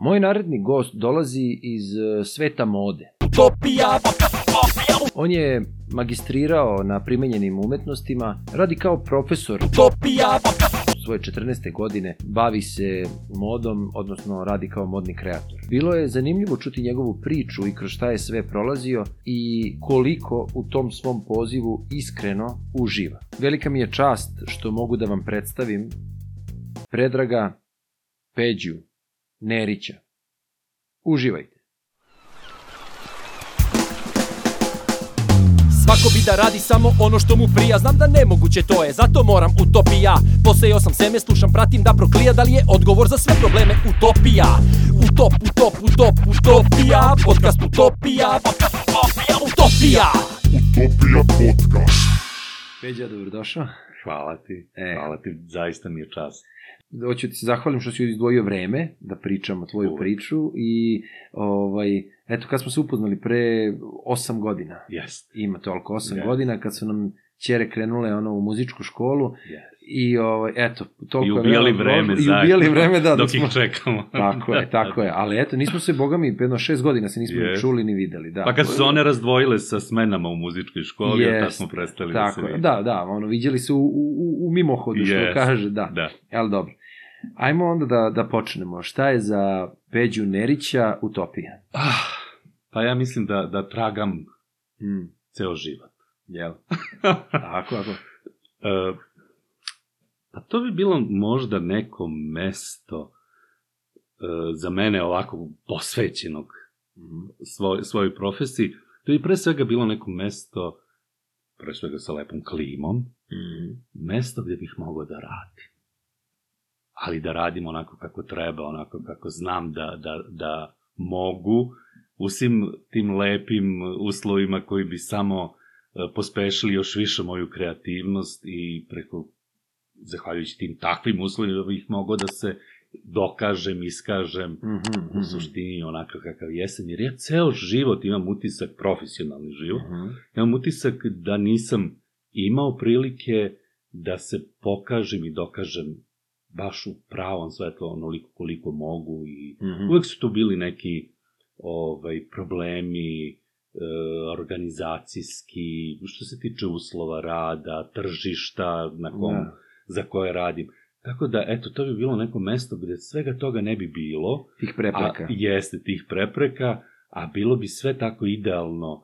Moj naredni gost dolazi iz e, sveta mode. Utopija, On je magistrirao na primenjenim umetnostima, radi kao profesor utopija, svoje 14. godine, bavi se modom, odnosno radi kao modni kreator. Bilo je zanimljivo čuti njegovu priču i kroz šta je sve prolazio i koliko u tom svom pozivu iskreno uživa. Velika mi je čast što mogu da vam predstavim Predraga Peđu Nerića. Uživajte. Svako bi da radi samo ono što mu prija Znam da nemoguće to je, zato moram utopija Posejao sam seme, slušam, pratim da proklija Da li je odgovor za sve probleme utopija Utop, utop, utop, utopija Podcast utopija, podcast utopija, utopija Utopija podcast. Peđa, dobrodošao. Hvala ti, E. hvala ti, zaista mi je čast. Hoću ti se zahvalim što si izdvojio vreme da pričamo tvoju Uvek. priču i ovaj, eto kad smo se upoznali pre 8 godina, Jest, ima toliko 8 Yes. godina kad su nam ćere krenule ono u muzičku školu jest. i ovaj, eto, toliko I je ubijali vreme prošlo. zajedno. I ubijali vreme, da, da Dok smo... ih čekamo. Tako je, tako je, ali eto, nismo se, boga mi, jedno šest godina se nismo ni Yes. čuli ni videli, da. Pa kad su se one razdvojile sa smenama u muzičkoj školi, yes. tad smo prestali Tako da se je, vidimo. da, da, ono, viđali se u, u, u mimohodu, što Jest. kaže, da. Da. Ali dobro. Ajmo onda da, da počnemo. Šta je za Peđu Nerića utopija? Ah, pa ja mislim da, da tragam Mm, ceo život. jel? Tako, tako. E, pa to bi bilo možda neko mesto e, za mene ovako posvećenog Mhm. svoj, svojoj profesiji. To bi pre svega bilo neko mesto, pre svega sa lepom klimom, Mhm. mesto gde bih mogao da radim. Ali da radim onako kako treba, onako kako znam da, da, da mogu, u svim tim lepim uslovima koji bi samo e, pospešili još više moju kreativnost i preko, zahvaljujući tim takvim uslovima, bih mogao da se dokažem, iskažem, Mhm, mhm. u suštini onako kakav jesam, jer ja ceo život imam utisak, profesionalni život, Mhm. imam utisak da nisam imao prilike da se pokažem i dokažem baš u pravom svetlu onoliko koliko mogu i Mhm. uvek su tu bili neki ovaj, problemi e, organizacijski, što se tiče uslova rada, tržišta na kom, Da. za koje radim. Tako da, eto, to bi bilo neko mesto gde svega toga ne bi bilo, Tih prepreka. a jeste tih prepreka, a bilo bi sve tako idealno,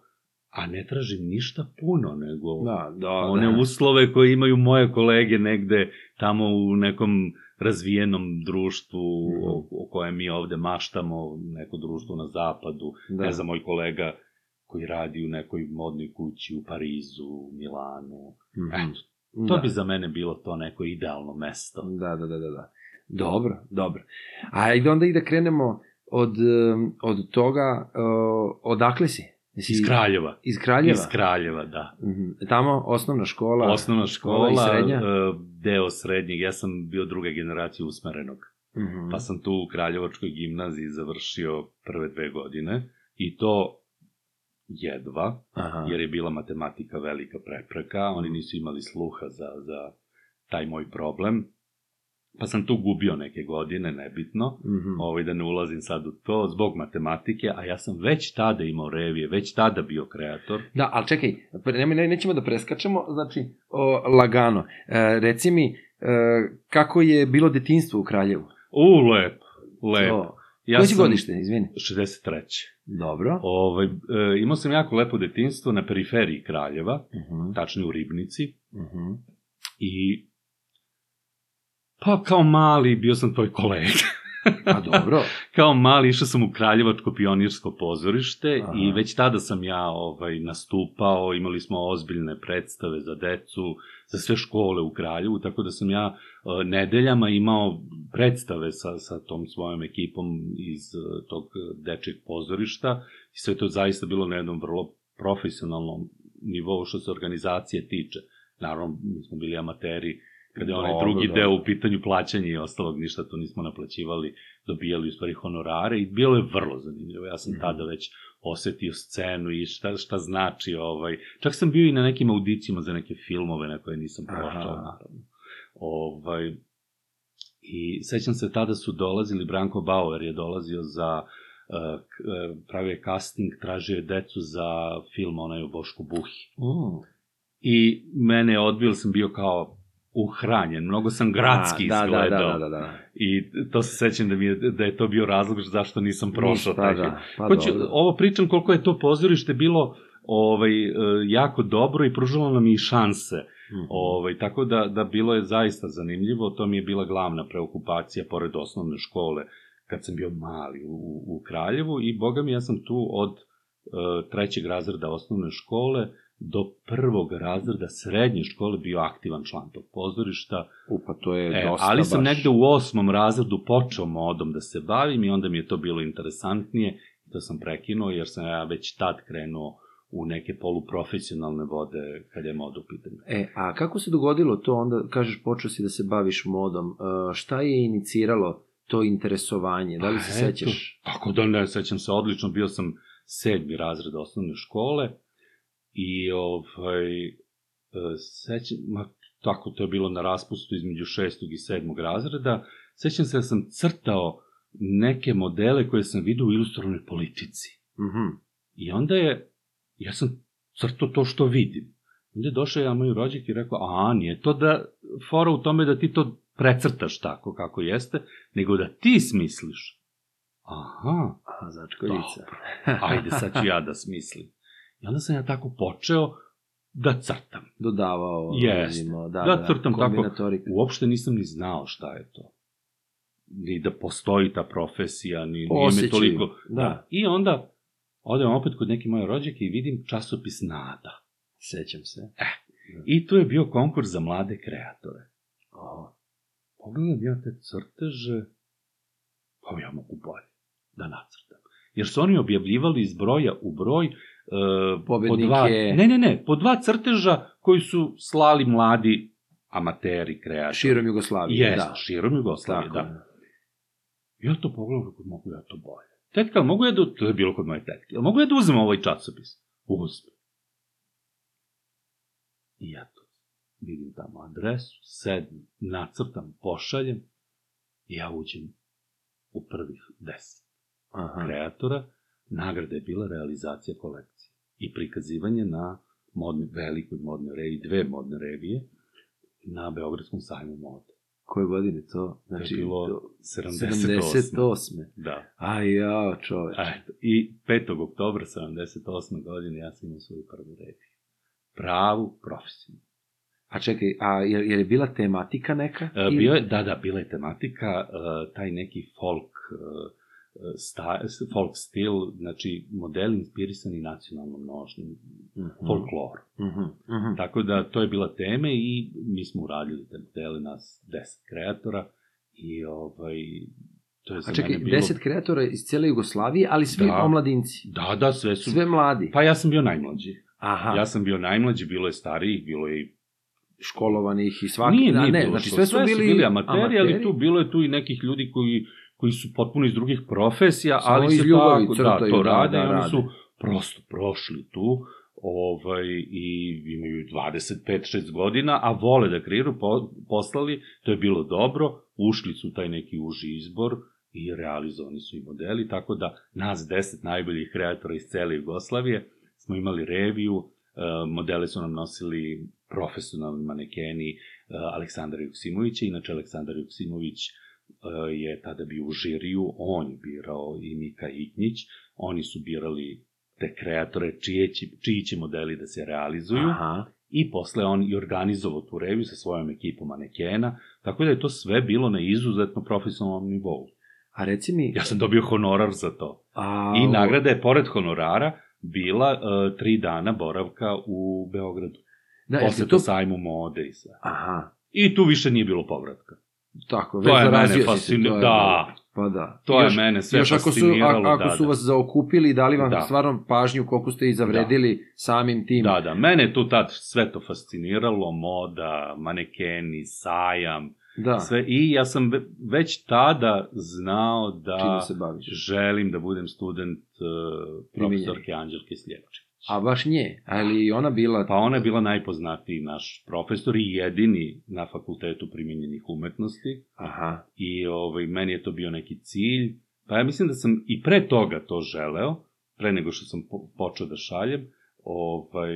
a ne tražim ništa puno, nego Da, da, one da. uslove koje imaju moje kolege negde tamo u nekom razvijenom društvu Mhm. o, o kojem mi ovde maštamo, neko društvo na zapadu, Da. ne znam, moj kolega koji radi u nekoj modnoj kući u Parizu, u Milanu. Mhm. Eto, to Da. bi za mene bilo to neko idealno mesto. Da, da, da, da, da. Dobro, dobro. Ajde onda i da krenemo od, od toga, uh, odakle si? Jesi- Iz Kraljeva. Iz Kraljeva? Iz Kraljeva, da. Mhm. Tamo osnovna škola. Osnovna škola, i srednja? e, deo srednjeg, ja sam bio druga generacija usmerenog. Mhm. Pa sam tu u Kraljevačkoj gimnaziji završio prve dve godine i to jedva, Aha. jer je bila matematika velika prepreka, oni nisu imali sluha za, za taj moj problem. Pa sam tu gubio neke godine, nebitno, Mhm. ovaj, da ne ulazim sad u to, zbog matematike, a ja sam već tada imao revije, već tada bio kreator. Da, ali čekaj, pre- nemoj, ne, nećemo da preskačemo, znači, o, lagano. E, reci mi, e, kako je bilo detinstvo u Kraljevu? U, lep, lep. To. Ja Koje si godište, izvini? 63. Dobro. Ovaj, e, imao sam jako lepo detinstvo na periferiji Kraljeva, Mhm, tačnije u Ribnici, mhm. i pa kao mali bio sam tvoj kolega. A dobro. kao mali išao sam u Kraljevačko pionirsko pozorište Aha. i već tada sam ja ovaj nastupao, imali smo ozbiljne predstave za decu, za sve škole u Kraljevu, tako da sam ja e, nedeljama imao predstave sa, sa tom svojom ekipom iz e, tog dečeg pozorišta i sve to zaista bilo na jednom vrlo profesionalnom nivou što se organizacije tiče. Naravno, mi smo bili amateri, kada je onaj Dobro, drugi dobro. deo u pitanju plaćanja i ostalog, ništa to nismo naplaćivali, dobijali u stvari honorare i bilo je vrlo zanimljivo. Ja sam Mhm. tada već osetio scenu i šta, šta znači, ovaj, čak sam bio i na nekim audicijama za neke filmove na koje nisam prošao, naravno. Ovaj, I sećam se, tada su dolazili, Branko Bauer je dolazio za, uh, k- uh, pravio je casting, tražio je decu za film onaj o Bošku Buhi. Mm. I mene je odbio, sam bio kao uhranjen, mnogo sam gradski da, da, izgledao. da, da, da, da. I to se sećam da, mi je, da je to bio razlog zašto nisam prošao taj da, pa Hoću, ovo pričam koliko je to pozorište bilo ovaj, e, jako dobro i pružilo nam i šanse. Mhm. Ovaj, tako da, da bilo je zaista zanimljivo, to mi je bila glavna preokupacija pored osnovne škole kad sam bio mali u, u Kraljevu i boga mi ja sam tu od e, trećeg razreda osnovne škole do prvog razreda srednje škole bio aktivan član tog pozorišta. U, pa to je E, dosta ali sam baš. negde u osmom razredu počeo modom da se bavim i onda mi je to bilo interesantnije da sam prekinuo jer sam ja već tad krenuo u neke poluprofesionalne vode kad je mod u pitanju. E, a kako se dogodilo to onda, kažeš, počeo si da se baviš modom, e, šta je iniciralo to interesovanje, da li se Pa eto, sećaš? Tako da ne, sećam se odlično, bio sam sedmi razred osnovne škole i ovaj, e, sećam, ma, tako to je bilo na raspustu između šestog i sedmog razreda, sećam se da sam crtao neke modele koje sam vidio u ilustrovanoj politici. Mhm. I onda je, ja sam crtao to što vidim. Onda je došao ja moj rođak i rekao, a nije to da fora u tome da ti to precrtaš tako kako jeste, nego da ti smisliš. Aha, A, začkoljica. ajde sad ću ja da smislim. I onda sam ja tako počeo da crtam. Dodavao, Jeste. Da, da, da, crtam tako. Uopšte nisam ni znao šta je to. Ni da postoji ta profesija, ni, nije me Osjećaju, toliko... da. I onda odem opet kod neke moje rođake i vidim časopis Nada. Sećam se. I tu je bio konkurs za mlade kreatore. O, Pogledam ja te crteže, pa ja mogu bolje da nacrtam. Jer su oni objavljivali iz broja u broj e, po Pobednike. dva, ne, ne, ne, po dva crteža koji su slali mladi amateri, kreatori. širom Jugoslavije, Jes, da. širom Jugoslavije, Tako, da. Ja to pogledam kako mogu ja to bolje. Tetka, mogu ja da, to je bilo kod moje tetke, ali mogu ja da uzmem ovaj časopis? Uzmem. I ja to vidim tamo adresu, sedem, nacrtam, pošaljem i ja uđem u prvih deset Aha. kreatora. Nagrada je bila realizacija kolekcije i prikazivanje na modne, velikoj modnoj reviji, dve modne revije, na Beogradskom sajmu mode. Koje godine to? To Znači, je bilo to- 78. 78. Da. Aj, jao, čoveč. Eto, I 5. oktobra 78. godine ja sam imao svoju prvu reviju. Pravu profesiju. A čekaj, a je, je bila tematika neka? E, bio je, da, da, bila je tematika, e, taj neki folk, e, sta, folk stil, znači modeli inspirisani nacionalnom nožnim Mhm. folklorom. Mhm, mhm. Tako da to je bila tema i mi smo uradili te modele, nas 10 kreatora i ovaj, to je za A čekaj, bilo... deset kreatora iz cijele Jugoslavije, ali svi Da. omladinci. Da, da, sve su... Sve mladi. Pa ja sam bio najmlađi. Aha, Ja sam bio najmlađi, bilo je starijih, bilo je i... školovanih i svaki... nije, da, nije ne, bilo znači sve su bili, amateri, ali tu bilo je tu i nekih ljudi koji, koji su potpuno iz drugih profesija, Samo ali se ljubavi tako, da, to da, rade da, i oni rade. su prosto prošli tu ovaj, i imaju 25-6 godina, a vole da kreiraju, po, poslali, to je bilo dobro, ušli su taj neki uži izbor i realizovani su i modeli, tako da nas 10 najboljih kreatora iz cele Jugoslavije smo imali reviju, e, modele su nam nosili profesionalni manekeni e, Aleksandar Juksimovića, inače Aleksandar Juksimović je tada bio u žiriju, on je birao i Mika Iknjić, oni su birali te kreatore čije će, čiji će modeli da se realizuju Aha. i posle on i organizovao tu reviju sa svojom ekipom manekena, tako da je to sve bilo na izuzetno profesionalnom nivou. A reci mi... Ja sam dobio honorar za to. A, I nagrada je, pored honorara, bila uh, tri dana boravka u Beogradu. Da, Posle to... sajmu mode i sve. Aha, I tu više nije bilo povratka. Tako, To već je mene je- da. Pa da. To je Još- mene sve Još ako su, a, ako da, su da. vas zaokupili i dali vam Da. stvarno pažnju koliko ste i zavredili samim tim. Da, da, mene je tu tad sve to fasciniralo, moda, manekeni, sajam, da. sve. I ja sam ve- već tada znao da se baviš? želim da budem student uh, profesorke Anđelke Sljepčević. A baš nje, ali ona bila... Pa ona je bila najpoznatiji naš profesor i jedini na fakultetu primenjenih umetnosti. Aha. I ovaj, meni je to bio neki cilj. Pa ja mislim da sam i pre toga to želeo, pre nego što sam po, počeo da šaljem, ovaj,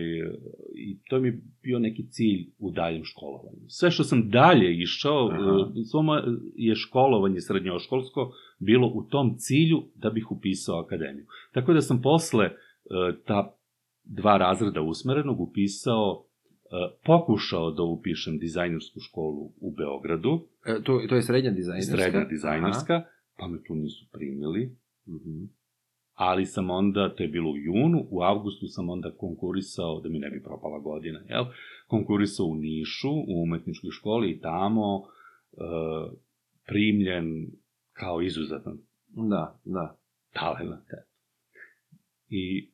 i to mi je bio neki cilj u daljem školovanju. Sve što sam dalje išao, Aha. e, svo moje je školovanje srednjoškolsko bilo u tom cilju da bih upisao akademiju. Tako da sam posle e, ta dva razreda usmerenog upisao, e, pokušao da upišem dizajnersku školu u Beogradu, E, to, to je srednja dizajnerska? srednja dizajnerska, pa me tu nisu primili, Aha. Mhm. ali sam onda, to je bilo u junu, u avgustu sam onda konkurisao, da mi ne bi propala godina, jel? Konkurisao u Nišu, u umetničkoj školi i tamo e, primljen kao izuzetan Da, da. talent. eto. I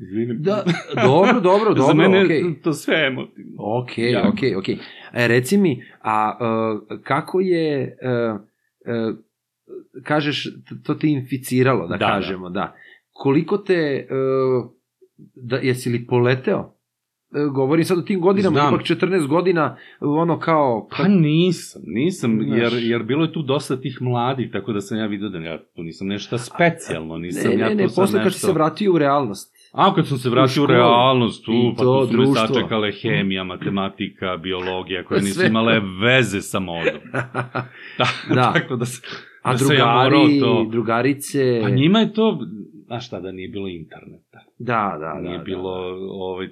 Izvinim. Da, dobro, dobro, dobro, Za mene je to sve emotivno. Ok, Jako. ok, ok. E, reci mi, a uh, kako je, uh, uh, kažeš, to te inficiralo, da, Da, kažemo, da. Koliko te, uh, da, jesi li poleteo? Govorim sad o tim godinama, Znam. ipak 14 godina, ono kao... Pa nisam, nisam, Znaš. jer, jer bilo je tu dosta tih mladih, tako da sam ja vidio da ja tu nisam nešto specijalno, nisam ne, ja ne, tu ne, posle kad nešto... si se vratio u realnost. A, kad sam se vratio u, školu. realnost, tu, I pa tu su me društvo. sačekale hemija, matematika, biologija, koje nisu Sve imale veze sa modom. Da, Da. tako da, sam, A da sam ja drugari, to... drugarice... Pa njima je to, znaš šta, da nije bilo interneta. Da, da, da. nije da, bilo ovaj,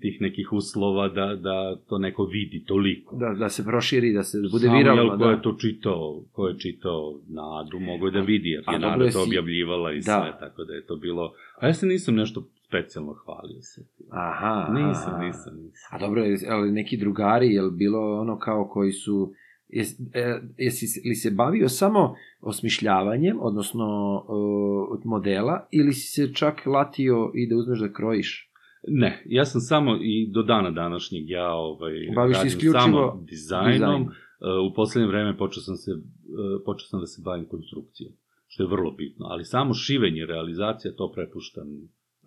tih nekih uslova da, da to neko vidi toliko. Da, da se proširi, da se bude Samo, viralno, jel, ko da. je to čitao, ko je čitao Nadu, mogo je da vidi, jer je Nada to si- objavljivala i Da. sve, tako da je to bilo... A ja se nisam nešto specijalno hvalio se. Aha. Nisam, nisam, nisam. A dobro, je- ali neki drugari, je bilo ono kao koji su... Jes, e, jesi li se bavio samo osmišljavanjem, odnosno e, modela, ili si se čak latio i da uzmeš da krojiš? Ne, ja sam samo i do dana današnjeg ja ovaj, Baviš radim isključivo samo dizajnom. dizajnom. Uh, u poslednje vreme počeo sam, se, počeo sam da se bavim konstrukcijom, što je vrlo bitno. Ali samo šivenje, realizacija, to prepuštam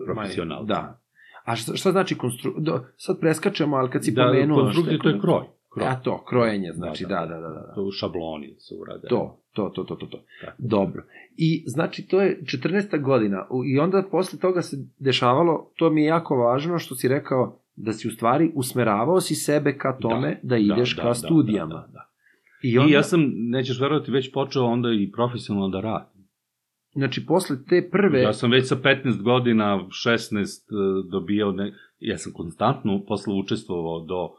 profesionalno. Da. A šta, šta znači konstru... Do, sad preskačemo, ali kad si da, pomenuo... konstrukcija šta to je kroj. Kroj. A to, krojenje, znači, da, Da, da, da. da, da. To u šabloni se urade. To, to, to, to, to, to. Tako. Dobro. I znači to je 14. godina i onda posle toga se dešavalo, to mi je jako važno što si rekao da si u stvari usmeravao si sebe ka tome da, ideš ka studijama. Da, da, da. I I, onda, ja sam, nećeš verovati, već počeo onda i profesionalno da radim. znači posle te prve, Ja sam već sa 15 godina, 16 e, dobijao, ne, ja sam konstantno posle učestvovao do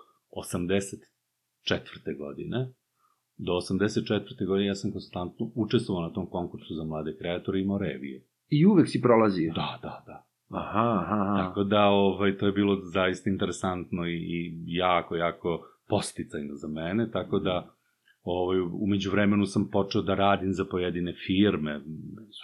84. godine. Do 84. godine ja sam konstantno učestvovao na tom konkursu za mlade kreatore i imao revije. i uvek si prolazio. Da, da, da. Aha, aha, aha. Tako da, ovaj, to je bilo zaista interesantno i, i jako, jako posticajno za mene, tako da ovaj, umeđu vremenu sam počeo da radim za pojedine firme,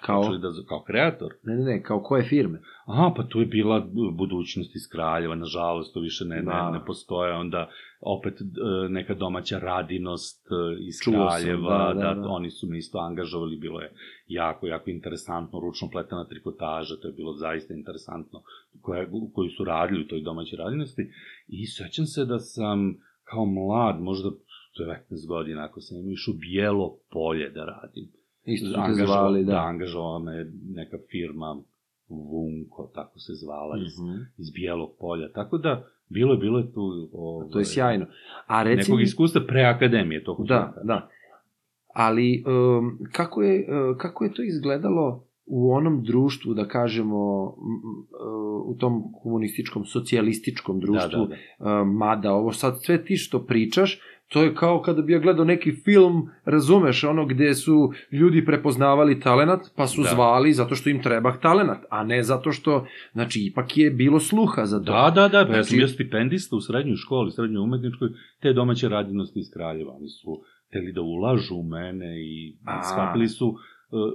Kao? Da, kao kreator. Ne, ne, ne, kao koje firme? Aha, pa tu je bila budućnost iz Kraljeva, nažalost, to više ne, Da. ne, ne postoje, onda opet e, neka domaća radinost e, iz Čuo sam, Kraljeva, da, da, da. oni su me isto angažovali, bilo je jako, jako interesantno, ručno pletena trikotaža, to je bilo zaista interesantno, koje, koji su radili u toj domaćoj radinosti, i sećam se da sam kao mlad, možda 19 godina, ako sam imao išao bijelo polje da radim. Isto su te zvali, Da, da. angažovala me neka firma Vunko, tako se zvala, iz, Mhm. iz Bijelog polja. Tako da, bilo je, bilo je tu... Ovaj, To je sjajno. A reci Nekog iskustva pre akademije, to da, kažem. da. Ali um, kako, je, uh, kako je to izgledalo u onom društvu, da kažemo, u tom komunističkom, socijalističkom društvu, Da, da, da. uh, mada ovo sad sve ti što pričaš, to je kao kada bi ja gledao neki film, razumeš, ono gde su ljudi prepoznavali talenat, pa su Da. zvali zato što im treba talenat, a ne zato što, znači, ipak je bilo sluha za to. Da, da, da, pa ja Znači- sam bio stipendista u srednjoj školi, srednjoj umetničkoj, te domaće radinosti iz Kraljeva. Oni su hteli da ulažu u mene i A. shvatili su uh,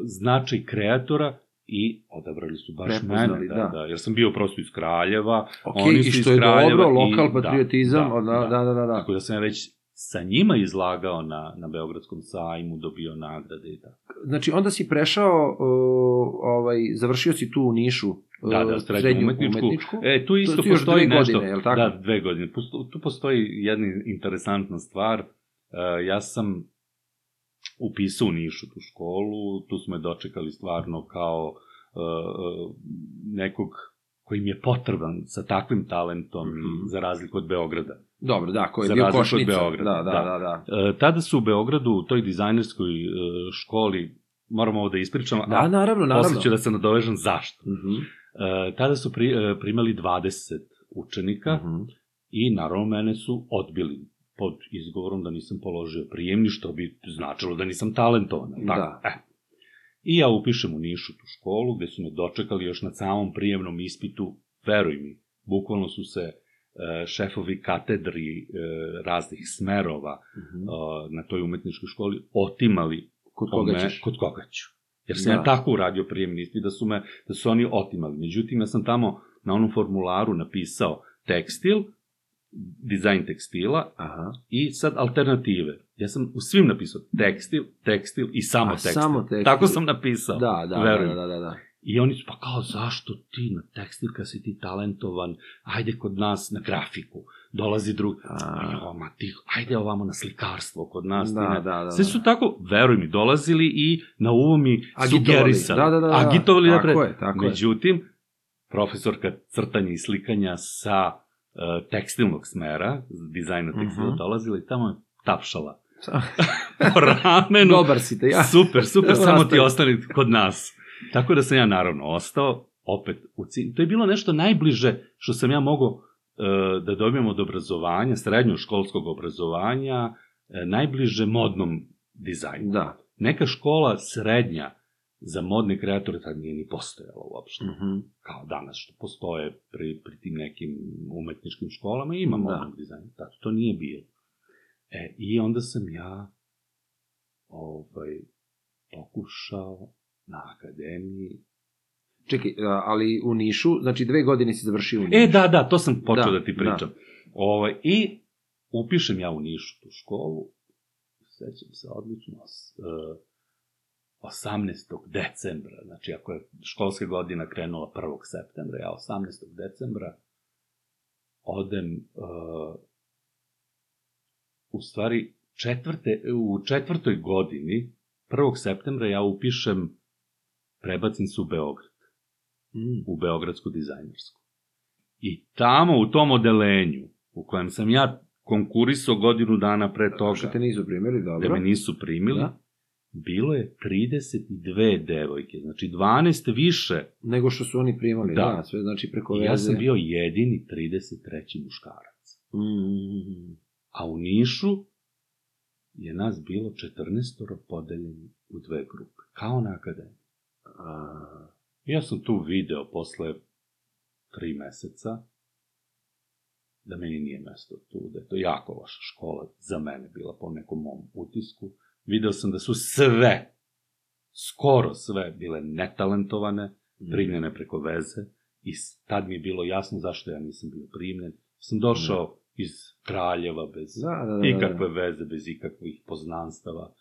značaj kreatora i odabrali su baš Prepoznali, mene. Da, da. da. Jer sam bio prosto iz Kraljeva, Ok, oni i su što iz je Kraljeva dobro, i- lokal da, patriotizam, da, da, da, da, da, da. Tako da sam ja već sa njima izlagao na, na Beogradskom sajmu, dobio nagrade i tako. Znači, onda si prešao, uh, ovaj, završio si tu u Nišu, uh, Da, da, srednju umetničku. umetničku. E, tu isto još postoji dve nešto. godine, je tako? Da, dve godine. Tu postoji jedna interesantna stvar. E, ja sam upisao u Nišu tu školu, tu smo je dočekali stvarno kao e, e, nekog koji mi je potreban sa takvim talentom, Mhm. za razliku od Beograda. Dobro, da, ko je bio košnica. Beograda, Da, da, da. da, da. E, tada su u Beogradu, u toj dizajnerskoj e, školi, moramo ovo da ispričam, Da, naravno, naravno. posle ću da se nadovežem zašto. Mhm, E, tada su pri, e, primali 20 učenika mhm. i naravno mene su odbili pod izgovorom da nisam položio prijemni, što bi značilo da nisam talentovan. Tako? E. I ja upišem u Nišu tu školu, gde su me dočekali još na samom prijemnom ispitu, veruj mi, bukvalno su se šefovi katedri e, raznih smerova Mhm. e, na toj umetničkoj školi otimali Kod koga me- ćeš? Kod koga ću. Jer sam Da. ja tako uradio prijemni ispit da su me, da su oni otimali. Međutim, ja sam tamo na onom formularu napisao tekstil, dizajn tekstila Aha. i sad alternative. Ja sam u svim napisao tekstil, tekstil i samo A, tekstil. samo tekstil. Tako sam napisao. Da, da, da, da, da, da. I oni su, pa kao, zašto ti na tekstil kad si ti talentovan, ajde kod nas na grafiku, dolazi drug, A. jo, ma ti, ajde ovamo na slikarstvo kod nas. Da, ne. da, da, Sve da. su tako, veruj mi, dolazili i na uvo mi Agitovali. sugerisali. Da, da, da, da. Agitovali Tako napred. je, tako je. Međutim, profesorka crtanja i slikanja sa uh, tekstilnog smera, dizajna tekstila, Mhm. dolazila i tamo je tapšala po ramenu. Dobar si te, ja. Super, super, samo ti ostani kod nas. Tako da sam ja naravno ostao, opet, u cilj. to je bilo nešto najbliže što sam ja mogao e, da dobijem od obrazovanja, srednjoškolskog obrazovanja, e, najbliže modnom dizajnu. Da. Neka škola srednja za modne kreatore tad nije ni postojala uopšte. Mhm. Kao danas što postoje pri, pri tim nekim umetničkim školama, ima Da. modnog dizajna. Tad to nije bilo. E, i onda sam ja ovaj, pokušao na akademiji. Čekaj, ali u Nišu, znači dve godine si završio u Nišu. E, da, da, to sam počeo Da, da, ti pričam. Ovaj, I upišem ja u Nišu tu školu, sećam se odlično, e, 18. decembra, znači ako je školska godina krenula 1. septembra, ja 18. decembra odem uh, u stvari četvrte, u četvrtoj godini 1. septembra ja upišem prebacim se u Beograd Mm. u Beogradsku dizajnersku. I tamo u tom odelenju u kojem sam ja konkurisao godinu dana pre toga, Što te nisu primjeli, da dobro. me nisu primili, Da. bilo je 32 devojke, znači 12 više. Nego što su oni primali, da, Da. sve znači preko I veze. ja sam bio jedini 33. muškarac. Mm. A u Nišu je nas bilo 14 podeljeni u dve grupe, kao na akademiji. A, Ja sam tu video posle tri meseca da meni nije mesto tu, da je to jako loša škola za mene bila po nekom mom utisku. Video sam da su sve, skoro sve, bile netalentovane, mm. primljene preko veze i tad mi je bilo jasno zašto ja nisam bio primljen. Sam došao iz Kraljeva bez Da, da, da, da. ikakve veze, bez ikakvih poznanstava.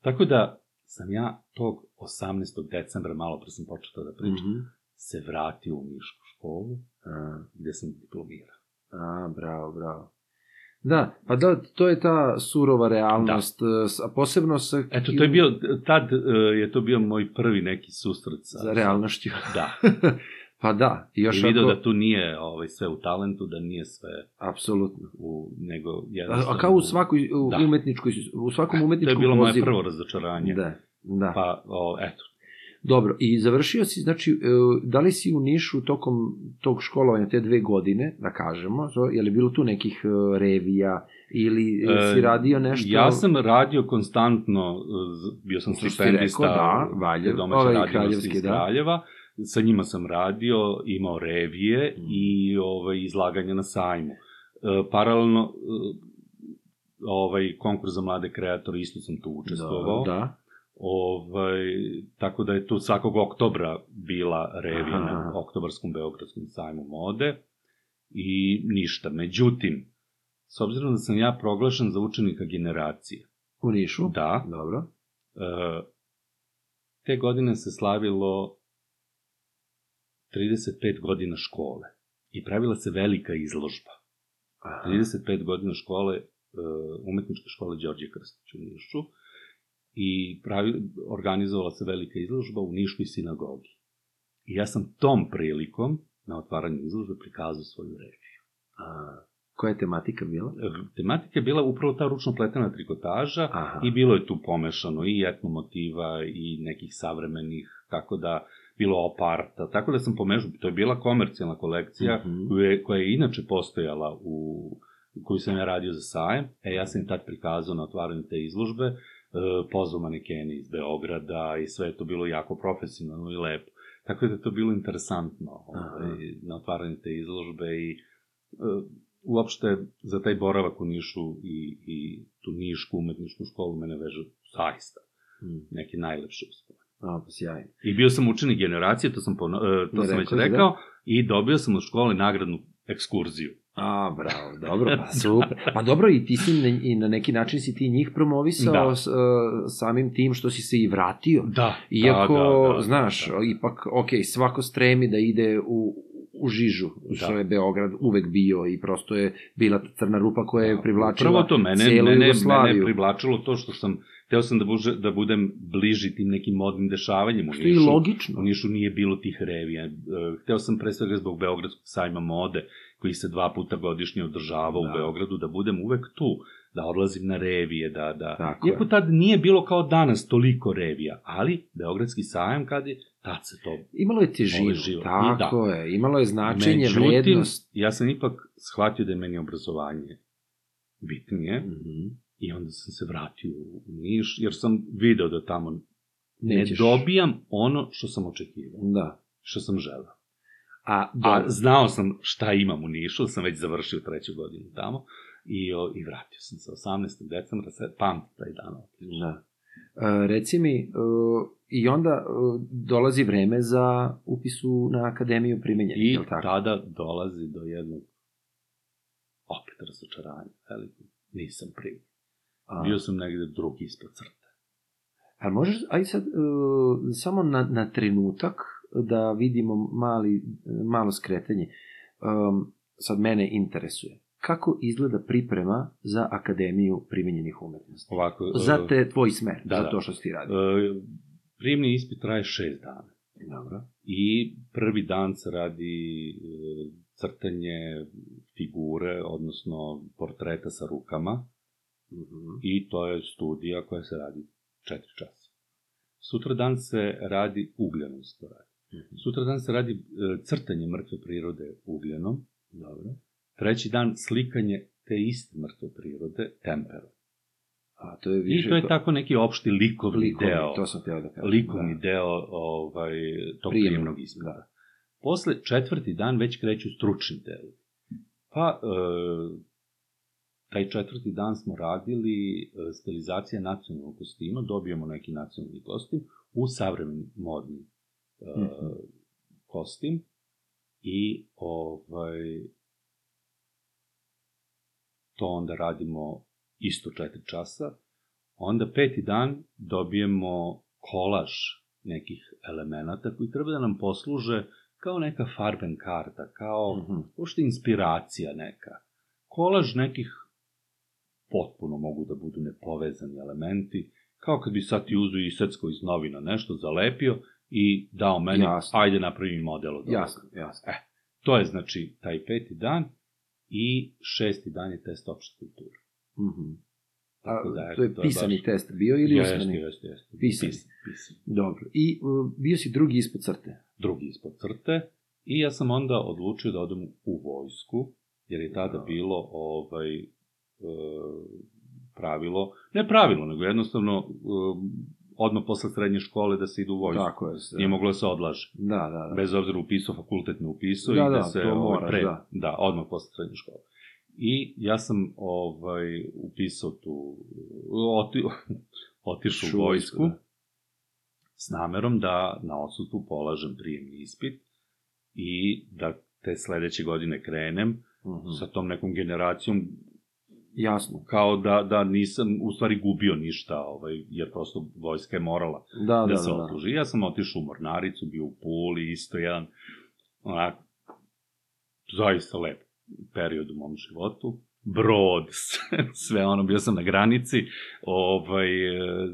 Tako da sam ja tog 18. decembra, malo pre sam počeo da pričam, Mhm. se vratio u Nišku školu, A, gde sam diplomirao. a, bravo, bravo. Da, pa da, to je ta surova realnost, da. a posebno sa... Eto, to je bio, tad e, je to bio moj prvi neki susret sa... Za realnošću. Da. pa da, i još I video ako... da tu nije ovaj, sve u talentu, da nije sve Apsolutno. u, nego A, jednostavno... a kao u svakoj u Da. umetničkoj, u svakom To je umetničkom bilo moje pozivu. prvo razočaranje. Da, da. Pa, o, eto, Dobro, i završio si, znači, e, da li si u Nišu tokom tog školovanja, te dve godine, da kažemo, je li bilo tu nekih e, revija ili e, si radio nešto? Ja sam radio konstantno, bio sam stipendista da, Valjev, domaće ovaj, radinosti iz da. Sa njima sam radio, imao revije Mm. i ovaj, izlaganja na sajmu. E, paralelno, e, ovaj konkurs za mlade kreatore, isto sam tu učestvovao. Da, da. Ovaj, tako da je tu svakog oktobra bila revija Aha. na oktobarskom Beogradskom sajmu mode i ništa. Međutim, s obzirom da sam ja proglašen za učenika generacije, U Nišu? da, Dobro. e, te godine se slavilo 35 godina škole i pravila se velika izložba. Aha. 35 godina škole, e, umetničke škole Đorđe Krstić u Nišu i pravi, organizovala se velika izložba u Niškoj sinagogi. I ja sam tom prilikom, na otvaranju izložbe, prikazao svoju reviju. A, koja je tematika bila? E, Tematika je bila upravo ta ručno pletena trikotaža Aha. i bilo je tu pomešano i etnomotiva i nekih savremenih, tako da bilo oparta, tako da sam pomešao, to je bila komercijalna kolekcija Mhm. koja, je, koja je inače postojala u koju sam ja radio za sajem, e ja sam im tad prikazao na otvaranju te izložbe, e, pozvao manekene iz Beograda i sve je to bilo jako profesionalno i lepo. Tako da je to bilo interesantno ovaj, na otvaranju te izložbe i e, uopšte za taj boravak u Nišu i, i tu Nišku umetničku školu mene veže zaista Mm. neki najlepši uspomeni. A, pa sjajno. I bio sam učenik generacije, to sam, pono, e, to sam već rekao da. i dobio sam od škole nagradnu ekskurziju. A, bravo, dobro, pa super. Pa dobro, i ti si na, i na neki način si ti njih promovisao Da. s, uh, samim tim što si se i vratio. Da, Iako, da, da, da, znaš, da. ipak, ok, svako stremi da ide u, u žižu, što Da. je Beograd uvek bio i prosto je bila ta crna rupa koja je privlačila Prvo to, mene, celu mene, mene Jugoslaviju. je privlačilo to što sam, hteo sam da, buže, da budem bliži tim nekim modnim dešavanjima u Što je Nišu. logično. U Nišu nije bilo tih revija. E, Hteo sam pre svega zbog Beogradskog sajma mode, koji se dva puta godišnje održava Da. u Beogradu, da budem uvek tu, da odlazim na revije, da, da... Tako Iako tad nije bilo kao danas toliko revija, ali Beogradski sajam kad je, tad se to Imalo je težinu, život. I tako je, imalo je značenje, Međutim, vrednost. ja sam ipak shvatio da je meni obrazovanje bitnije Mhm. i onda sam se vratio u Niš, jer sam video da tamo Nećeš. ne dobijam ono što sam očekivao, Da. što sam želeo. A, A znao sam šta imam u Nišu, sam već završio treću godinu tamo i, o, i vratio sam se 18. decembra, sve, pamtim taj dan. Da. Reci mi, e, i onda e, dolazi vreme za upisu na Akademiju primenjenih, I tako? tada dolazi do jednog opet razočaranja velikog. Nisam primio. A, Bio sam negde drugi ispod crte. A možeš, aj sad, e, samo na, na trenutak da vidimo mali, malo skretanje. Um, sad mene interesuje. Kako izgleda priprema za Akademiju primenjenih umetnosti? Ovako, Za te, tvoj smer, da, za da. to što si ti e, prijemni ispit traje šest dana. Dobro. I prvi dan se radi e, crtanje figure, odnosno portreta sa rukama, Mhm. i to je studija koja se radi četiri časa. Sutra dan se radi ugljenom to radi. Mhm. Sutra dan se radi e, crtanje mrtve prirode ugljenom. Dobro. Treći dan slikanje te iste mrtve prirode temperom. A to je više... I to je tako neki opšti likovni, likovni, deo. to sam teo da kažem. likovni da. deo ovaj, tog Prijemnog, prijemnog ispita. da. Posle četvrti dan već kreću stručni deo. Pa, e, taj četvrti dan smo radili e, stilizacija nacionalnog kostima, dobijemo neki nacionalni kostim u savremeni modni e, Mhm. kostim i ovaj, to onda radimo isto četiri časa. Onda peti dan dobijemo kolaž nekih elemenata koji treba da nam posluže kao neka farben karta, kao Mhm. uopšte inspiracija neka. Kolaž nekih potpuno mogu da budu nepovezani elementi, kao kad bi sad ti uzu i secko iz novina nešto, zalepio i dao meni, Jasno. ajde napravi model od ovoga. Jasno, jasno. To je znači taj peti dan i šesti dan je test opšte kulture. Mhm. Tako A, da, to je eto, pisani baš- test bio ili Jeste, usmeni? jeste, jeste. Pisani. Pis- pisani. Dobro. I uh, bio si drugi ispod crte. Drugi ispod crte i ja sam onda odlučio da odem u vojsku, jer je tada Da. bilo ovaj, e, pravilo, ne pravilo, nego jednostavno e, odmah posle srednje škole da se ide u vojsku. Tako je. Nije moglo da se odlaže. Da, da, da. Bez obzira upisao fakultet, ne upisao Da, i da, da, se to ovaj, moraš, pre, da. da, odmah posle srednje škole. I ja sam ovaj upisao tu oti, otišao u vojsku da. s namerom da na odsutku polažem prijemni ispit i da te sledeće godine krenem Mhm. sa tom nekom generacijom Jasno. kao da, da nisam u stvari gubio ništa, ovaj, jer prosto vojska je morala Da, da, da, se da. da. otuži. Ja sam otišao u Mornaricu, bio u Puli, isto jedan onak, zaista lep period u mom životu. Brod, sve ono, bio sam na granici ovaj,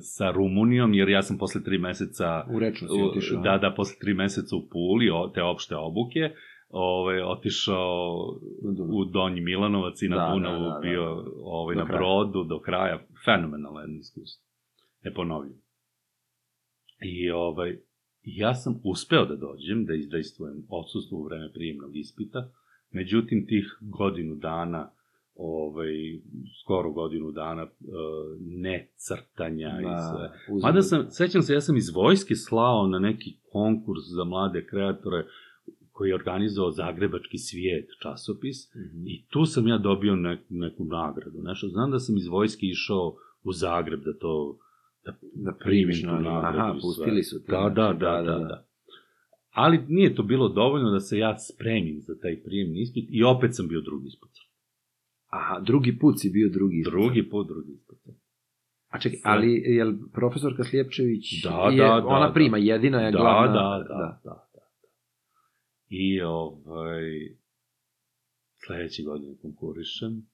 sa Rumunijom, jer ja sam posle tri meseca U rečnu si otišao. da, da, posle tri meseca u Puli, te opšte obuke, ovaj, otišao u Donji Milanovac i na Da, da, Dunavu da, da. bio ovaj, Do na kraja. brodu do kraja. Fenomenalno jedno iskustvo. Neponovljivo. I ovaj, ja sam uspeo da dođem, da izdejstvujem odsustvo u vreme prijemnog ispita, međutim tih godinu dana ovaj, skoro godinu dana e, ne crtanja i sve. Mada sam, sećam se, ja sam iz vojske slao na neki konkurs za mlade kreatore koji je organizovao Zagrebački svijet časopis Mhm. i tu sam ja dobio nek, neku nagradu. Nešto, znam da sam iz vojske išao u Zagreb da to da, Da primim tu nagradu. Aha, pustili su te. Da, da, znači, da, da, da. Ali nije to bilo dovoljno da se ja spremim za taj prijemni ispit i opet sam bio drugi ispit. Aha, drugi put si bio drugi. ispit. Drugi put drugi ispit. A čekaj, ali je profesorka Slijepčević, Da, je, da, da, ona da. prima, jedina je Da, glavna... da, da, da, da, da. I ovaj, sledeće godine konkurišem.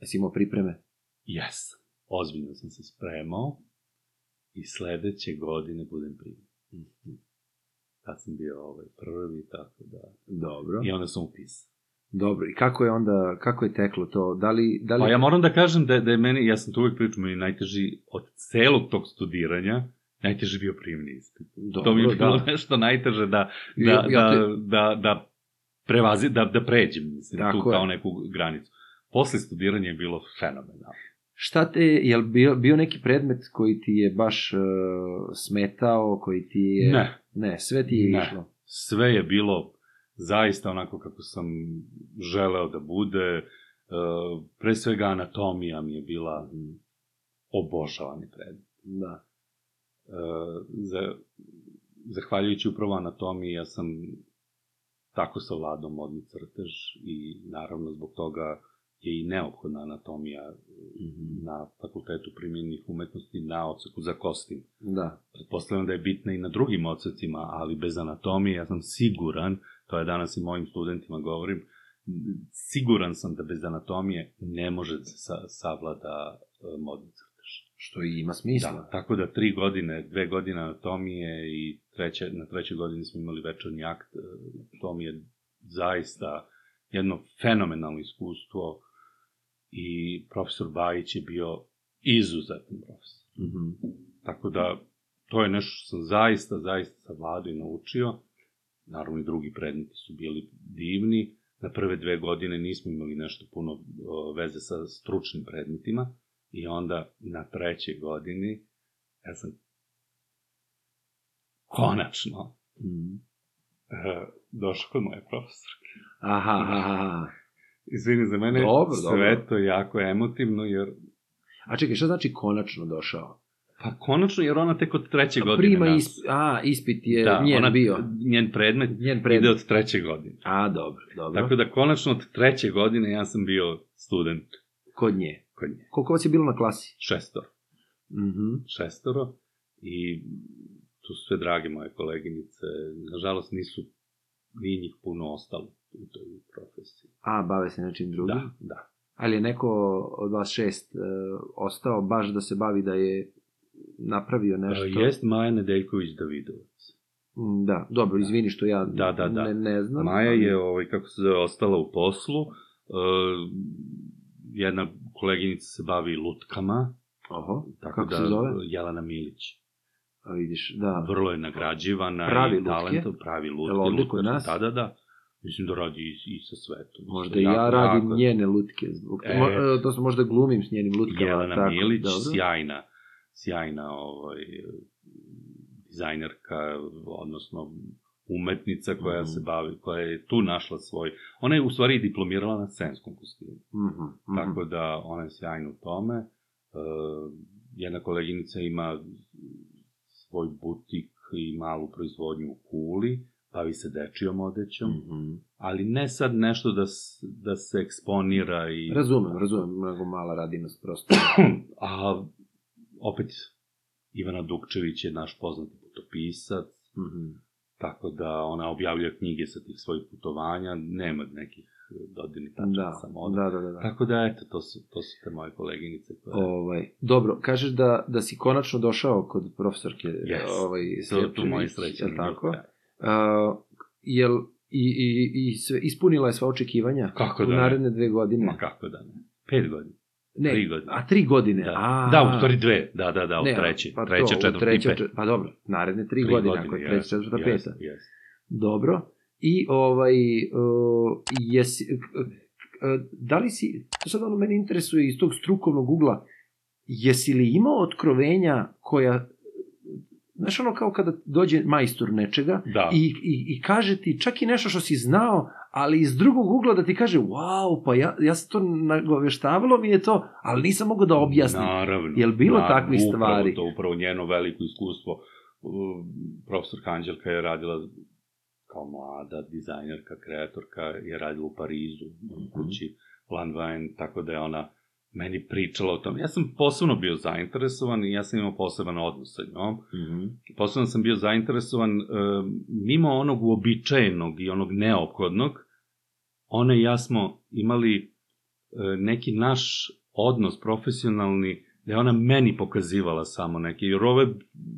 Jesi imao pripreme? Jesam. Ozbiljno sam se spremao i sledeće godine budem primjen. Mhm. Tad sam bio ovaj prvi, tako da... Dobro. I onda sam upisao. Dobro, i kako je onda, kako je teklo to? Da li, da li... Pa ja moram da kažem da, da je meni, ja sam to uvijek pričao, meni najteži od celog tog studiranja, najteži bio prijemni ispit. Dobro, to mi je bilo da. nešto najteže da, da, Ja- ja te- da, da, da, prevazi, da, da pređem, mislim, Tako tu je. kao neku granicu. Posle studiranja je bilo fenomenalno. Šta te, je li bio, bio neki predmet koji ti je baš uh, smetao, koji ti je... Ne. Ne, sve ti je Ne. išlo. Sve je bilo zaista onako kako sam želeo da bude. E, pre svega anatomija mi je bila obožavani predmet. Da. E, za, zahvaljujući upravo anatomiji, ja sam tako savladao modni crtež i naravno zbog toga je i neophodna anatomija Mhm. na fakultetu primjenjenih umetnosti na odseku za kostim. Da. Pretpostavljam da je bitna i na drugim odsecima, ali bez anatomije ja sam siguran, to je danas i mojim studentima govorim, siguran sam da bez anatomije ne može se sa, savlada e, modni crtež. Što i ima smisla. Da, tako da tri godine, dve godine anatomije i treće, na trećoj godini smo imali večerni akt, e, to mi je zaista jedno fenomenalno iskustvo i profesor Bajić je bio izuzetan profesor. Mhm. Tako da, to je nešto što sam zaista, zaista savladao i naučio. Naravno i drugi predmeti su bili divni. Na prve dve godine nismo imali nešto puno veze sa stručnim predmetima. I onda na trećoj godini, ja sam konačno Mhm. e, došao kod moje profesorke. Aha, aha, aha. Izvini, za mene Dobro, sve dobro. to jako emotivno, jer A čekaj, šta znači konačno došao? Pa konačno, jer ona tek od treće godine Prima nas- isp... A, ispit je da, njen ona, bio. Njen predmet Njen ide predmet. od treće godine. A, dobro, dobro. Tako da konačno od treće godine ja sam bio student Kod nje. Kod nje. Koliko vas je bilo na klasi? Šestoro. Mhm. Šestoro i tu su sve drage moje koleginice. Nažalost nisu ni njih puno ostalo u toj profesiji. A, bave se nečim drugim? Da, da. Ali je neko od vas šest e, ostao baš da se bavi da je napravio nešto? Nešto. Jest Maja Nedeljković Davidovac. Mm, Da, dobro, izvini što ja Da, da, da. Ne, ne znam. Maja ali- je, ovaj, kako se zove, ostala u poslu. E, jedna koleginica se bavi lutkama, Oho, tako kako da se zove? Jelena Milić. A vidiš, da. Vrlo je nagrađivana Pravi i talentom, pravi lutke. Jel ovde kod nas? Da, da, da. Mislim da radi i, i sa svetom. Možda i ja radim jako- njene lutke. Zbog... E. Mo, e, to sam možda glumim s njenim lutkama. Jelena tako, Milić, dobro. sjajna, sjajna ovaj, dizajnerka, odnosno umetnica koja Mhm. se bavi, koja je tu našla svoj... Ona je u stvari diplomirala na scenskom kostimu. Mhm, mhm. Tako da ona je sjajna u tome. E, jedna koleginica ima svoj butik i malu proizvodnju u Kuli, bavi se dečijom odećom, Mhm. ali ne sad nešto da, da se eksponira i... Razumem, razumem, mnogo mala radinost prosto. A opet, Ivana Dukčević je naš poznati putopisac, Mhm. Tako da ona objavlja knjige sa tih svojih putovanja, nema nekih dodirnih tačaka Da, sa modom. da, da, da. da. Tako da, eto, to su, to su te moje koleginice koje... Ovaj, dobro, kažeš da, da si konačno došao kod profesorke Yes. ovaj, to, tu moje Sljepčević, sreće. je tako? Uh, jel, i, i, i sve, ispunila je sva očekivanja Kako u da ne? naredne dve godine? Ma kako da ne? Pet godina. Ne, tri godine. A tri godine? Da, a, da u stvari dve. Da, da, da, u ne, treći. Pa treća, četvrta treća, i pet. čet- Pa dobro, naredne tri, Tri godine, ako je treća, četvrta, jes, peta. jes. Dobro. I ovaj, uh, jesi, uh, uh, da li si, to sad ono mene interesuje iz tog strukovnog ugla, jesi li imao otkrovenja koja, znaš ono kao kada dođe majstor nečega Da. i, i, i kaže ti čak i nešto što si znao, ali iz drugog ugla da ti kaže, wow, pa ja, ja sam to nagoveštavalo mi je to, ali nisam mogao da objasnim. Naravno. Jel bilo naravno, takvih stvari? Upravo to, upravo njeno veliko iskustvo. Profesor Kanđelka je radila kao mlada dizajnerka, kreatorka, je radila u Parizu, u Mhm. kući Lanvine, tako da je ona meni pričala o tom. Ja sam posebno bio zainteresovan i ja sam imao poseban odnos sa njom. Mhm. Posebno sam bio zainteresovan, e, mimo onog uobičajenog i onog neophodnog, ona i ja smo imali e, neki naš odnos profesionalni, da je ona meni pokazivala samo neke, jer ove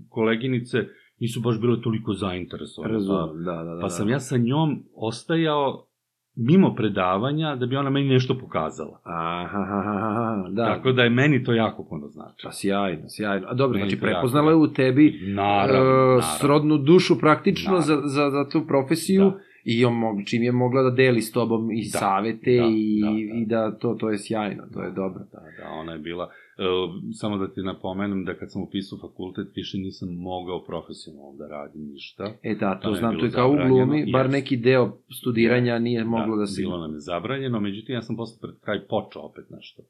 koleginice nisu baš bile toliko zainteresovane. Pa, Razumem, da, da, da. pa da. sam ja sa njom ostajao mimo predavanja da bi ona meni nešto pokazala. Aha, da. Tako da je meni to jako puno znači. Pa sjajno, sjajno. A dobro, Meni znači prepoznala je u tebi Naravno, naravno. srodnu dušu praktično Naravno. za, za, za tu profesiju Da. i on mog, čim je mogla da deli s tobom i Da, savete da, i, da, da. i da to, to je sjajno, to je dobro. Da, da, ona je bila, samo da ti napomenem da kad sam upisao fakultet, više nisam mogao profesionalno da radim ništa. E da, to To znam, to je kao u glumi, bar neki deo studiranja nije moglo da, se... Bilo nam je zabranjeno, međutim ja sam posle pred kraj počeo opet nešto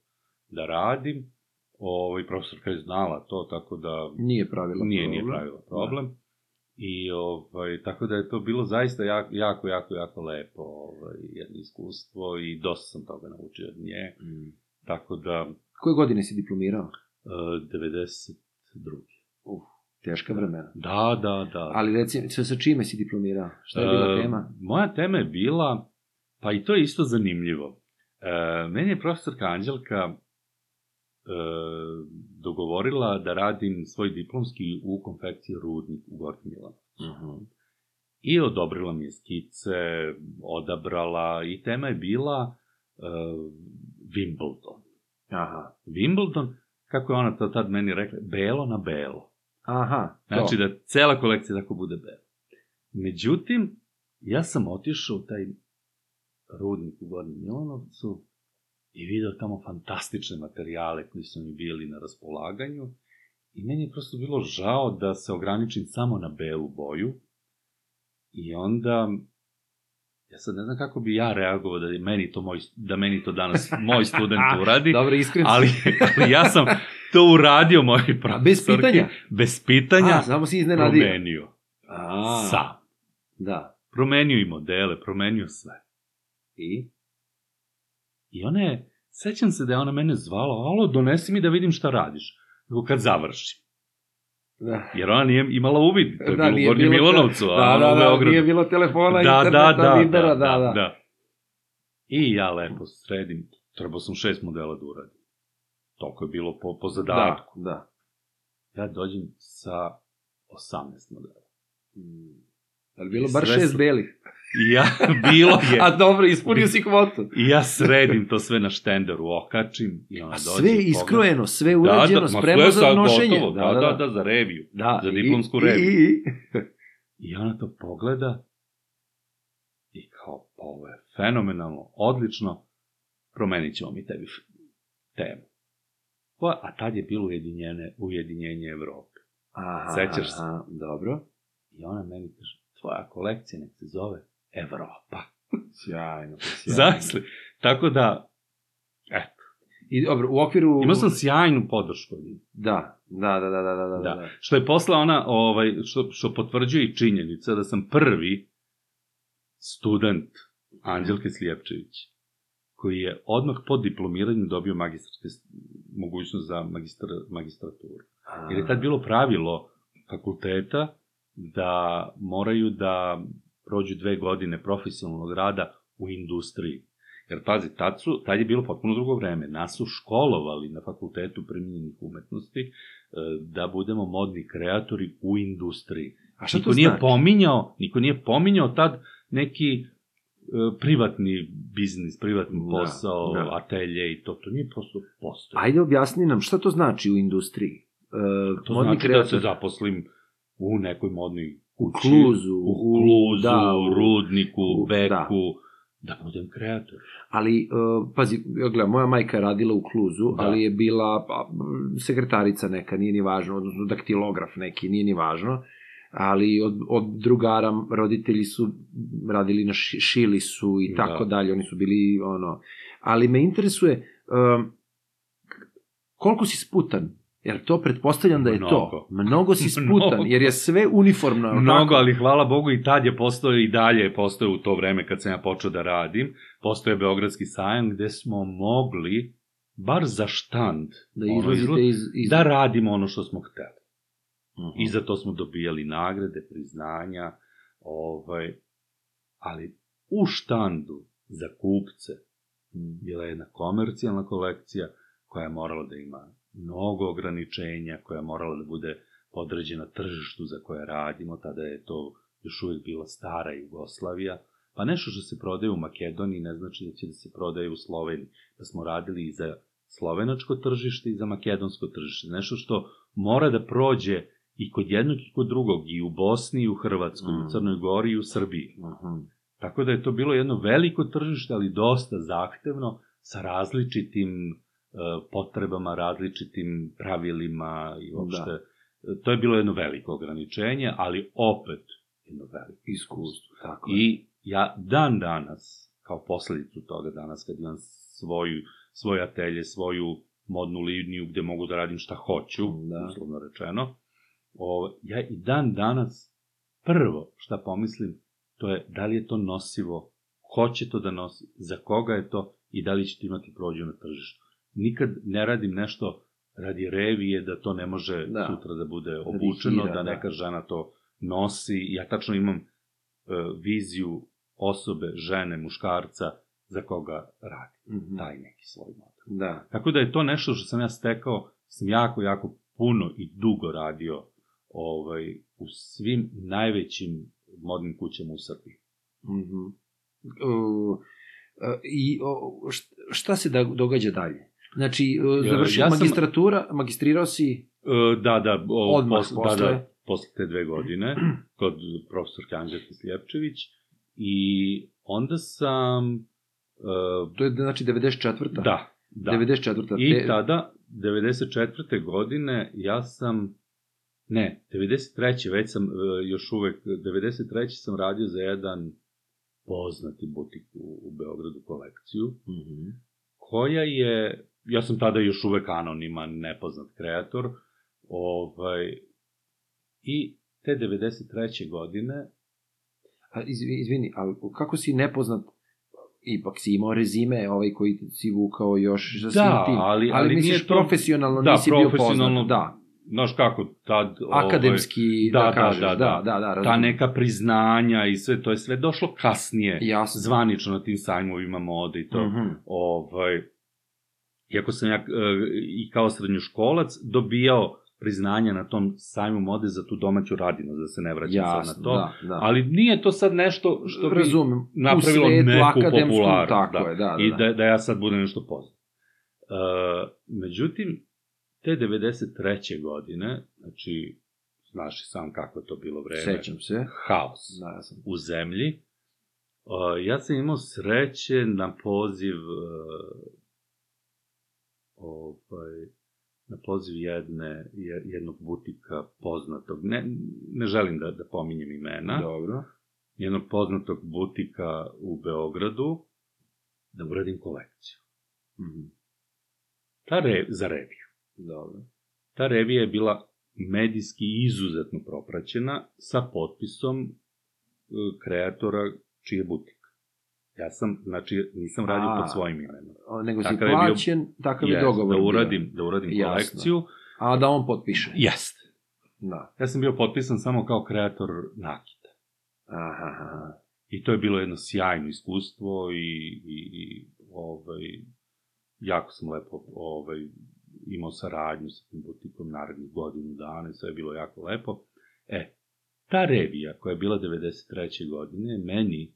da radim. Ovaj profesorka je znala to, tako da Nije pravila nije, problem. nije pravila problem. I ovaj, tako da je to bilo zaista jako, jako, jako, jako lepo ovaj, jedno iskustvo i dosta sam toga naučio od nje. Mm. Tako da, Koje godine si diplomirao? e, 92. Teška vremena. Da, da, da. Ali recimo, sa, sa čime si diplomirao? Šta je bila E, tema? Moja tema je bila, pa i to je isto zanimljivo. E, meni je profesorka Anđelka e, dogovorila da radim svoj diplomski u konfekciji Rudnik u Gornjem Milanu. Mhm. I odobrila mi je skice, odabrala i tema je bila e, Wimbledon. Aha. Wimbledon, kako je ona to tad meni rekla, belo na belo. Aha, to. Znači da cela kolekcija tako bude bela. Međutim, ja sam otišao u taj rudnik u Gornjem Milanovcu i video tamo fantastične materijale koji su mi bili na raspolaganju i meni je prosto bilo žao da se ograničim samo na belu boju i onda ja sad ne znam kako bi ja reagovao da meni to moj, da meni to danas moj student uradi, Dobro, iskren si. ali, ali ja sam to uradio moj A, profesorki. bez pitanja? Bez pitanja A, samo si iznenadio. promenio. A, Sam. Da. Promenio i modele, promenio sve. I? I ona je, sećam se da je ona mene zvala, alo, donesi mi da vidim šta radiš. Nego kad završim. Da. Jer ona nije imala uvid, to je Da, bilo u Gornjem Milanovcu, a Da, ona da, u da, Beogradu. nije bilo telefona, da, interneta, da, da, Vibera, da, da, da. I ja lepo sredim, trebao sam šest modela da uradim. Toliko je bilo po, po zadatku. Da, da. Ja dođem sa 18 modela. Mm. Ali bilo bar šest belih. I ja, bilo je. A dobro, ispunio si kvotu. I ja sredim to sve na štenderu, okačim i ona A dođe. sve iskrojeno, sve urađeno, ma spremno sve za nošenje. Gotovo, da, da, da, za reviju. Da, za diplomsku i- reviju. i- i- I ona to pogleda i kao, pa ovo je fenomenalno, odlično, promenit ćemo mi tebi temu. Pa, a tad je bilo ujedinjene, ujedinjenje Evrope. Aha, Sećaš se? aha, Dobro. I ona meni kaže, tvoja kolekcija nek se zove Evropa. Sjajno, sjajno. Zamisli. Tako da, eto, I dobro, u okviru... imao sam sjajnu podršku. Da, da, da, da, da, da, da. Da. da. Što je posle ona, ovaj, što, što potvrđuje i činjenica da sam prvi student Anđelke Slijepčević, koji je odmah po diplomiranju dobio magistarske mogućnost za magistra, magistraturu. Jer je tad bilo pravilo fakulteta da moraju da prođu dve godine profesionalnog rada u industriji. Jer pazi, tad, su, tad je bilo potpuno drugo vreme. Nas su školovali na fakultetu primjenjenih umetnosti e, da budemo modni kreatori u industriji. A šta niko to nije znači? pominjao, niko nije pominjao tad neki e, privatni biznis, privatni Da, posao, da. atelje i to, to nije prosto postoje. Ajde objasni nam šta to znači u industriji. E, To modni znači da kreator- se zaposlim u nekoj modnoj U Kluzu, u u- Kluzu, da, u- Rudniku, u- Beku, da. budem kreator. Ali, uh, pazi, gledaj, moja majka je radila u Kluzu, Da. ali je bila pa, sekretarica neka, nije ni važno, odnosno daktilograf neki, nije ni važno, ali od, od drugara roditelji su radili na ši, šili su i Da. tako dalje, oni su bili ono, ali me interesuje um, koliko si sputan, jer to pretpostavljam da je to. Mnogo. Mnogo si sputan, Mnogo. jer je sve uniformno. Mnogo, tako? ali hvala Bogu i tad je postao i dalje je postao u to vreme kad sam ja počeo da radim. Postao je Beogradski sajam gde smo mogli, bar za štand, Da ono, iz... iz... da radimo ono što smo hteli. Mhm. I za to smo dobijali nagrade, priznanja, ovaj, ali u štandu za kupce Mhm. bila je jedna komercijalna kolekcija koja je morala da ima mnogo ograničenja, koja je morala da bude podređena tržištu za koje radimo, tada je to još uvek bila stara Jugoslavija, pa nešto što se prodaje u Makedoniji ne znači da će da se prodaje u Sloveniji, da smo radili i za slovenačko tržište i za makedonsko tržište, nešto što mora da prođe i kod jednog i kod drugog, i u Bosni, i u Hrvatskoj, i Mm. u Crnoj Gori, i u Srbiji. Mhm. Tako da je to bilo jedno veliko tržište, ali dosta zahtevno, sa različitim potrebama, različitim pravilima i uopšte. Da. To je bilo jedno veliko ograničenje, ali opet jedno veliko Iskustvo, tako je. I ja dan danas, kao posledicu toga danas, kad imam svoju, svoj atelje, svoju modnu liniju gde mogu da radim šta hoću, Da. uslovno rečeno, o, ja i dan danas prvo šta pomislim, to je da li je to nosivo, ko će to da nosi, za koga je to i da li će to imati prođu na tržištu. Nikad ne radim nešto radi revije da to ne može Da. da. sutra da bude obučeno, Rihira, da da. neka žena to nosi. Ja tačno imam e, viziju osobe, žene, muškarca za koga radi. Mhm. Taj neki svoj model. Da. Tako da je to nešto što sam ja stekao, sam jako, jako puno i dugo radio ovaj, u svim najvećim modnim kućama u Srbiji. Mhm. Uh, I o, št- šta se da, događa dalje? Znači, uh, Ja- završio ja sam- magistratura, magistrirao si... E, da, da, o, Odmah posle, da, posle? da, posle te dve godine, kod profesorke Anđelke Slijepčević, i onda sam, e, To je znači 94. da, da, 94. I Te- tada, 94. godine, ja sam, ne, 93. već sam, e, još uvek, 93. sam radio za jedan poznati butik u, u Beogradu kolekciju, Mhm. koja je, ja sam tada još uvek anoniman, nepoznat kreator, ovaj, i te 93. godine, A, izvini, izvini, ali kako si nepoznat ipak si imao rezime, ovaj koji si vukao još za svim Da, tim. ali- ali ali misliš to- profesionalno da, nisi bio profesionalno, poznat. Da, znaš kako, tad... akademski, da, da, da, kažeš, da, da, da. da, da, ta neka priznanja i sve, to je sve došlo kasnije, Jasno. zvanično na tim sajmovima mode i to. Mhm. ovaj, iako sam ja e, i kao srednjoškolac dobijao priznanja na tom sajmu mode za tu domaću radinost, da se ne vraćam Jasno, sad na to. da, da. Ali nije to sad nešto što bi Razumem. napravilo svetu neku popularnost. tako je, da, da, I da. da, da ja sad budem nešto poznat. E, međutim, te 93. godine, znači, znaš i sam kako je to bilo vreme. Sećam se. Haos Da, ja sam. u zemlji. Uh, ja sam imao sreće na poziv uh, ovaj, na poziv jedne, je- jednog butika poznatog, ne, ne želim da, da pominjem imena, Dobro. jednog poznatog butika u Beogradu, da uradim kolekciju. Mhm. Ta re, za reviju. Dobro. Ta revija je bila medijski izuzetno propraćena sa potpisom e, kreatora čiji je butik. Ja sam, znači, nisam radio A, pod svojim imenom. Nego si Takav je bio- plaćen, takav je dogovor. da bio. uradim, da uradim Jasno. kolekciju. A da on potpiše. Jeste. Da. Ja sam bio potpisan samo kao kreator nakita. Aha, aha. I to je bilo jedno sjajno iskustvo i, i, i ovaj, jako sam lepo ovaj, imao saradnju sa tim butikom narednih godinu dana i sve je bilo jako lepo. E, ta revija koja je bila 93. godine meni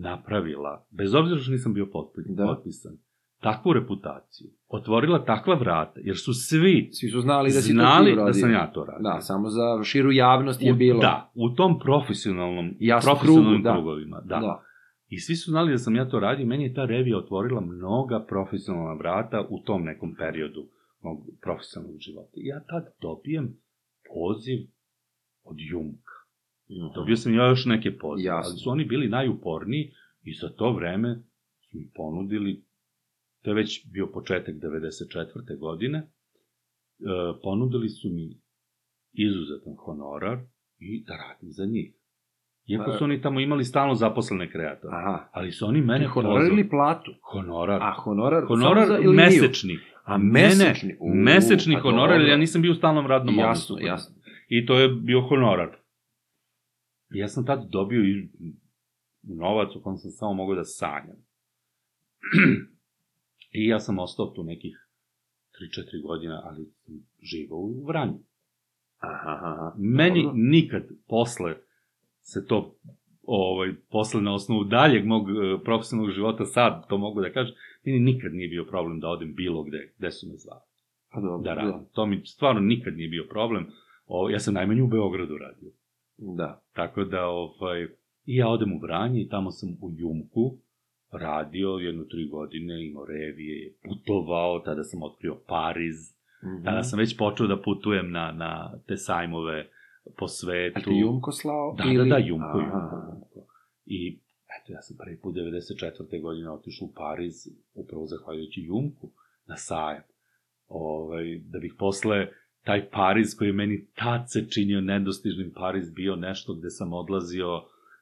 napravila, bez obzira što nisam bio potpi- Da. potpisan, takvu reputaciju, otvorila takva vrata, jer su svi Svi su znali da si znali to da sam ja to radio. Da, samo za širu javnost je U- bilo. Da, u tom profesionalnom, Jasno, profesionalnim krugu, da. krugovima. Da. da. I svi su znali da sam ja to radio, meni je ta revija otvorila mnoga profesionalna vrata u tom nekom periodu mog profesionalnog života. Ja tad dobijem poziv od Jumka. Dobio sam ja još neke pozive, Jasno. ali su oni bili najuporniji i za to vreme su mi ponudili, to je već bio početak 94. godine, e, ponudili su mi izuzetan honorar i da radim za njih. Iako su oni tamo imali stalno zaposlene kreatore. Aha. Ali su oni mene honorar pozvali- ili platu? Honorar. A, honorar, honorar za liniju? mesečni. A, Mene- mesečni? U, mesečni pa honorar, jer ja nisam bio u stalnom radnom Jasno, odnosu. jasno. I to je bio honorar. I ja sam tad dobio i novac u kojem sam samo mogao da sanjam. I ja sam ostao tu nekih 3-4 godina, ali sam živao u Vranju. Aha, aha. Meni Dobro. nikad posle se to ovaj, posle na osnovu daljeg mog e, profesionalnog života, sad to mogu da kažem, meni nikad nije bio problem da odem bilo gde, gde su me zvali, Pa dobro, da radim. To mi stvarno nikad nije bio problem. O, ja sam najmanje u Beogradu radio. Da. Tako da, ovaj, i ja odem u Vranje i tamo sam u Jumku radio jedno tri godine, imao revije, putovao, tada sam otkrio Pariz, Mhm. tada sam već počeo da putujem na, na te sajmove po A svetu. ti Jumko slao? Da, ili... da, da, Jumko, Aha. Jumko, Jumko. I, eto, ja sam prvi put 94. godine otišao u Pariz, upravo zahvaljujući Jumku, na sajam. Ovaj, da bih posle taj Pariz koji je meni tad se činio nedostižnim Pariz bio nešto gde sam odlazio,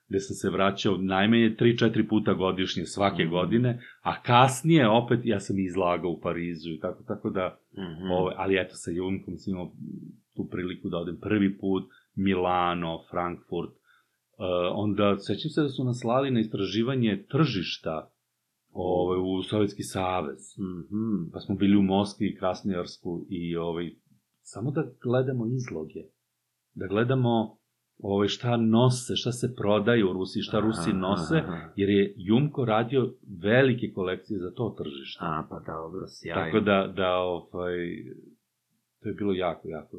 gde sam se vraćao najmanje 3-4 puta godišnje svake Mhm. godine, a kasnije opet ja sam izlagao u Parizu i tako, tako da Mhm. Ove, ali eto, sa Junkom sam imao tu priliku da odem prvi put, Milano, Frankfurt, uh, onda sećam se da su nas slali na istraživanje tržišta ove, u Sovjetski savez. Mhm. Pa smo bili u Moskvi Krasnojarsku i ovaj, samo da gledamo izloge. Da gledamo ovaj, šta nose, šta se prodaje u Rusiji, šta Rusi Aha, nose, aha. jer je Jumko radio velike kolekcije za to tržište. A, pa dobro, sjajno. Tako da, da ovaj, to je bilo jako, jako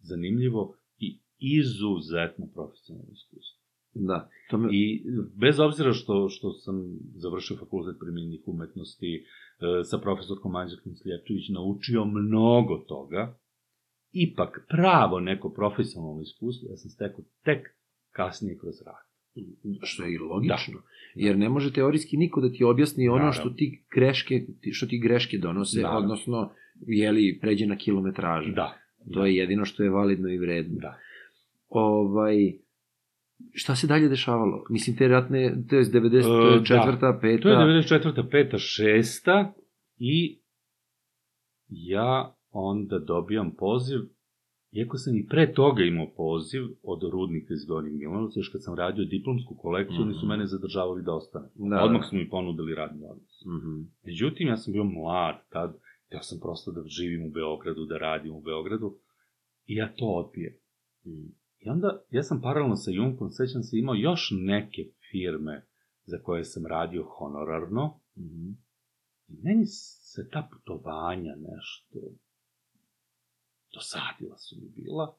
zanimljivo i izuzetno profesionalno iskustvo. Da. To me... I bez obzira što, što sam završio fakultet primjenjenih umetnosti e, sa profesorkom Anđelkom Slijepčević, naučio mnogo toga, ipak pravo neko profesionalno iskustvo ja sam stekao tek kasnije kroz rad. Što je i logično. Jer ne može teorijski niko da ti objasni ono Naravno. što ti greške, što ti greške donose, Naravno. odnosno, jeli, pređe na kilometražu. Da. To je jedino što je validno i vredno. Da. Ovaj, šta se dalje dešavalo? Mislim, te ratne, to je 94. E, da. 5. To je 94. 5. 6. i ja onda dobijam poziv, iako sam i pre toga imao poziv od rudnika iz Gornjeg Milanovca, još kad sam radio diplomsku kolekciju, oni su Mhm. mene zadržavali da ostane. Da, Odmah da. su mi ponudili radni odnos. Mhm. Međutim, ja sam bio mlad tad, htio sam prosto da živim u Beogradu, da radim u Beogradu, i ja to odbijem. Mhm. I onda, ja sam paralelno sa Junkom, sećam se, imao još neke firme za koje sam radio honorarno, Mhm. i meni se ta putovanja nešto dosadila su mi bila,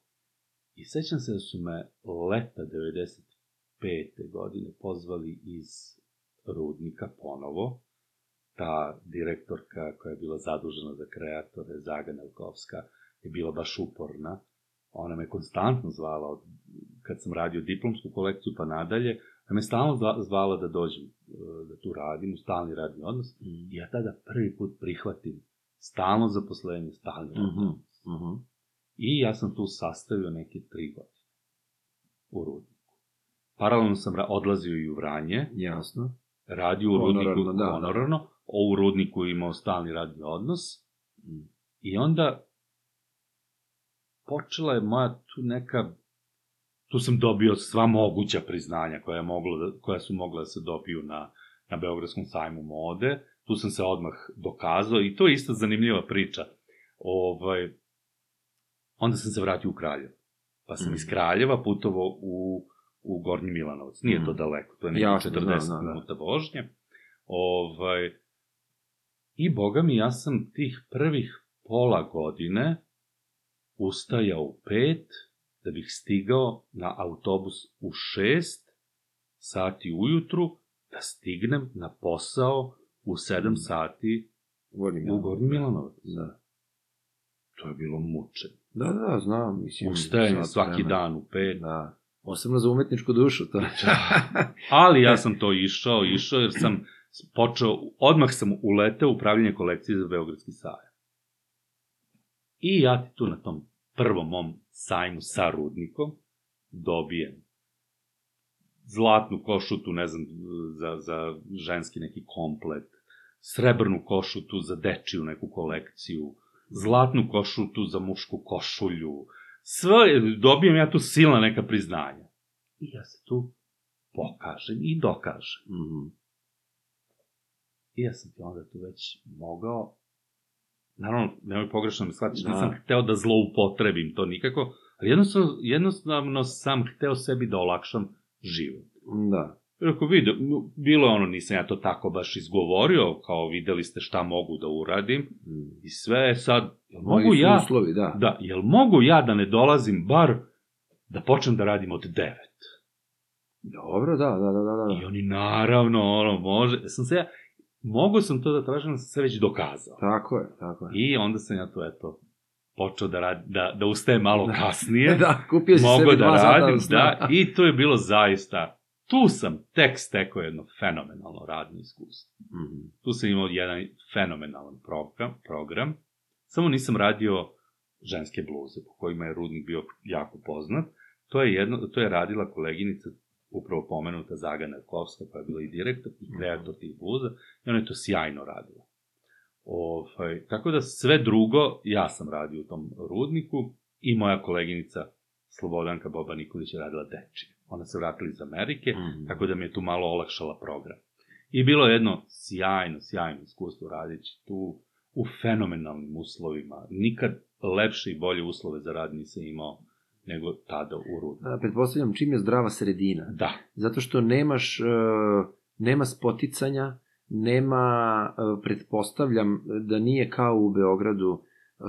i sećam se da su me leta 95. godine pozvali iz Rudnika ponovo, ta direktorka koja je bila zadužena za kreatore, Zaga Nelkovska, je bila baš uporna. Ona me konstantno zvala, od, kad sam radio diplomsku kolekciju pa nadalje, da me stalno zva- zvala da dođem, e, da tu radim, u stalni radni odnos. I ja tada prvi put prihvatim stalno zaposlenje, stalni Mhm. odnos. Mhm. I ja sam tu sastavio neke tri godine u rudniku. paralelno sam odlazio i u Vranje, Jasno. radio u rudniku Honorarno, da, da. honorarno, o u rudniku imao stalni radni odnos, i onda počela je moja tu neka, tu sam dobio sva moguća priznanja koja, je moglo da, koja su mogla da se dobiju na, na Beogradskom sajmu mode, tu sam se odmah dokazao i to je isto zanimljiva priča. Ovaj, onda sam se vratio u Kraljevo. Pa sam Mhm. iz Kraljeva putovao u, u Gornji Milanovac. Nije to Mhm. daleko, to je neki Jasno, 40 da, da, da. minuta vožnje. Ovaj, I boga mi, ja sam tih prvih pola godine ustajao u pet, da bih stigao na autobus u šest sati ujutru, da stignem na posao u sedam sati Gornji u Gornji Milanovac. Da. To je bilo mučenje. Da, da, znam. Mislim, Ustajanje sat svaki vremena. dan u pet. Da. Posebno za umetničku dušu, to. Ali ja sam to išao, išao jer sam počeo, odmah sam uleteo u upravljanje kolekcije za Beogradski sajam. I ja ti tu na tom prvom mom sajmu sa rudnikom dobijem zlatnu košutu, ne znam, za, za ženski neki komplet, srebrnu košutu za dečiju neku kolekciju, zlatnu košutu za mušku košulju, sve, dobijem ja tu silna neka priznanja. I ja se tu pokažem i dokažem. Mhm. I ja sam ti onda tu već mogao, naravno, nemoj pogrešno me shvatiš, Da. nisam hteo da zloupotrebim to nikako, ali jednostavno, jednostavno sam hteo sebi da olakšam život. Da. Jer ako vide, bilo je ono, nisam ja to tako baš izgovorio, kao videli ste šta mogu da uradim, Mhm. i sve je sad, jel mogu ja, uslovi, da. da, jel mogu ja da ne dolazim bar da počnem da radim od devet? Dobro, da, da, da, da. I da. oni naravno, ono, može, sam se ja, mogu sam to da tražim, sam se već dokazao. Tako je, tako je. I onda sam ja to, eto, počeo da, rad, da, da ustajem malo Da. kasnije. da, kupio si Mogu sebi da dva sata radim, sna. da, i to je bilo zaista, tu sam tek stekao jedno fenomenalno radno iskustvo. Mhm. Tu sam imao jedan fenomenalan program, program, samo nisam radio ženske bluze, po kojima je Rudnik bio jako poznat. To je, jedno, to je radila koleginica, upravo pomenuta Zaga Nerkovska, koja je bila i direktor i kreator tih bluza, i ona je to sjajno radila. Ovaj, tako da sve drugo, ja sam radio u tom rudniku i moja koleginica Slobodanka Boba Nikolić je radila dečije. Ona se vratila iz Amerike, Mhm. tako da mi je tu malo olakšala program. I bilo je jedno sjajno, sjajno iskustvo radići tu u fenomenalnim uslovima. Nikad lepše i bolje uslove za rad nisam imao nego tada u rudniku. Da, pretpostavljam čim je zdrava sredina. Da, Zato što nemaš, e, nema spoticanja, nema, e, pretpostavljam da nije kao u Beogradu, e,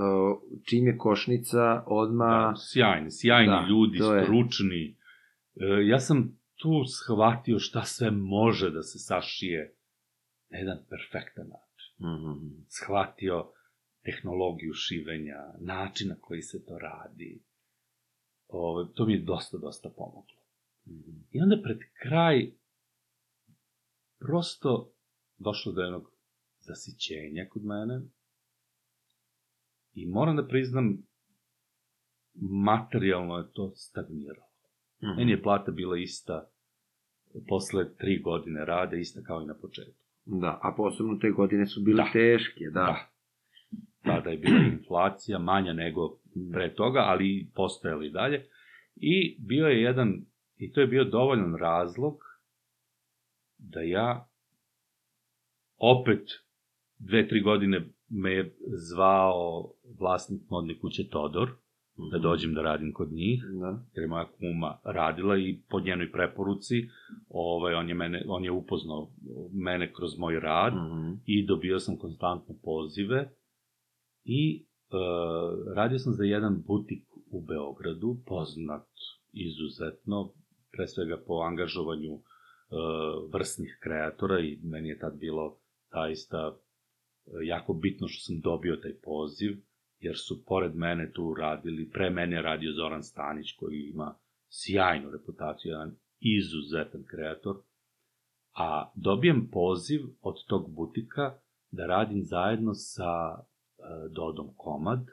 čim je košnica, odma... da, sjajni, sjajni Da, ljudi, stručni. E, ja sam tu shvatio šta sve može da se sašije na jedan perfektan način. Mhm. Shvatio tehnologiju šivenja, način na koji se to radi. Ove, to mi je dosta, dosta pomoglo. Mhm. I onda pred kraj prosto došlo do jednog zasićenja kod mene i moram da priznam materijalno je to stagniralo. Mhm. Meni je plata bila ista posle tri godine rada, ista kao i na početku. Da, a posebno te godine su bile Da. teške, da. Da. Tada je bila inflacija manja nego pre toga, ali postojala i dalje. I bio je jedan, i to je bio dovoljan razlog da ja opet dve, tri godine me je zvao vlasnik modne kuće Todor, da dođem da radim kod njih, Da. jer je moja kuma radila i po njenoj preporuci, ovaj, on, je mene, on je upoznao mene kroz moj rad, Mhm. i dobio sam konstantno pozive i e, radio sam za jedan butik u Beogradu, poznat izuzetno, pre svega po angažovanju e, vrsnih kreatora i meni je tad bilo zaista e, jako bitno što sam dobio taj poziv, jer su pored mene tu radili, pre mene je radio Zoran Stanić koji ima sjajnu reputaciju, jedan izuzetan kreator, a dobijem poziv od tog butika da radim zajedno sa e, Dodom Komad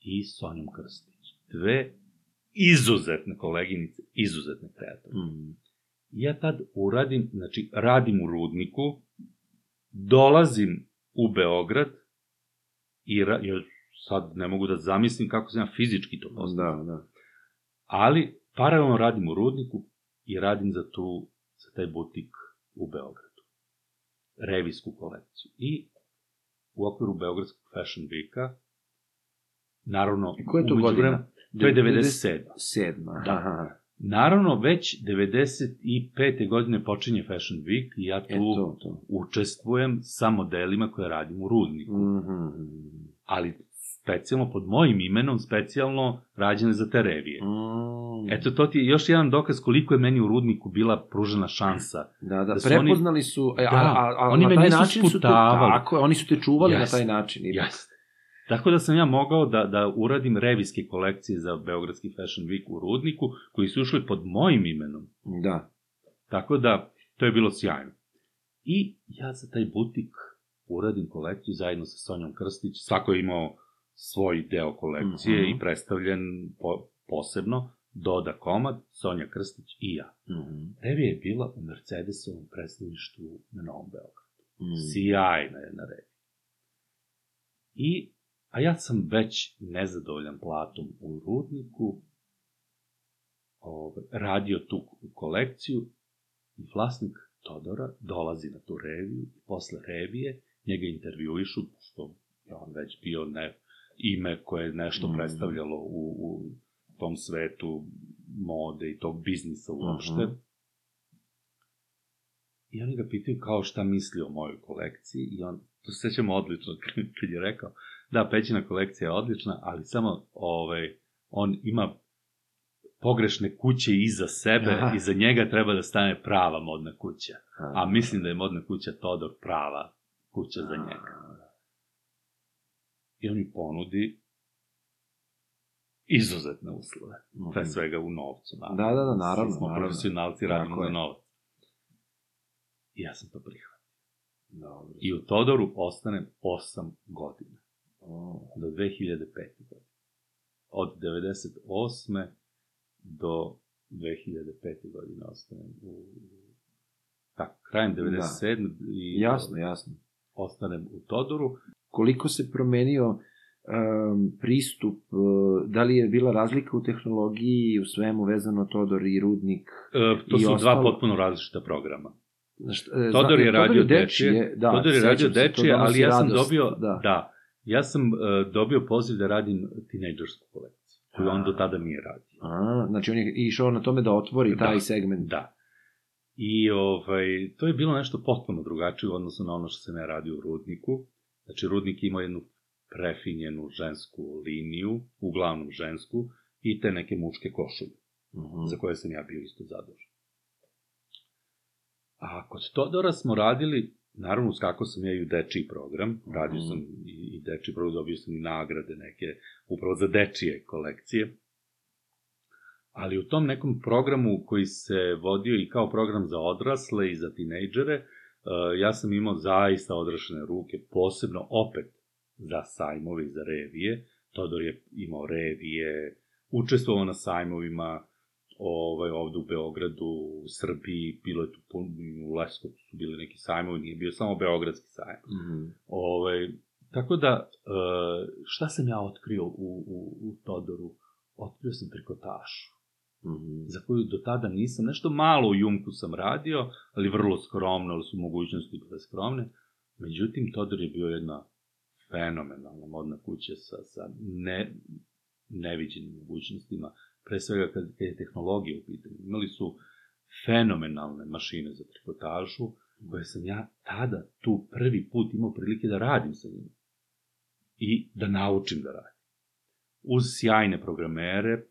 i Sonjom Krstić. Dve izuzetne koleginice, izuzetne kreatori. Mhm. I ja tad uradim, znači, radim u rudniku, dolazim u Beograd i ra, sad ne mogu da zamislim kako sam ja fizički to postao. Da, da. Ali, paralelno radim u rudniku i radim za tu, za taj butik u Beogradu. Revijsku kolekciju. I u okviru Beogradskog Fashion Weeka, naravno... I koja je to godina? To je 97. Sedma. Da. Aha. Naravno, već 95. godine počinje Fashion Week i ja tu E, to, to. učestvujem sa modelima koje radim u rudniku. Mhm. Ali specijalno pod mojim imenom, specijalno rađene za te revije. Mm. Eto, to ti je još jedan dokaz koliko je meni u rudniku bila pružena šansa. Da, da, da su prepoznali su, e, a, Da, a, a, oni na taj način su te, tako oni su te čuvali Jeste. na taj način. Jeste. Tako da sam ja mogao da, da uradim revijske kolekcije za Beogradski Fashion Week u Rudniku, koji su ušli pod mojim imenom. Da. Tako da, to je bilo sjajno. I ja za taj butik uradim kolekciju zajedno sa Sonjom Krstić. Svako je imao svoj deo kolekcije Mhm. i predstavljen po, posebno. Doda komad, Sonja Krstić i ja. Mhm. Revija je bila u Mercedesovom predstavništvu na Novom Beogradu. Mm. Sjajna jedna revija. I, a ja sam već nezadovoljan platom u Rudniku, ovaj, radio tu kolekciju i vlasnik Todora dolazi na tu reviju i posle revije njega intervjuišu, što je on već bio ne, ime koje je nešto Mhm. predstavljalo u, u tom svetu mode i tog biznisa uopšte. Mhm. I oni ga pitaju kao šta misli o mojoj kolekciji i on, to se sećamo odlično, kad je rekao, da, Pećina kolekcija je odlična, ali samo ovaj, on ima pogrešne kuće iza sebe Aha. i za njega treba da stane prava modna kuća. Aha. A mislim da je modna kuća Todor prava kuća za njega. I on mi ponudi izuzetne uslove. Mhm. Pre svega u novcu. Da, da, da, naravno, Svi smo naravno. profesionalci, radimo za je. novac. I ja sam to prihvatio. Dobro. I u Todoru ostanem 8 godina. O, Do 2005. godine. Od 98. do 2005. godine ostanem u... Tako, krajem 97. i Jasno, jasno. ostanem u Todoru. Koliko se promenio um, pristup, uh, da li je bila razlika u tehnologiji i u svemu vezano Todor i Rudnik? E, to I su dva ostalo- potpuno različita programa. Znaš, e, Todor zna- je radio dečije, dečije, da, Todor je radio se, dečije, ali ja sam radost, dobio, da. da, ja sam uh, dobio poziv da radim tinejdžersku kolekciju, koju on do tada nije radio. A, znači on je išao na tome da otvori taj Da, segment. Da. I ovaj, to je bilo nešto potpuno drugačije u odnosu na ono što sam ja radio u Rudniku. Znači, Rudnik ima jednu prefinjenu žensku liniju, uglavnom žensku, i te neke muške košulje, Mhm. za koje sam ja bio isto zadužen. A kod Todora smo radili, naravno skako sam ja i u dečiji program, radio Mhm. sam i, i dečiji program, dobio sam i nagrade neke, upravo za dečije kolekcije. Ali u tom nekom programu koji se vodio i kao program za odrasle i za tinejdžere, uh, ja sam imao zaista odrašene ruke, posebno opet za sajmove i za revije. Todor je imao revije, učestvovao na sajmovima, ovaj, ovde u Beogradu, u Srbiji, bilo je tu u Leskovcu su bili neki sajmovi, nije bio samo Beogradski sajam. Mhm. Ovaj, tako da, e, šta sam ja otkrio u, u, u Todoru? Otkrio sam trikotašu, Mhm. za koju do tada nisam, nešto malo u Jumku sam radio, ali vrlo skromno, ali su mogućnosti bile skromne. Međutim, Todor je bio jedna fenomenalna modna kuća sa, sa ne, neviđenim mogućnostima, pre svega kad je tehnologija u pitanju. Imali su fenomenalne mašine za trikotažu, koje sam ja tada tu prvi put imao prilike da radim sa njima. I da naučim da radim. Uz sjajne programere,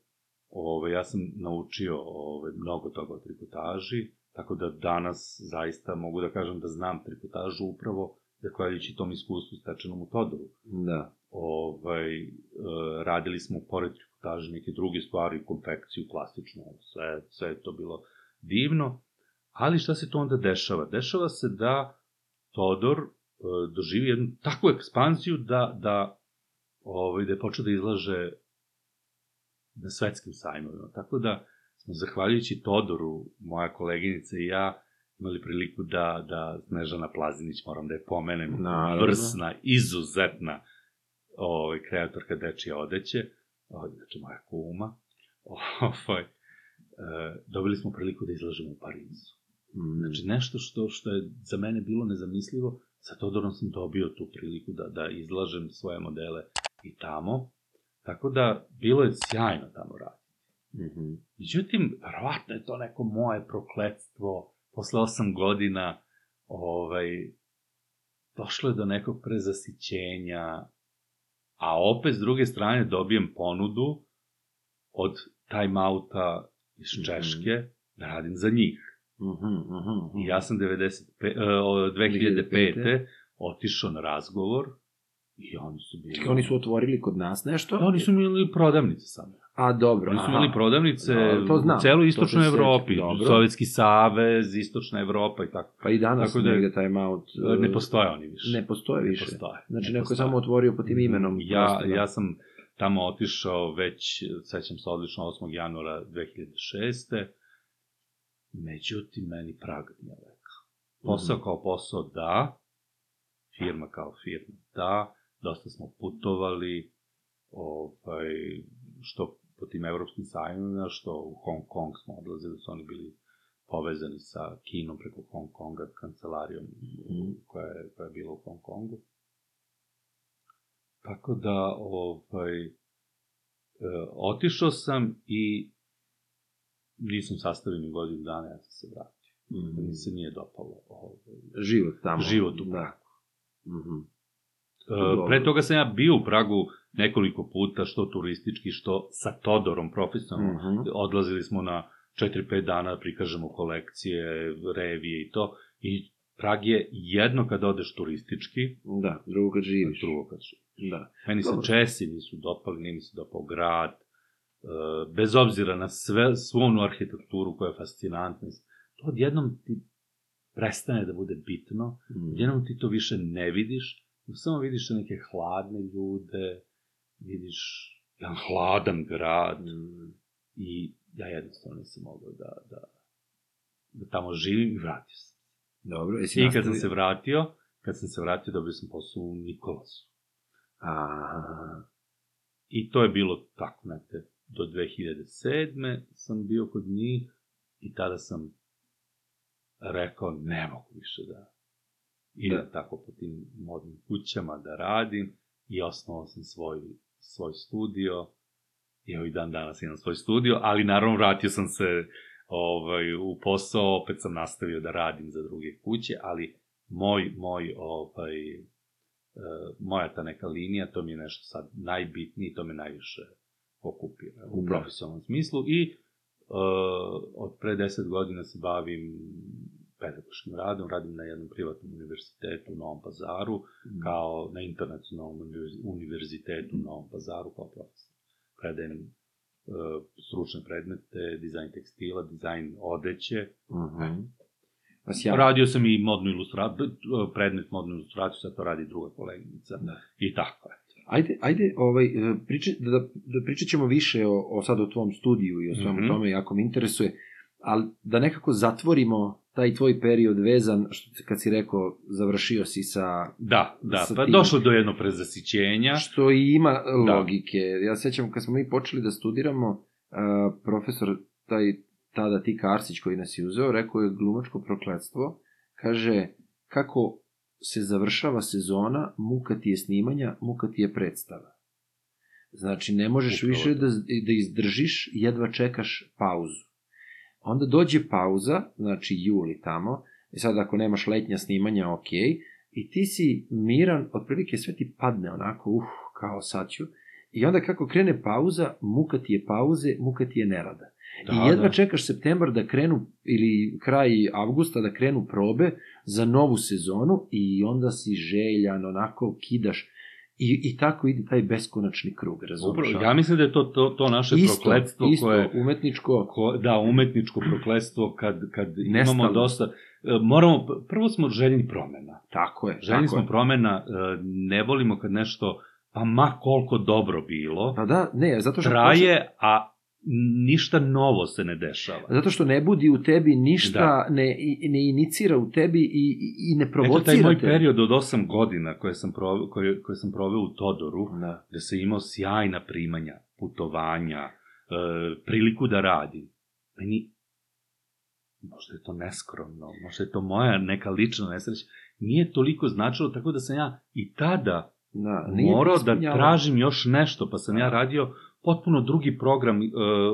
ove, ja sam naučio ove, mnogo toga o trikotaži, tako da danas zaista mogu da kažem da znam trikotažu upravo zahvaljujući tom iskustvu stečenom u Todoru Da. ovaj, e, radili smo pored trikotaže neke druge stvari, konfekciju, plastičnu, sve, sve je to bilo divno. Ali šta se to onda dešava? Dešava se da Todor e, doživi jednu takvu ekspanziju da, da, ovaj, da je počeo da izlaže na svetskim sajmovima. Tako da smo, zahvaljujući Todoru, moja koleginica i ja, imali priliku da, da Snežana Plazinić, moram da je pomenem, Naravno. vrsna, izuzetna ovaj, kreatorka dečije odeće, ovaj, znači moja kuma, ovaj, e, dobili smo priliku da izlažemo u Parizu. Mm. Znači, nešto što, što je za mene bilo nezamislivo, sa Todorom sam dobio tu priliku da, da izlažem svoje modele i tamo. Tako da, bilo je sjajno tamo raditi. Mhm. Međutim, verovatno je to neko moje prokletstvo. Posle osam godina, ovaj, došlo je do nekog prezasićenja, a opet, s druge strane, dobijem ponudu od time-outa iz Mhm. Češke da radim za njih. Mhm, mhm, mhm. I ja sam 95, e, o, 2005. otišao na razgovor i oni su bili... Čekaj, oni su otvorili kod nas nešto? Da, oni su imali prodavnice samo. A, dobro. Oni su imali prodavnice Da, to znam, u celoj to istočnoj Evropi, dobro. Sovjetski savez, istočna Evropa i tako. Pa i danas Tako da- negde time out... Ne postoje oni više. Ne postoje Ne više. postoje. Znači, Ne neko je postoje. samo otvorio po tim imenom. Ja, prostora. ja sam tamo otišao već, sećam se odlično, 8. januara 2006. Međutim, meni Prag nije rekao. Posao Mhm. kao posao, da. Firma kao firma, da. Dosta smo putovali, ovaj, što po tim evropskim sajmima, što u Hong Kong smo odlazili, su oni bili povezani sa Kinom preko Hong Konga, kancelarijom Mhm. koja je, koja je bila u Hong Kongu. Tako da, ovaj, e, otišao sam i nisam sastavio ni godinu dana, ja sam se vratio. Mhm. Mi se nije dopalo ovaj, Život tamo. život u Da. Mhm. E, pre toga sam ja bio u Pragu nekoliko puta, što turistički, što sa Todorom profesionalno. Mhm. Odlazili smo na 4-5 dana, da prikažemo kolekcije, revije i to. I Prag je jedno kad odeš turistički, Da, drugo kad živiš. drugo kad živiš. Da. Meni se Dobro. Česi nisu dopali, nije mi se dopao grad, e, bez obzira na sve, svu onu arhitekturu koja je fascinantna. To odjednom ti prestane da bude bitno, Mhm. odjednom ti to više ne vidiš, samo vidiš neke hladne ljude, vidiš jedan hladan grad Mhm. i ja jednostavno nisam mogao da, da, da tamo živim i vratio sam. Dobro, jesi I kad sam se vratio, kad sam se vratio, dobio sam posao u Nikolasu. A, I to je bilo tako, znate, do 2007. sam bio kod njih i tada sam rekao, ne mogu više da idem Da. tako po tim modnim kućama da radim i osnovao sam svoj, svoj studio i ovaj dan danas imam svoj studio, ali naravno vratio sam se ovaj, u posao, opet sam nastavio da radim za druge kuće, ali moj, moj, ovaj, e, moja ta neka linija, to mi je nešto sad najbitnije, to me najviše okupira u Da. profesionalnom smislu i e, od pre 10 godina se bavim pedagoškim radom, radim na jednom privatnom univerzitetu u Novom pazaru, kao na internacionalnom univerz- univerzitetu u Novom pazaru kao profesor. Predajem e, stručne predmete, dizajn tekstila, dizajn odeće. mhm. Pa sjajno. Radio sam i modnu ilustraciju, predmet modnu ilustraciju, sad to radi druga koleginica. Da. I tako je. Ajde, ajde ovaj, e, priči, da, da pričat ćemo više o, o sad o tvom studiju i o svemu Mhm. tome, jako me interesuje, ali da nekako zatvorimo taj tvoj period vezan, što, ti- kad si rekao, završio si sa... Da, da, Sa pa tim- došlo do jednog prezasićenja. Što i ima Da. logike. Ja se sećam kad smo mi počeli da studiramo, a, profesor taj tada Tika Arsić koji nas je uzeo, rekao je glumačko prokletstvo, kaže kako se završava sezona, muka ti je snimanja, muka ti je predstava. Znači, ne možeš Upravo više da, da izdržiš, jedva čekaš pauzu. Onda dođe pauza, znači juli tamo, i sad ako nemaš letnja snimanja, ok, i ti si miran, otprilike sve ti padne onako, uh, kao sad ću, i onda kako krene pauza, muka ti je pauze, muka ti je nerada. Da, I jedva da. čekaš septembar da krenu, ili kraj avgusta da krenu probe za novu sezonu i onda si željan, onako kidaš. I, i tako ide taj beskonačni krug, razumiješ? Upravo, ja mislim da je to, to, to naše isto, prokletstvo isto, koje... umetničko, Ko, da, umetničko prokletstvo kad, kad Nestalno. imamo dosta... e, Moramo, prvo smo željni promena. tako je, Željni tako smo je. promena, e, ne volimo kad nešto, pa ma koliko dobro bilo, Pa da, ne, zato što... traje, a ništa novo se ne dešava. Zato što ne budi u tebi ništa, Da. ne, ne inicira u tebi i, i- ne Eto, provocira taj moj te. period od 8 godina koje sam, proveo, koje, koje sam proveo u Todoru, Da. gde sam imao sjajna primanja, putovanja, e, priliku da radim. Meni, možda je to neskromno, možda je to moja neka lična nesreća, nije toliko značilo, tako da sam ja i tada Da, morao da tražim još nešto, pa sam ja radio potpuno drugi program e,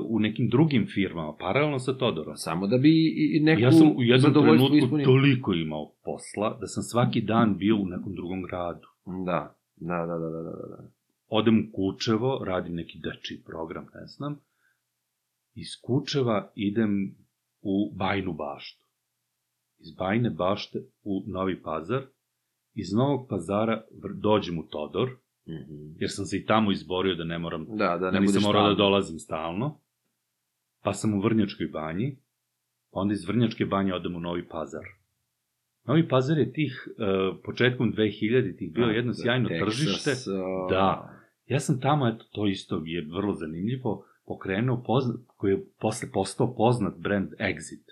u nekim drugim firmama, paralelno sa Todorom. Samo da bi i- neku Ja sam u jednom trenutku ispunio. toliko imao posla da sam svaki dan bio u nekom drugom gradu. Da, da, da, da, da, da, da. Odem u Kučevo, radim neki dečiji program, ne znam. Iz Kučeva idem u Bajnu baštu. Iz Bajne bašte u Novi Pazar. Iz Novog Pazara dođem u Todor, Mhm. jer sam se i tamo izborio da ne moram Da, da, da ne nisam budeš morao da dolazim stalno. Pa sam u Vrnjačkoj banji, pa onda iz Vrnjačke banje odem u Novi Pazar. Novi Pazar je tih, uh, početkom 2000-ih bio Da, jedno da, sjajno Texas, tržište. a, Da. Ja sam tamo, eto, to isto je vrlo zanimljivo, pokrenuo, poznat, koji je posle postao poznat brand Exit.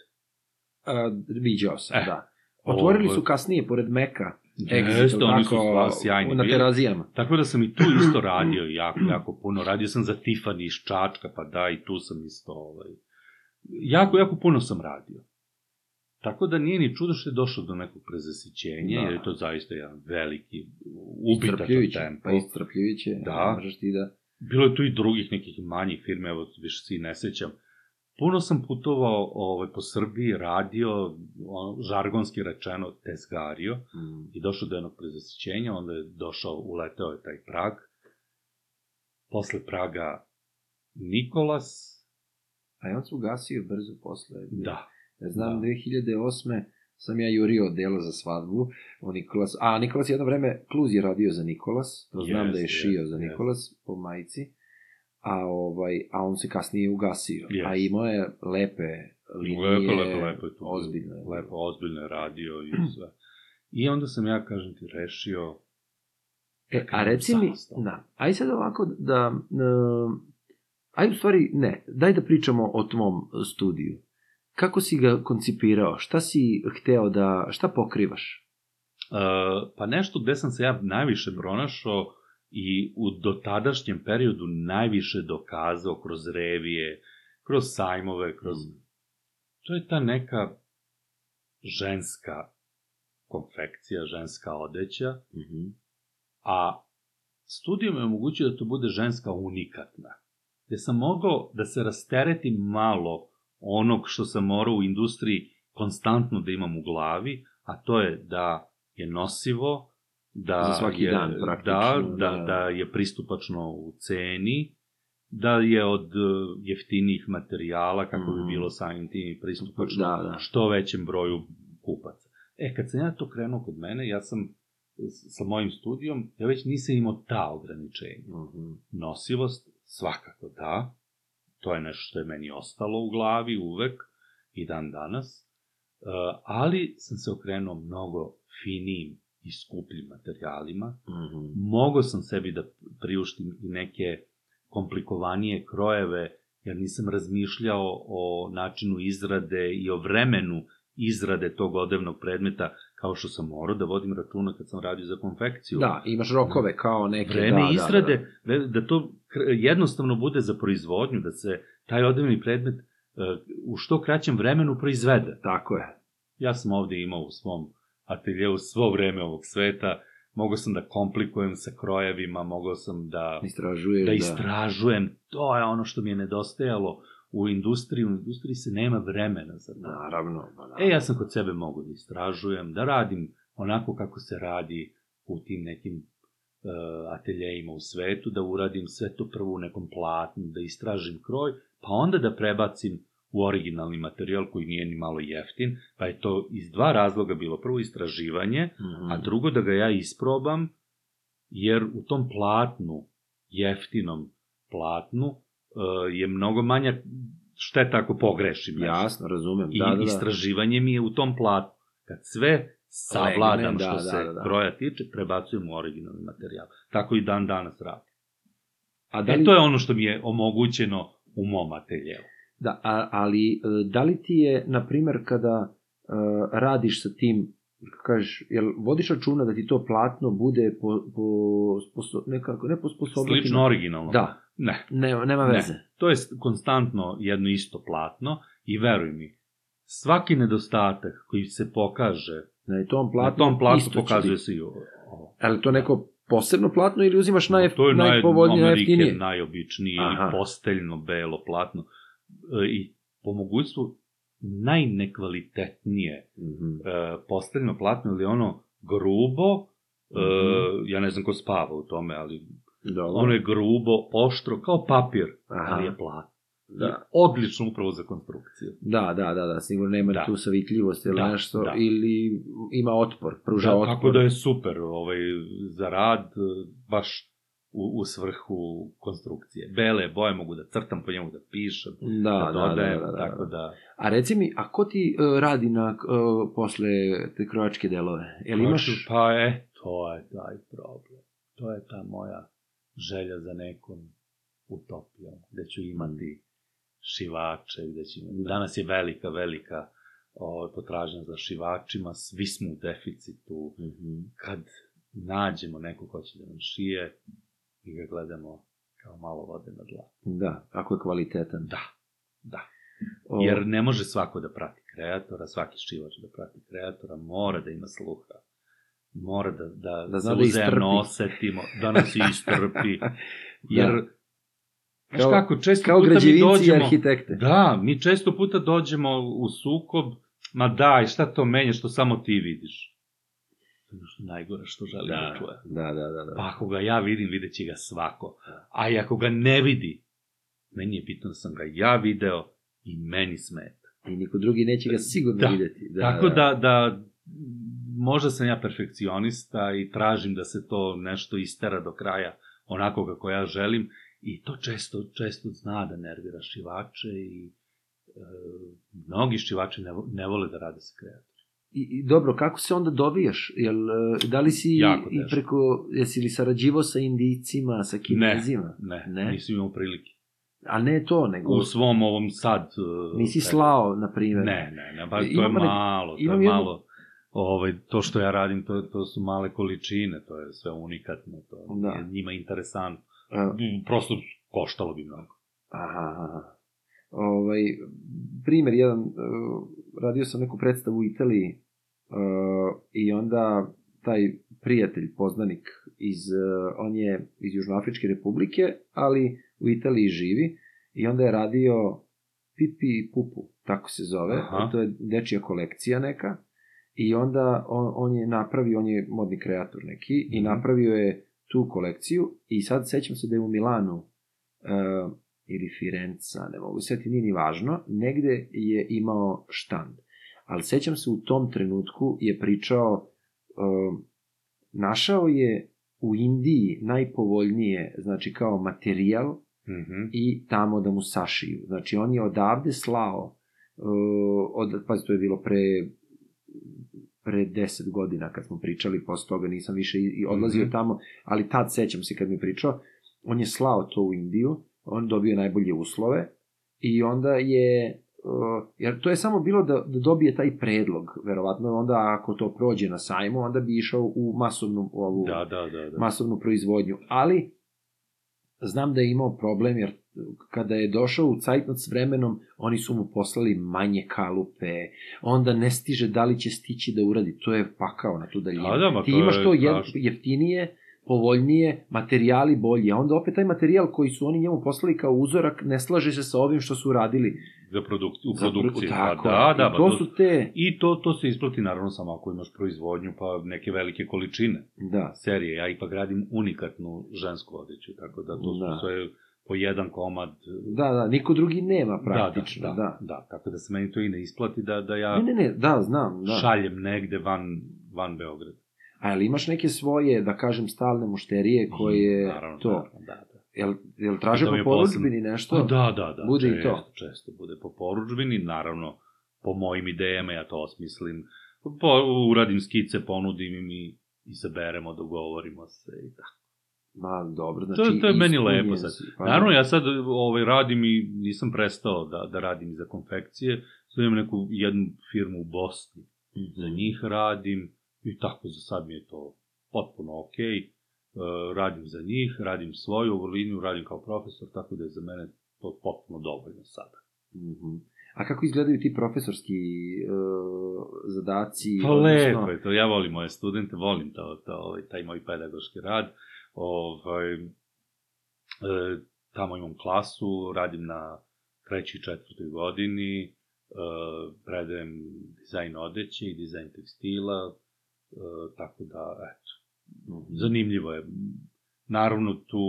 A, viđao sam, Eh, da. Otvorili ovo- su kasnije, pored Meka, Jeste, oni su stvarno sjajni na terazijama. Tako da sam i tu isto radio jako, jako puno. Radio sam za Tiffany iz Čačka, pa da, i tu sam isto, ovaj... Jako, jako puno sam radio. Tako da nije ni čudo što je došlo do nekog prezasićenja, Da. jer je to zaista jedan veliki, ubitačan tempo. pa iscrpljujuće. Da. Možeš ti da... Bilo je tu i drugih nekih manjih firme, evo više se i ne sećam. Puno sam putovao ovaj, po Srbiji, radio, ono, žargonski rečeno, tezgario, Mm. i došao do jednog prezasićenja, onda je došao, uleteo je taj Prag. Posle Praga Nikolas, A i on se ugasio brzo posle. da, Ja znam, Da. 2008. sam ja jurio delo za svadbu u Nikolas. A, Nikolas jedno vreme, Kluz je radio za Nikolas, to znam Jeste, da je šio jeste, za. Nikolas po majici. A, ovaj, a on se kasnije ugasio. Jeste. A imao je lepe linije, lepo, lepo, lepo je tu. ozbiljne. Lepo, ozbiljno je radio i sve. I onda sam ja, kažem ti, rešio E, a reci mi, da, aj sad ovako da, uh, aj u stvari, ne, daj da pričamo o tvom studiju. Kako si ga koncipirao? Šta si hteo da, šta pokrivaš? Uh, pa nešto gde sam se ja najviše pronašao i u dotadašnjem periodu najviše dokazao kroz revije, kroz sajmove, kroz... To je ta neka ženska konfekcija, ženska odeća, Mhm. a studio me omogućio da to bude ženska unikatna. Gde sam mogao da se rasteretim malo onog što sam morao u industriji konstantno da imam u glavi, a to je da je nosivo, da Za svaki je, dan, da, praktično, da, da. da je pristupačno u ceni, da je od e, jeftinijih materijala, kako Mhm. bi bilo samim tim i pristupačno Da, da. što većem broju kupaca. E, kad sam ja to krenuo kod mene, ja sam sa mojim studijom, ja već nisam imao ta ograničenja. Mhm. Nosivost, svakako da, to je nešto što je meni ostalo u glavi uvek i dan danas, e, ali sam se okrenuo mnogo finijim i skupljim materijalima, Mhm. mogao sam sebi da priuštim i neke komplikovanije krojeve, jer nisam razmišljao o načinu izrade i o vremenu izrade tog odevnog predmeta, kao što sam morao da vodim računa kad sam radio za konfekciju. Da, imaš rokove kao neke... Vreme da, izrade, Da, da, da to jednostavno bude za proizvodnju, da se taj odevni predmet e, u što kraćem vremenu proizvede. Tako je. Ja sam ovde imao u svom ateljeu svo vreme ovog sveta, mogao sam da komplikujem sa krojevima, mogao sam da, Istražuješ, da da. istražujem, to je ono što mi je nedostajalo u industriji, u industriji se nema vremena za to. Naravno. Pa, da. E, ja sam kod sebe mogu da istražujem, da radim onako kako se radi u tim nekim uh, ateljejima u svetu, da uradim sve to prvo u nekom platnu, da istražim kroj, pa onda da prebacim u originalni materijal koji nije ni malo jeftin, pa je to iz dva razloga bilo. Prvo istraživanje, Mhm. a drugo da ga ja isprobam, jer u tom platnu, jeftinom platnu, uh, je mnogo manja šteta ako pogrešim. Jasno, razumem. I da, da, da. istraživanje mi je u tom platu. Kad sve savladam Legne, što da, se da, da, da. broja tiče, prebacujem u originalni materijal. Tako i dan danas radim. A Da li... E, to je ono što mi je omogućeno u mom ateljevu. Da, a, ali e, da li ti je, na primer, kada uh, radiš sa tim, kažeš, jel vodiš računa da ti to platno bude po, po sposo, nekako, ne po sposobnosti... Slično originalno? Da, Ne. ne, nema veze. Ne. To je konstantno jedno isto platno i veruj mi, svaki nedostatak koji se pokaže Na tom na platnu, tom platnu pokazuje se i ovo. Ali to neko posebno platno ili uzimaš najjef, to je naj, najpovoljnije, najjeftinije? najobičnije Aha. ili posteljno belo platno. E, I po mogućstvu najnekvalitetnije Mhm. e, posteljno platno ili ono grubo, e, Mhm. ja ne znam ko spava u tome, ali Dobro. ono je grubo, oštro, kao papir, Aha. ali je platno. Da. Odlično upravo za konstrukciju. Da, da, da, da, sigurno nema Da. tu savitljivost ili Da, nešto, da. ili ima otpor, pruža Da, otpor. tako da je super ovaj, za rad, e, baš u, u svrhu konstrukcije. Bele boje mogu da crtam po njemu, da pišem, Da, da, da, da, dodajem, da, da, tako da. da... A reci mi, a ko ti uh, radi na, uh, posle te krojačke delove? Jel imaš... Pa e, to je taj problem. To je ta moja želja za nekom utopijom, gde ću imati šivače, gde ću imati... Danas je velika, velika o, potražnja za šivačima, svi smo u deficitu. Mhm. Kad nađemo neko ko će da nam šije, mi ga gledamo kao malo vode na dlanu. Da, ako je kvalitetan. Da, da. O, Jer ne može svako da prati kreatora, svaki šivač da prati kreatora, mora da ima sluha. Mora da, da, Da se da uzajamno istrpi. osetimo, da nas istrpi. Jer, Da. Kao- kako, često Kao puta mi i dođemo... arhitekte. Da, mi često puta dođemo u sukob, ma daj, šta to menja što samo ti vidiš? Najgore što želi da, da čuje. da, da, da, da. Pa ako ga ja vidim, vidjet će ga svako. A i ako ga ne vidi, meni je bitno da sam ga ja video i meni smeta. I niko drugi neće ga sigurno Da. videti. Da, Tako da, da, možda sam ja perfekcionista i tražim da se to nešto istera do kraja onako kako ja želim i to često, često zna da nervira šivače i e, mnogi šivači ne, ne vole da rade sa kreatorom. I, I dobro, kako se onda dobijaš? Jel, e, da li si i preko, jesi li sarađivo sa indijcima, sa kinezima? Ne, Ne? ne, nisam imao prilike. A ne to, nego U svom ovom sad... e, nisi periodu. slao, na primjer. Ne, ne, ne, ba, to je malo, to je jednu- malo, ovaj, to što ja radim, to, to su male količine, to je sve unikatno, to Da. je njima interesantno. A, Prosto koštalo bi mnogo. Aha, aha. Ovaj, primer jedan, uh, radio sam neku predstavu u Italiji uh, i onda taj prijatelj, poznanik iz, uh, on je iz Južnoafričke republike, ali u Italiji živi i onda je radio Pipi Pupu, tako se zove, Aha. to je dečija kolekcija neka i onda on, on je napravio, on je modni kreator neki i Mhm. napravio je tu kolekciju i sad sećam se da je u Milanu uh, ili Firenca, ne mogu setiti, nije ni važno, negde je imao štand. Ali sećam se u tom trenutku je pričao, uh, našao je u Indiji najpovoljnije, znači kao materijal Mhm. i tamo da mu sašiju. Znači on je odavde slao, uh, od, pa to je bilo pre pre 10 godina kad smo pričali, posle toga nisam više i, i odlazio Mhm. tamo, ali tad sećam se kad mi je pričao, on je slao to u Indiju, on dobio najbolje uslove i onda je uh, jer to je samo bilo da, da dobije taj predlog, verovatno onda ako to prođe na sajmu, onda bi išao u masovnu ovu Da, da, da. da. masovnu proizvodnju, ali znam da je imao problem jer kada je došao u cajtnot s vremenom, oni su mu poslali manje kalupe, onda ne stiže da li će stići da uradi, to je pakao na tu daljinu. Da, da, ma Ti imaš je to strašno. jeftinije, povoljnije, materijali bolji, a onda opet taj materijal koji su oni njemu poslali kao uzorak ne slaže se sa ovim što su radili. Za produk, u za- produkciji. Pa Tako, da, da, i pa to su te, I to, to se isplati naravno samo ako imaš proizvodnju, pa neke velike količine da, serije. Ja ipak radim unikatnu žensku odeću, tako da to su Da. sve po jedan komad. da, da, niko drugi nema praktično, da, da. da, da, da, tako da se meni to i ne isplati da, da ja Ne, ne, ne, da, znam, da. šaljem negde van, van Beograda. A jel imaš neke svoje, da kažem, stalne mušterije koje Naravno, to, naravno, da, da. jel, jel traže po poručbini nešto? Pa da, da, da. Bude i često, to. Često bude po poručbini, naravno, po mojim idejama ja to osmislim. Po, uradim skice, ponudim im i izaberemo, dogovorimo se i tako. Ma, dobro, znači... To, to je meni lepo sad. pa Naravno, da. ja sad ovaj, radim i nisam prestao da, da radim i za konfekcije. Sad imam neku jednu firmu u Bosni. Za njih radim i tako za sad mi je to potpuno okej. E, radim za njih, radim svoju liniju, radim kao profesor, tako da je za mene to potpuno dovoljno sada. Mhm. A kako izgledaju ti profesorski uh, zadaci? Pa odnosno- lepo je to, ja volim moje studente, volim to, to, ovaj, taj moj pedagoški rad. Ovaj, e, tamo imam klasu, radim na trećoj, četvrtoj godini, e, predajem dizajn odeće i dizajn tekstila, e, tako da, eto, Mhm. zanimljivo je. Naravno, tu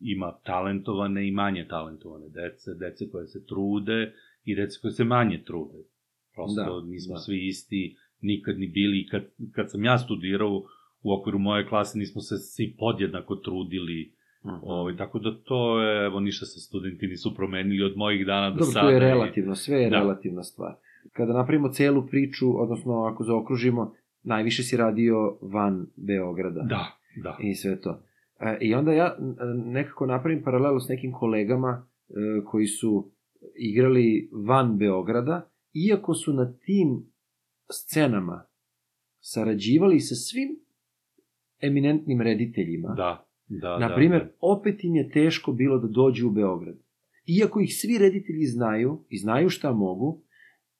ima talentovane i manje talentovane dece, dece koje se trude i dece koje se manje trude. Prosto Da, nismo da. svi isti, nikad ni bili. Kad, kad sam ja studirao u okviru moje klase, nismo se svi podjednako trudili. Mhm. Ovaj, tako da to je, evo, ništa se studenti nisu promenili od mojih dana do Dobro, sada. to je relativno, sve je Da. relativna stvar. Kada napravimo celu priču, odnosno ako zaokružimo, najviše si radio van Beograda. Da, da. I sve to. E, I onda ja nekako napravim paralelu s nekim kolegama e, koji su igrali van Beograda, iako su na tim scenama sarađivali sa svim eminentnim rediteljima. Da, da, Na da, primer, da. opet im je teško bilo da dođu u Beograd. Iako ih svi reditelji znaju i znaju šta mogu,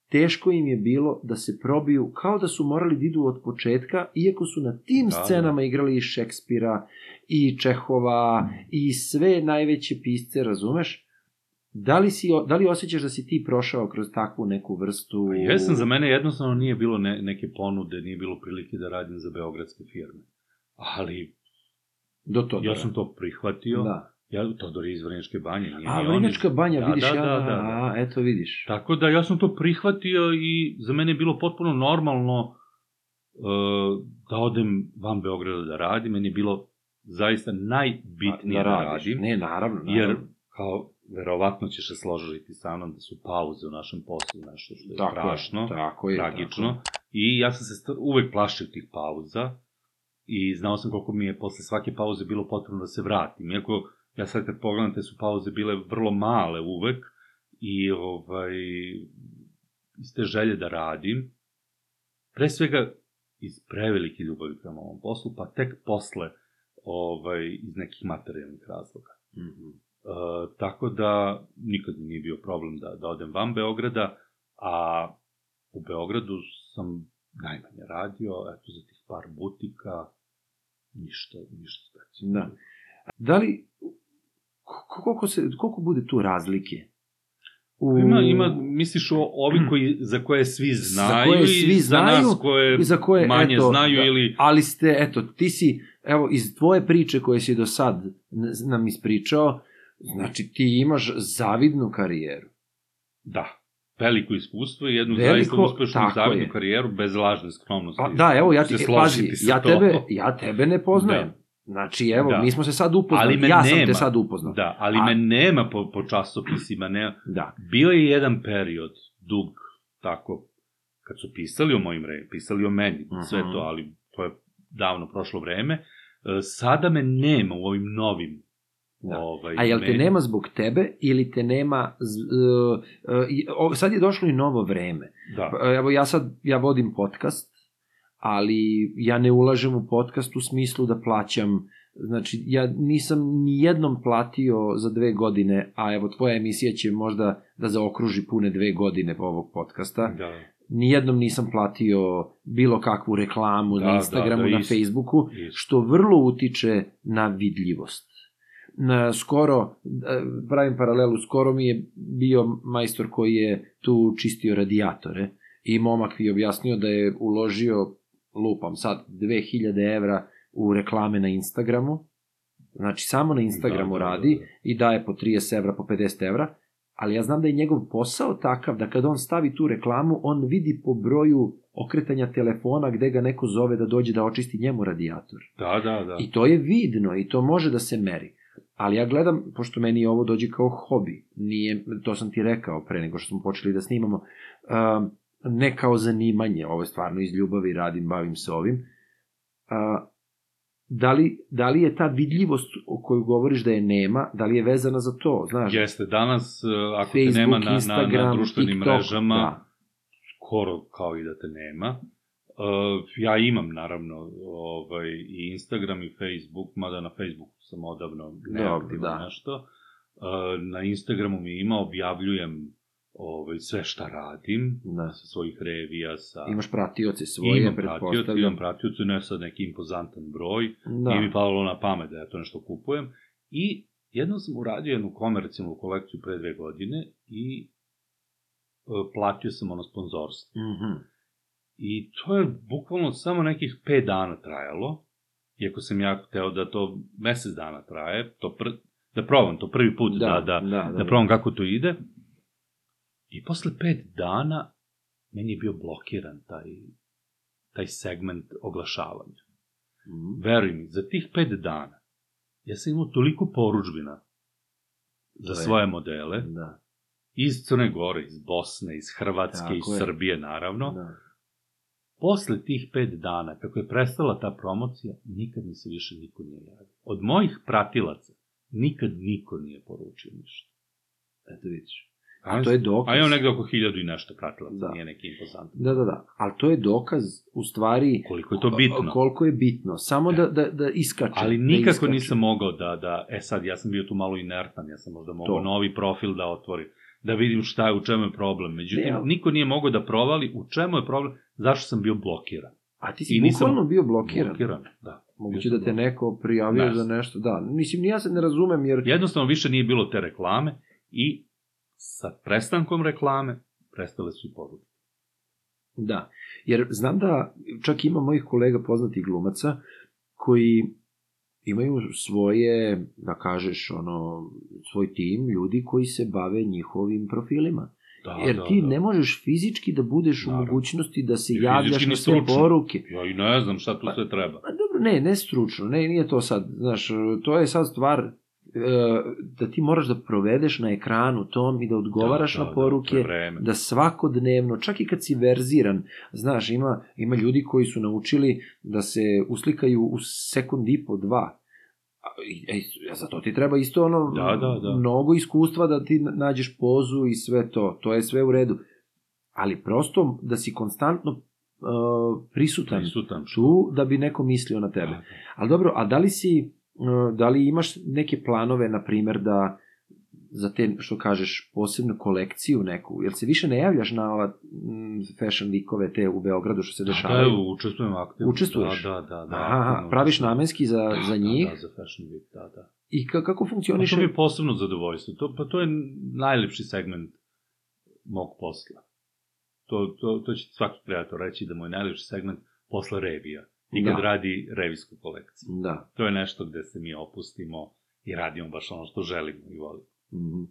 teško im je bilo da se probiju kao da su morali da idu od početka, iako su na tim Da, scenama igrali i Šekspira, i Čehova, i sve najveće pisce, razumeš? Da li, si, da li osjećaš da si ti prošao kroz takvu neku vrstu... Pa jesam, za mene jednostavno nije bilo ne, neke ponude, nije bilo prilike da radim za beogradske firme. Ali Do toga. ja sam to prihvatio. Da. Ja, Todor je iz Vrnjačke banje. Nije A, Vrnjačka iz- banja, Da, vidiš, da, ja, da, da, da, da. a, eto vidiš. Tako da ja sam to prihvatio i za mene je bilo potpuno normalno uh, da odem van Beograda da radim. Meni je bilo zaista najbitnije da, radiš. radim. Ne, naravno, naravno. Jer, kao, verovatno ćeš se složiti sa mnom da su pauze u našem poslu nešto što je Tako je, strašno, tako je, tragično. tako I ja sam se uvek plašio tih pauza i znao sam koliko mi je posle svake pauze bilo potrebno da se vratim. Iako, ja sad kad pogledam, te su pauze bile vrlo male uvek i ovaj, iz te želje da radim, pre svega iz prevelike ljubavi prema ovom poslu, pa tek posle ovaj, iz nekih materijalnih razloga. Mhm. E, tako da nikad mi nije bio problem da, da odem van Beograda, a u Beogradu sam najmanje radio, eto za tih par butika, ništa, ništa specijalno. Da. Da li, koliko, se, koliko bude tu razlike? U, Ima, ima, misliš o ovi koji, za koje svi znaju koje svi i za znaju nas koje, i za koje, manje eto, znaju da, ili... Ali ste, eto, ti si, evo, iz tvoje priče koje si do sad nam ispričao, znači ti imaš zavidnu karijeru. Da, veliko iskustvo i jednu Veliko, zaista uspešnu zavidnu je. karijeru bez lažne skromnosti. Pa, da, evo, ja ti, e, pazi, ja tebe, ja tebe ne poznajem. Da. Znači, evo, Da. mi smo se sad upoznali, Ali me ja sam nema. te sad upoznao. Da, ali A- me nema po, po časopisima, nema. Da. Bio je jedan period, dug, tako, kad su pisali o mojim vremena, pisali o meni, Mhm. sve to, ali to je davno prošlo vreme. E, Sada me nema u ovim novim Da. ovaj, A jel te medijima. nema zbog tebe ili te nema... z- uh, uh, sad je došlo i novo vreme. Da, Evo ja sad, ja vodim podcast, ali ja ne ulažem u podcast u smislu da plaćam, znači ja nisam ni jednom platio za dve godine, a evo tvoja emisija će možda da zaokruži pune dve godine ovog podcasta, da, nijednom nisam platio bilo kakvu reklamu Da, na da, Instagramu, da, na isto. Facebooku, isto. što vrlo utiče na vidljivost. Na, skoro, e, pravim paralelu, skoro mi je bio majstor koji je tu čistio radijatore i momak mi je objasnio da je uložio, lupam sad, 2000 evra u reklame na Instagramu, znači samo na Instagramu Da, da, da, radi da. i daje po 30 evra, po 50 evra, ali ja znam da je njegov posao takav da kad on stavi tu reklamu, on vidi po broju okretanja telefona gde ga neko zove da dođe da očisti njemu radijator. Da, da, da. I to je vidno i to može da se meri. Ali ja gledam, pošto meni ovo dođe kao hobi, nije, to sam ti rekao pre nego što smo počeli da snimamo, um, ne kao zanimanje, ovo je stvarno iz ljubavi radim, bavim se ovim, uh, da li, da li je ta vidljivost o kojoj govoriš da je nema, da li je vezana za to, znaš? Jeste, danas, e, ako Facebook, te nema na, na, na društvenim TikTok, mrežama, da. skoro kao i da te nema. Uh, ja imam, naravno, ovaj, i Instagram i Facebook, mada na Facebooku sam odavno neaktivan da. nešto. Uh, na Instagramu mi ima, objavljujem ovaj, sve šta radim, Da. sa svojih revija, sa... Imaš pratioce svoje, imam pratioce, imam pratioce, ne sad neki impozantan broj, Da. Nije mi palo na pamet da ja to nešto kupujem. I jednom sam uradio jednu komercijalnu kolekciju pre dve godine i e, platio sam ono sponzorstvo. Mhm. I to je bukvalno samo nekih 5 dana trajalo, iako sam ja hteo da to mesec dana traje, to pr... da probam to prvi put, da, da, da, da, da probam kako to ide. I posle 5 dana meni je bio blokiran taj, taj segment oglašavanja. Mhm. Veruj mi, za tih pet dana ja sam imao toliko poručbina za je- svoje modele, Da, iz Crne Gore, iz Bosne, iz Hrvatske, Tako iz je. Srbije, naravno. da. Posle tih pet dana, kako je prestala ta promocija, nikad mi se više niko nije javio. Od mojih pratilaca, nikad niko nije poručio ništa. Eto vidiš. A to je dokaz. A imam negde oko hiljadu i nešto pratilaca, Da. nije neki impozantan. Da, da, da. Ali to je dokaz, u stvari, Koliko je to bitno. koliko je bitno. Samo da, da, da iskače. Ali da nikako iskače. nisam mogao da, da, e sad, ja sam bio tu malo inertan, ja sam možda mogao To. novi profil da otvorim, da vidim šta je, u čemu je problem. Međutim, Ne, ali- niko nije mogao da provali u čemu je problem, zašto sam bio blokiran. A ti si I nisam- bukvalno bio blokiran. Blokiran, da. Moguće da te neko prijavio Ne za nešto. Da, mislim, ja se ne razumem, jer... Jednostavno više nije bilo te reklame i sa prestankom reklame prestale su i poruke. Da, jer znam da čak ima mojih kolega poznatih glumaca koji imaju svoje, da kažeš, ono, svoj tim ljudi koji se bave njihovim profilima. Da, Jer da, ti da. ne možeš fizički da budeš u Naravno. mogućnosti da se I javljaš na sve poruke. Ja i ne znam šta tu Pa- sve treba. Pa dobro, ne, ne stručno, ne, nije to sad, znaš, to je sad stvar da ti moraš da provedeš na ekranu tom i da odgovaraš Da, da, na da, poruke, vreme. da svakodnevno, čak i kad si verziran, znaš, ima, ima ljudi koji su naučili da se uslikaju u sekund i po, dva. I- e, za to ti treba isto ono, Da, da, da. mnogo iskustva da ti nađeš pozu i sve to, to je sve u redu. Ali prosto da si konstantno uh, prisutan, Prisutan. tu da bi neko mislio na tebe. Da, da. Ali dobro, a da li si, da li imaš neke planove, na primer, da za te, što kažeš, posebnu kolekciju neku, jel se više ne javljaš na ova mm, fashion weekove te u Beogradu što se Da, dešavaju? da, učestvujem aktivno. Učestvuješ? Da, da, da. da Aha, praviš učestvujem. namenski za, Da, za njih Da, da, za Fashion Week, da, da. i ka, kako Pa funkcioniše? to mi je posebno zadovoljstvo. To, pa to je najlepši segment mog posla. To, to, to će svaki kreator reći da mu je najlepši segment posle revija. I kad Da. radi revijsku kolekciju. Da. To je nešto gde se mi opustimo i radimo baš ono što želimo i volimo. Mhm.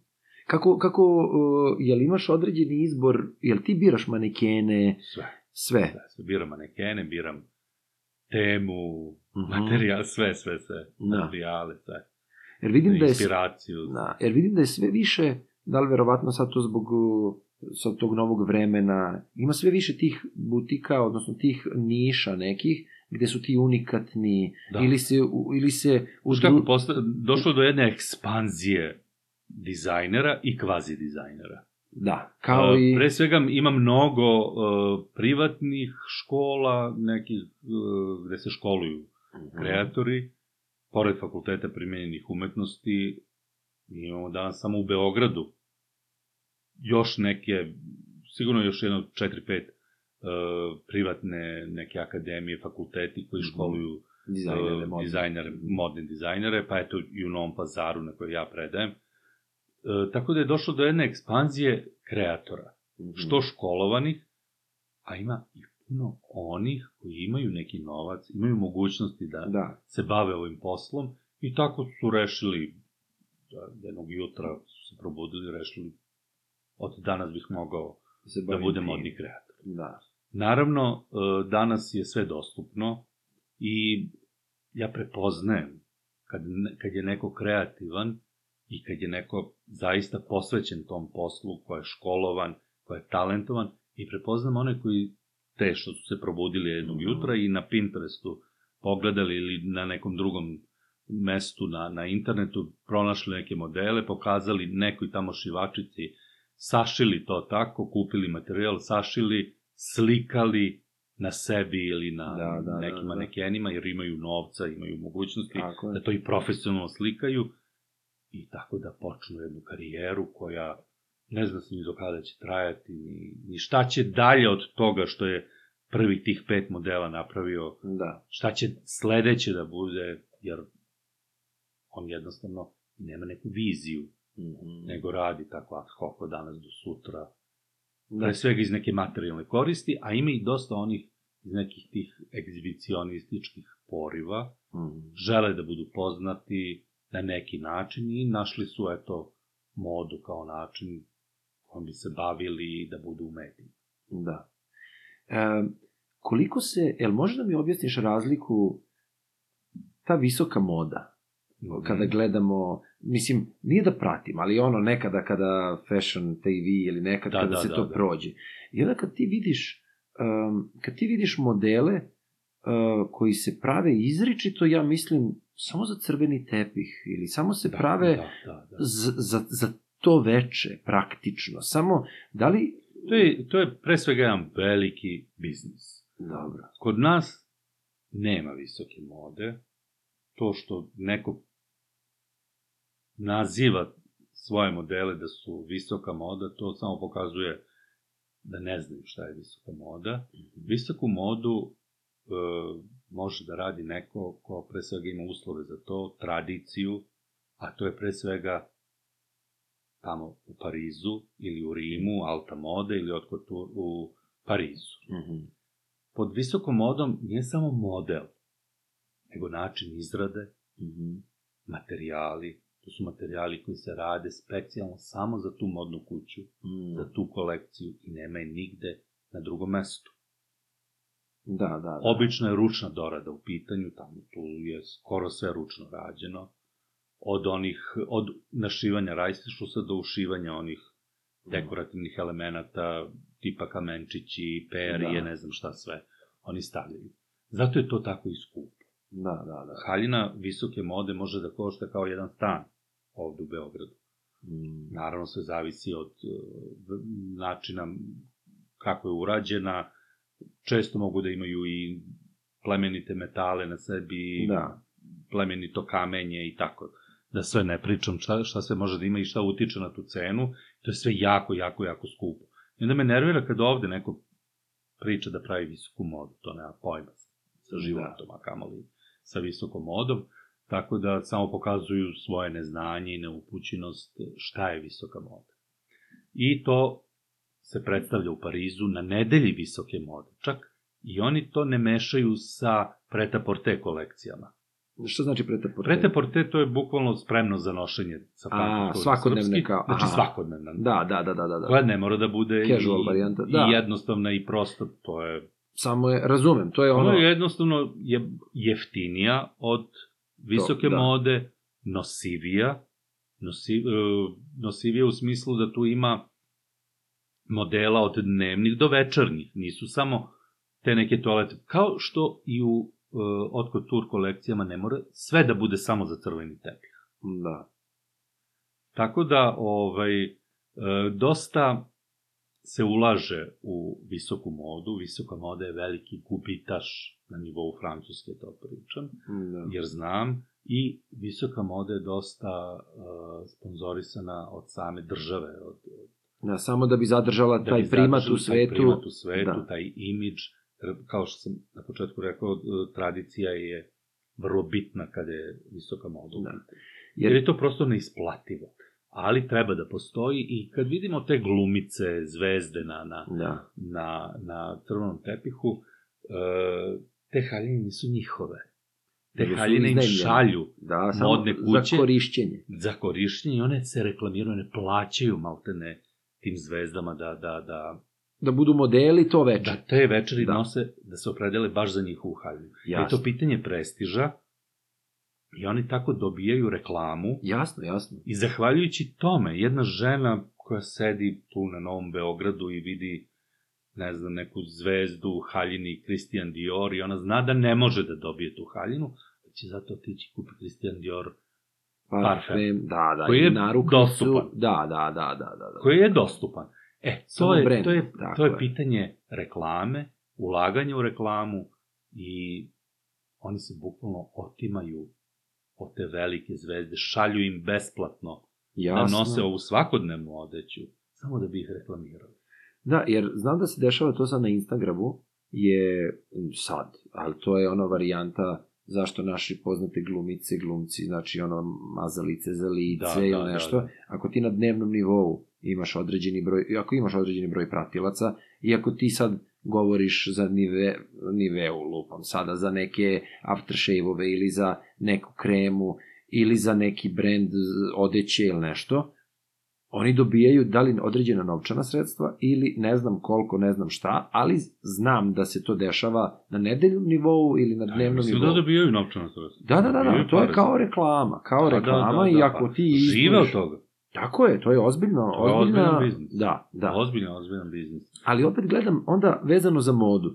Kako, kako, uh, jel imaš određeni izbor, jel ti biraš manekene, Sve. sve? Sve, sve. Biram manekene, biram temu, Mhm. materijal, sve, sve, sve. Da. Materijale, sve. Jer vidim da je, Inspiraciju. da, jer vidim da je sve više, da li verovatno sad to zbog uh, sad tog novog vremena, ima sve više tih butika, odnosno tih niša nekih, gde su ti unikatni, Da. ili se, ili se u Znaš kako posta, došlo do jedne ekspanzije dizajnera i kvazi dizajnera. Da, kao i... Pre svega ima mnogo uh, privatnih škola, nekih uh, gde se školuju Mhm. kreatori, pored fakulteta primenjenih umetnosti, mi imamo danas samo u Beogradu još neke, sigurno još jedno 4-5 uh, privatne neke akademije, fakulteti koji Mhm. školuju Dizajnere, uh, modne. dizajnere, modne dizajnere, pa eto i u Novom pazaru na kojoj ja predajem. E, tako da je došlo do jedne ekspanzije kreatora, Mhm. što školovanih, a ima i puno onih koji imaju neki novac, imaju mogućnosti da, Da, se bave ovim poslom i tako su rešili, da jednog jutra su se probudili rešili od danas bih mogao da bavim budem modni kreator. Da. Naravno, e, danas je sve dostupno i ja prepoznajem kad, kad je neko kreativan i kad je neko zaista posvećen tom poslu, ko je školovan, ko je talentovan i prepoznam one koji te što su se probudili jednog Mhm. jutra i na Pinterestu pogledali ili na nekom drugom mestu na, na internetu, pronašli neke modele, pokazali nekoj tamo šivačici, sašili to tako, kupili materijal, sašili, slikali na sebi ili na Da, da, da, nekim da. manekenima, jer imaju novca, imaju mogućnosti Tako da to i profesionalno slikaju i tako da počnu jednu karijeru koja ne zna se ni do kada će trajati, ni, ni šta će dalje od toga što je prvi tih pet modela napravio, Da. šta će sledeće da bude, jer on jednostavno nema neku viziju, Mhm. nego radi tako ad hoc od danas do sutra, Da. pre svega iz neke materijalne koristi, a ima i dosta onih iz nekih tih egzibicionističkih poriva, Mhm. žele da budu poznati na neki način i našli su, eto, modu kao način kojom bi se bavili da budu u medijima. Da. E, koliko se, jel možeš da mi objasniš razliku ta visoka moda, kada Mhm. gledamo, mislim, nije da pratim, ali ono nekada kada Fashion TV ili nekad Da, kada da, se da, to da. prođe. I onda kad ti vidiš, um, kad ti vidiš modele uh, koji se prave izričito, ja mislim, samo za crveni tepih ili samo se Da, prave Da, da, da. za, za, za to veče, praktično. Samo, da li... To je, to je pre svega jedan veliki biznis. Dobro. Kod nas nema visoke mode. To što neko naziva svoje modele da su visoka moda, to samo pokazuje da ne znaju šta je visoka moda. Visoku modu e, može da radi neko ko pre svega ima uslove za to, tradiciju, a to je pre svega tamo u Parizu ili u Rimu, Alta Mode ili otkud tu u Parizu. Mhm. Pod visokom modom nije samo model, nego način izrade, Mhm. materijali, to su materijali koji se rade specijalno samo za tu modnu kuću, Mm. za tu kolekciju i nema je nigde na drugom mestu. Da, da, da. Obično je ručna dorada u pitanju, tamo tu je skoro sve ručno rađeno, od onih, od našivanja rajstišusa do ušivanja onih dekorativnih elemenata, tipa kamenčići, perije, Da. ne znam šta sve, oni stavljaju. Zato je to tako i skupo. Da, da, da. Haljina visoke mode može da košta kao jedan stan ovde u Beogradu. Mm. Naravno, sve zavisi od e, načina kako je urađena. Često mogu da imaju i plemenite metale na sebi, Da. plemenito kamenje i tako. Da sve ne pričam šta, šta sve može da ima i šta utiče na tu cenu. To je sve jako, jako, jako skupo. I onda me nervira kad ovde neko priča da pravi visoku modu. To nema pojma sa Da. životom, a kamoli sa visokom modom. Tako da samo pokazuju svoje neznanje i neupućenost šta je visoka moda. I to se predstavlja u Parizu na nedelji visoke mode. Čak i oni to ne mešaju sa pretaporte kolekcijama. Šta znači pretaporte? Pretaporte to je bukvalno spremno za nošenje sa A, svakodnevne srpski, kao- Znači aha. svakodnevna. Da, da, da, da, da. Koja da. ne mora da bude Casual i, varijanta, i da. jednostavna i prosta. To je Samo je, razumem, to je ono... Ono je jednostavno je jeftinija od visoke da. mode, nosivija, nosi, e, nosivija u smislu da tu ima modela od dnevnih do večernjih, nisu samo te neke toalete, kao što i u uh, Otko Tour kolekcijama ne mora sve da bude samo za crveni tepih. Da. Tako da, ovaj, e, dosta se ulaže u visoku modu, visoka moda je veliki gubitaš na nivou Francuske, to pričam, da. jer znam, i visoka moda je dosta uh, sponzorisana od same države, od, od Da, samo da bi zadržala da taj bi primat u svetu. Taj primat u svetu, Da. taj imidž, kao što sam na početku rekao, e, tradicija je vrlo bitna kada je visoka moda. Da. Jer- Jer je to prosto neisplativo. Ali treba da postoji i kad vidimo te glumice, zvezde na, na, Da. na, na crvenom tepihu, e, te haljine nisu njihove. Te Nego su haljine im šalju Da, samo modne za kuće. korišćenje. za korišćenje i one se reklamiraju, one plaćaju maltene tim zvezdama da, da, da, Da budu modeli to veče. da te večeri Da. da. nose, da se opredele baš za njihovu haljinu. Je Jasno. to pitanje prestiža i oni tako dobijaju reklamu Jasno, jasno. i zahvaljujući tome jedna žena koja sedi tu na Novom Beogradu i vidi ne znam, neku zvezdu haljini Christian Dior i ona zna da ne može da dobije tu haljinu, da će zato otići kupi Christian Dior Parfem, da, da. Koji je dostupan. Da, da, da, da, da. da. koji je dostupan. E, to je, brand, to je, to je je. pitanje reklame, ulaganja u reklamu i oni se bukvalno otimaju od te velike zvezde, šalju im besplatno Jasno. da nose ovu svakodnevnu odeću, samo da bi ih reklamirali. Da, jer znam da se dešava to sad na Instagramu, je sad, ali to je ona varijanta zašto naši poznate glumice, glumci, znači ono mazalice za lice Da, ili da, nešto, da, da. ako ti na dnevnom nivou imaš određeni broj, ako imaš određeni broj pratilaca, i ako ti sad govoriš za nive, niveu lupam sada, za neke aftershave-ove ili za neku kremu ili za neki brend odeće ili nešto, oni dobijaju da li određena novčana sredstva ili ne znam koliko, ne znam šta, ali znam da se to dešava na nedeljnom nivou ili na Da, dnevnom mislim nivou. da dobijaju novčano sredstvo. Da, da, da, da, to je kao reklama, kao Da, reklama da, da, i da, ako pa ti Žive od toga. Tako je, to je ozbiljno, To je ozbiljna, ozbiljan biznis. da, da. Ozbiljan, ozbiljan biznis. Ali opet gledam onda vezano za modu. Uh,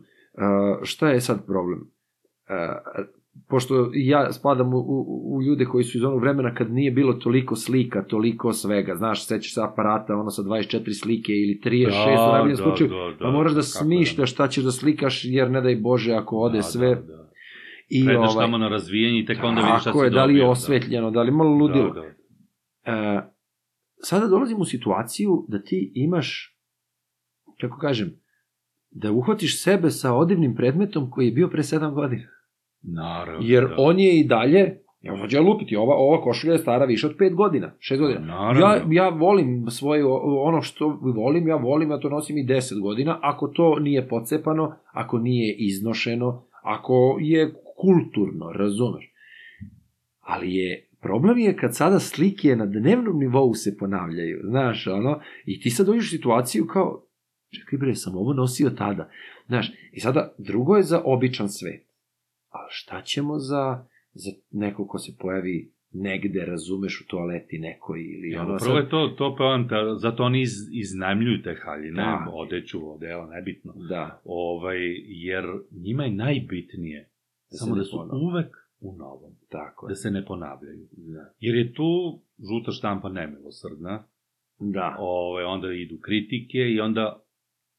šta je sad problem? Uh, pošto ja spadam u, u, u ljude koji su iz onog vremena kad nije bilo toliko slika, toliko svega, znaš, sećaš se aparata, ono sa 24 slike ili 36 u najboljem slučaju, pa moraš da kako smišljaš šta ćeš da slikaš, jer ne daj Bože ako ode Da, sve. Da, da. I Predaš ovaj, tamo na razvijenje i tek onda vidiš šta si tako je, da li je dobio, osvetljeno, da li je malo ludilo. Da, da. E, sada dolazim u situaciju da ti imaš, kako kažem, da uhvatiš sebe sa odivnim predmetom koji je bio pre 7 godina. Naravno. Jer da. on je i dalje, ja sad ću ja lupiti, ova, ova košulja je stara više od 5 godina, 6 godina. Naravno. Ja, ja volim svoje, ono što volim, ja volim, ja to nosim i 10 godina, ako to nije pocepano, ako nije iznošeno, ako je kulturno, razumeš. Ali je, problem je kad sada slike na dnevnom nivou se ponavljaju, znaš, ono, i ti sad dođeš u situaciju kao, čekaj bre, sam ovo nosio tada, znaš, i sada drugo je za običan svet, ali šta ćemo za, za neko ko se pojavi negde, razumeš, u toaleti nekoj ili Ja, ono prvo sad, je to, to poanta, zato oni iz, iznajmljuju te haljine, Da. odeću, odeo, nebitno. da, Ovaj, jer njima je najbitnije Da samo ne da su ponavlja. uvek u novom, tako da je, se ne ponavljaju. da, Jer je tu žuta štampa nemilosrdna, da, Ove, onda idu kritike i onda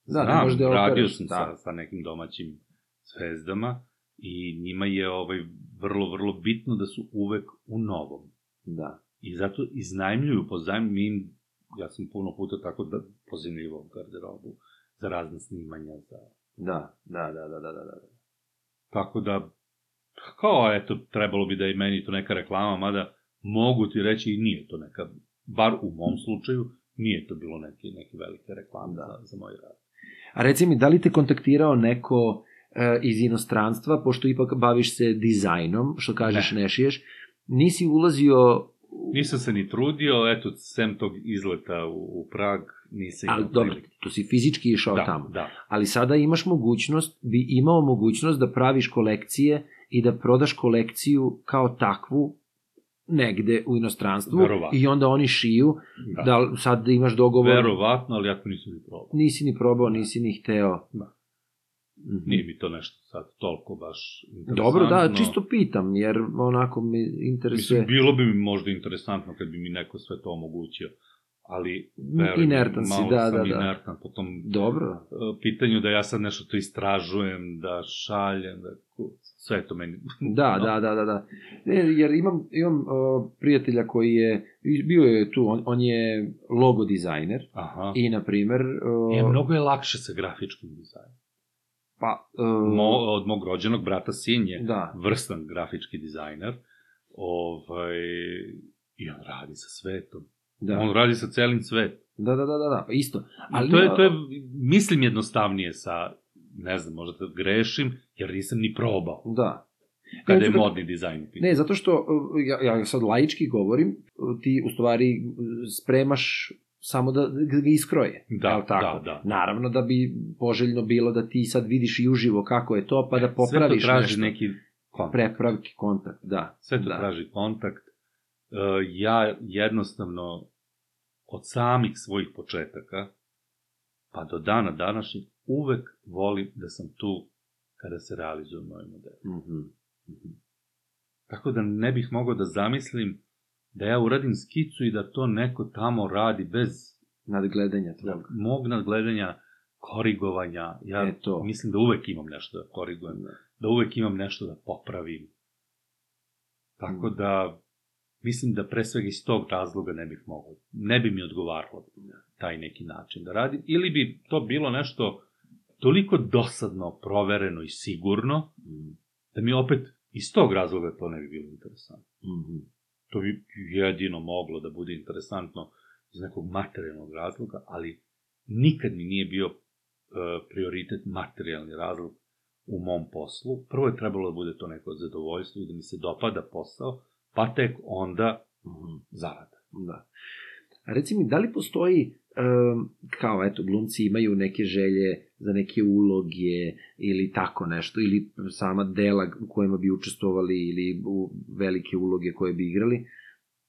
Da, ne znam, možeš da je radio sam da. sa, sa nekim domaćim zvezdama i njima je ovaj vrlo, vrlo bitno da su uvek u novom. da, I zato iznajmljuju, pozajm, mi im, ja sam puno puta tako da pozajmljivao garderobu za razne snimanja, za... da, da, da, da, da, da, da. Tako da, kao, eto, trebalo bi da je meni to neka reklama, mada mogu ti reći i nije to neka, bar u mom slučaju, nije to bilo neke, neke velike reklame Da. za, za moj rad. A reci mi, da li te kontaktirao neko iz inostranstva, pošto ipak baviš se dizajnom, što kažeš ne, šiješ, nisi ulazio... Nisam se ni trudio, eto, sem tog izleta u, u Prag, nisam imao dobro, prilike. tu si fizički išao Da, tamo. da. Ali sada imaš mogućnost, bi imao mogućnost da praviš kolekcije i da prodaš kolekciju kao takvu negde u inostranstvu Verovatno. i onda oni šiju, Da. da, sad imaš dogovor, Verovatno, ali ja to nisam ni probao. nisi ni probao, nisi ni hteo. Da. Mhm. Nije mi to nešto sad toliko baš interesantno. Dobro, da, čisto pitam, jer onako me interesuje... Mislim, bilo bi mi možda interesantno kad bi mi neko sve to omogućio, ali veruj mi, Inertan si, da, da, da. inertan po tom Dobro, e, pitanju da ja sad nešto to istražujem, da šaljem, da sve to meni... da, No. da, da, da, da. Ne, jer imam, imam o, prijatelja koji je, bio je tu, on, on je logo dizajner Aha. i, na primer, o, E, mnogo je lakše sa grafičkim dizajnom. Pa, o, Mo, od mog rođenog brata sin je da, vrstan grafički dizajner, ovaj, i on radi sa svetom. da, On radi sa celim svetom. da, da, da, da, da, pa isto. Ali to je, to je, mislim, jednostavnije sa, ne znam, možda da grešim, jer nisam ni probao Da. kada Ne, je modni dizajn u pitanju. Ne, zato što, o, ja, ja sad laički govorim, ti u stvari spremaš samo da, ga iskroje. Da, Jel tako? da, da. Naravno da bi poželjno bilo da ti sad vidiš i uživo kako je to, pa da Sve popraviš to traži nešto. neki kontakt. Prepravki, kontakt, da. Sve to da. traži kontakt. E, ja jednostavno od samih svojih početaka pa do dana današnjeg uvek volim da sam tu kada se realizuju moji modeli. Mhm. Tako da ne bih mogao da zamislim da ja uradim skicu i da to neko tamo radi bez Nadgledanja da, tvog. mog nadgledanja, korigovanja. Ja E, to. mislim da uvek imam nešto da korigujem, Da. da uvek imam nešto da popravim. Tako Mm. da, mislim da pre svega iz tog razloga ne bih mogao, ne bi mi odgovaralo taj neki način da radim, ili bi to bilo nešto toliko dosadno, provereno i sigurno, Mhm. da mi opet iz tog razloga to ne bi bilo interesantno. Mhm. To bi jedino moglo da bude interesantno iz nekog materijalnog razloga, ali nikad mi nije bio e, prioritet materijalni razlog u mom poslu. Prvo je trebalo da bude to neko zadovoljstvo i da mi se dopada posao, pa tek onda Mhm. zarada. Da. A reci mi, da li postoji, um, kao eto, glumci imaju neke želje za neke uloge ili tako nešto, ili sama dela u kojima bi učestvovali ili u velike uloge koje bi igrali,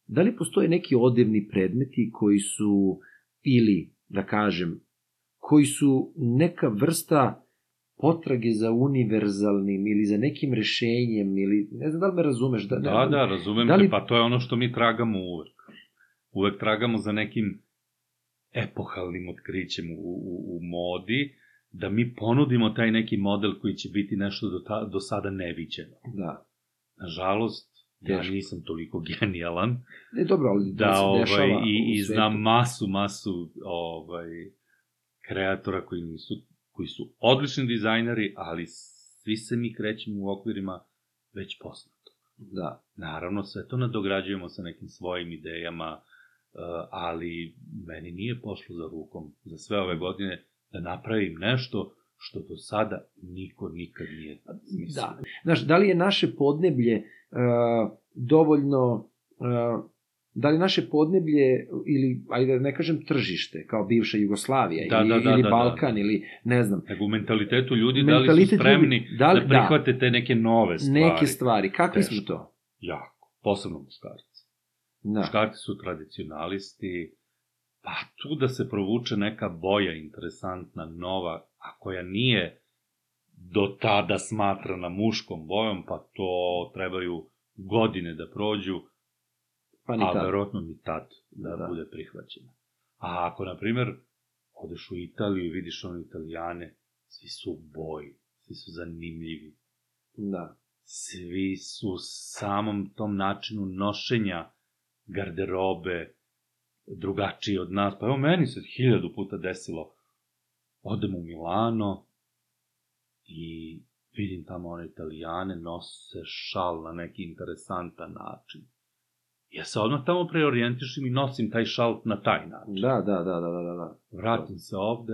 da li postoje neki odevni predmeti koji su, ili, da kažem, koji su neka vrsta potrage za univerzalnim ili za nekim rešenjem ili ne znam da li me razumeš da ne, Da, da, razumem Da li- li... te, pa to je ono što mi tragamo uvek. Uvek tragamo za nekim epohalnim otkrićem u, u, u modi, da mi ponudimo taj neki model koji će biti nešto do, ta, do sada neviđeno. da. Nažalost, ja nisam toliko genijalan Ne, dobro, ali da, se ovaj, i, i znam masu, masu ovaj, kreatora koji nisu, koji su odlični dizajneri, ali svi se mi krećemo u okvirima već poznato. Da, Naravno, sve to nadograđujemo sa nekim svojim idejama, eh, ali meni nije pošlo za rukom za sve ove godine da napravim nešto što do sada niko nikad nije smislio. da. Znaš, da li je naše podneblje uh, dovoljno, uh, da li naše podneblje ili, ajde da ne kažem tržište, kao bivša Jugoslavija Da, ili, da, da, ili da, da. Balkan ili ne znam, Nego u mentalitetu ljudi da li Mentalitet su spremni ljudi, da li- da prihvate te neke nove stvari. neke stvari. Kakvi Teško. smo to? Jako. Posebno muškarci. Da. Muškarci su tradicionalisti, pa tu da se provuče neka boja interesantna, nova, a koja nije do tada smatrana muškom bojom, pa to trebaju godine da prođu, Pa ni a tad. verovatno ni tad da, Da. bude prihvaćena. A ako, na primer, odeš u Italiju i vidiš one italijane, svi su u boji, svi su zanimljivi, Da. svi su samom tom načinu nošenja garderobe drugačiji od nas. Pa evo meni se hiljadu puta desilo, odem u Milano i vidim tamo one italijane, nose šal na neki interesantan način. Ja se odmah tamo preorijentišem i nosim taj šal na taj način. Da, da, da, da, da, da, da. Vratim se ovde,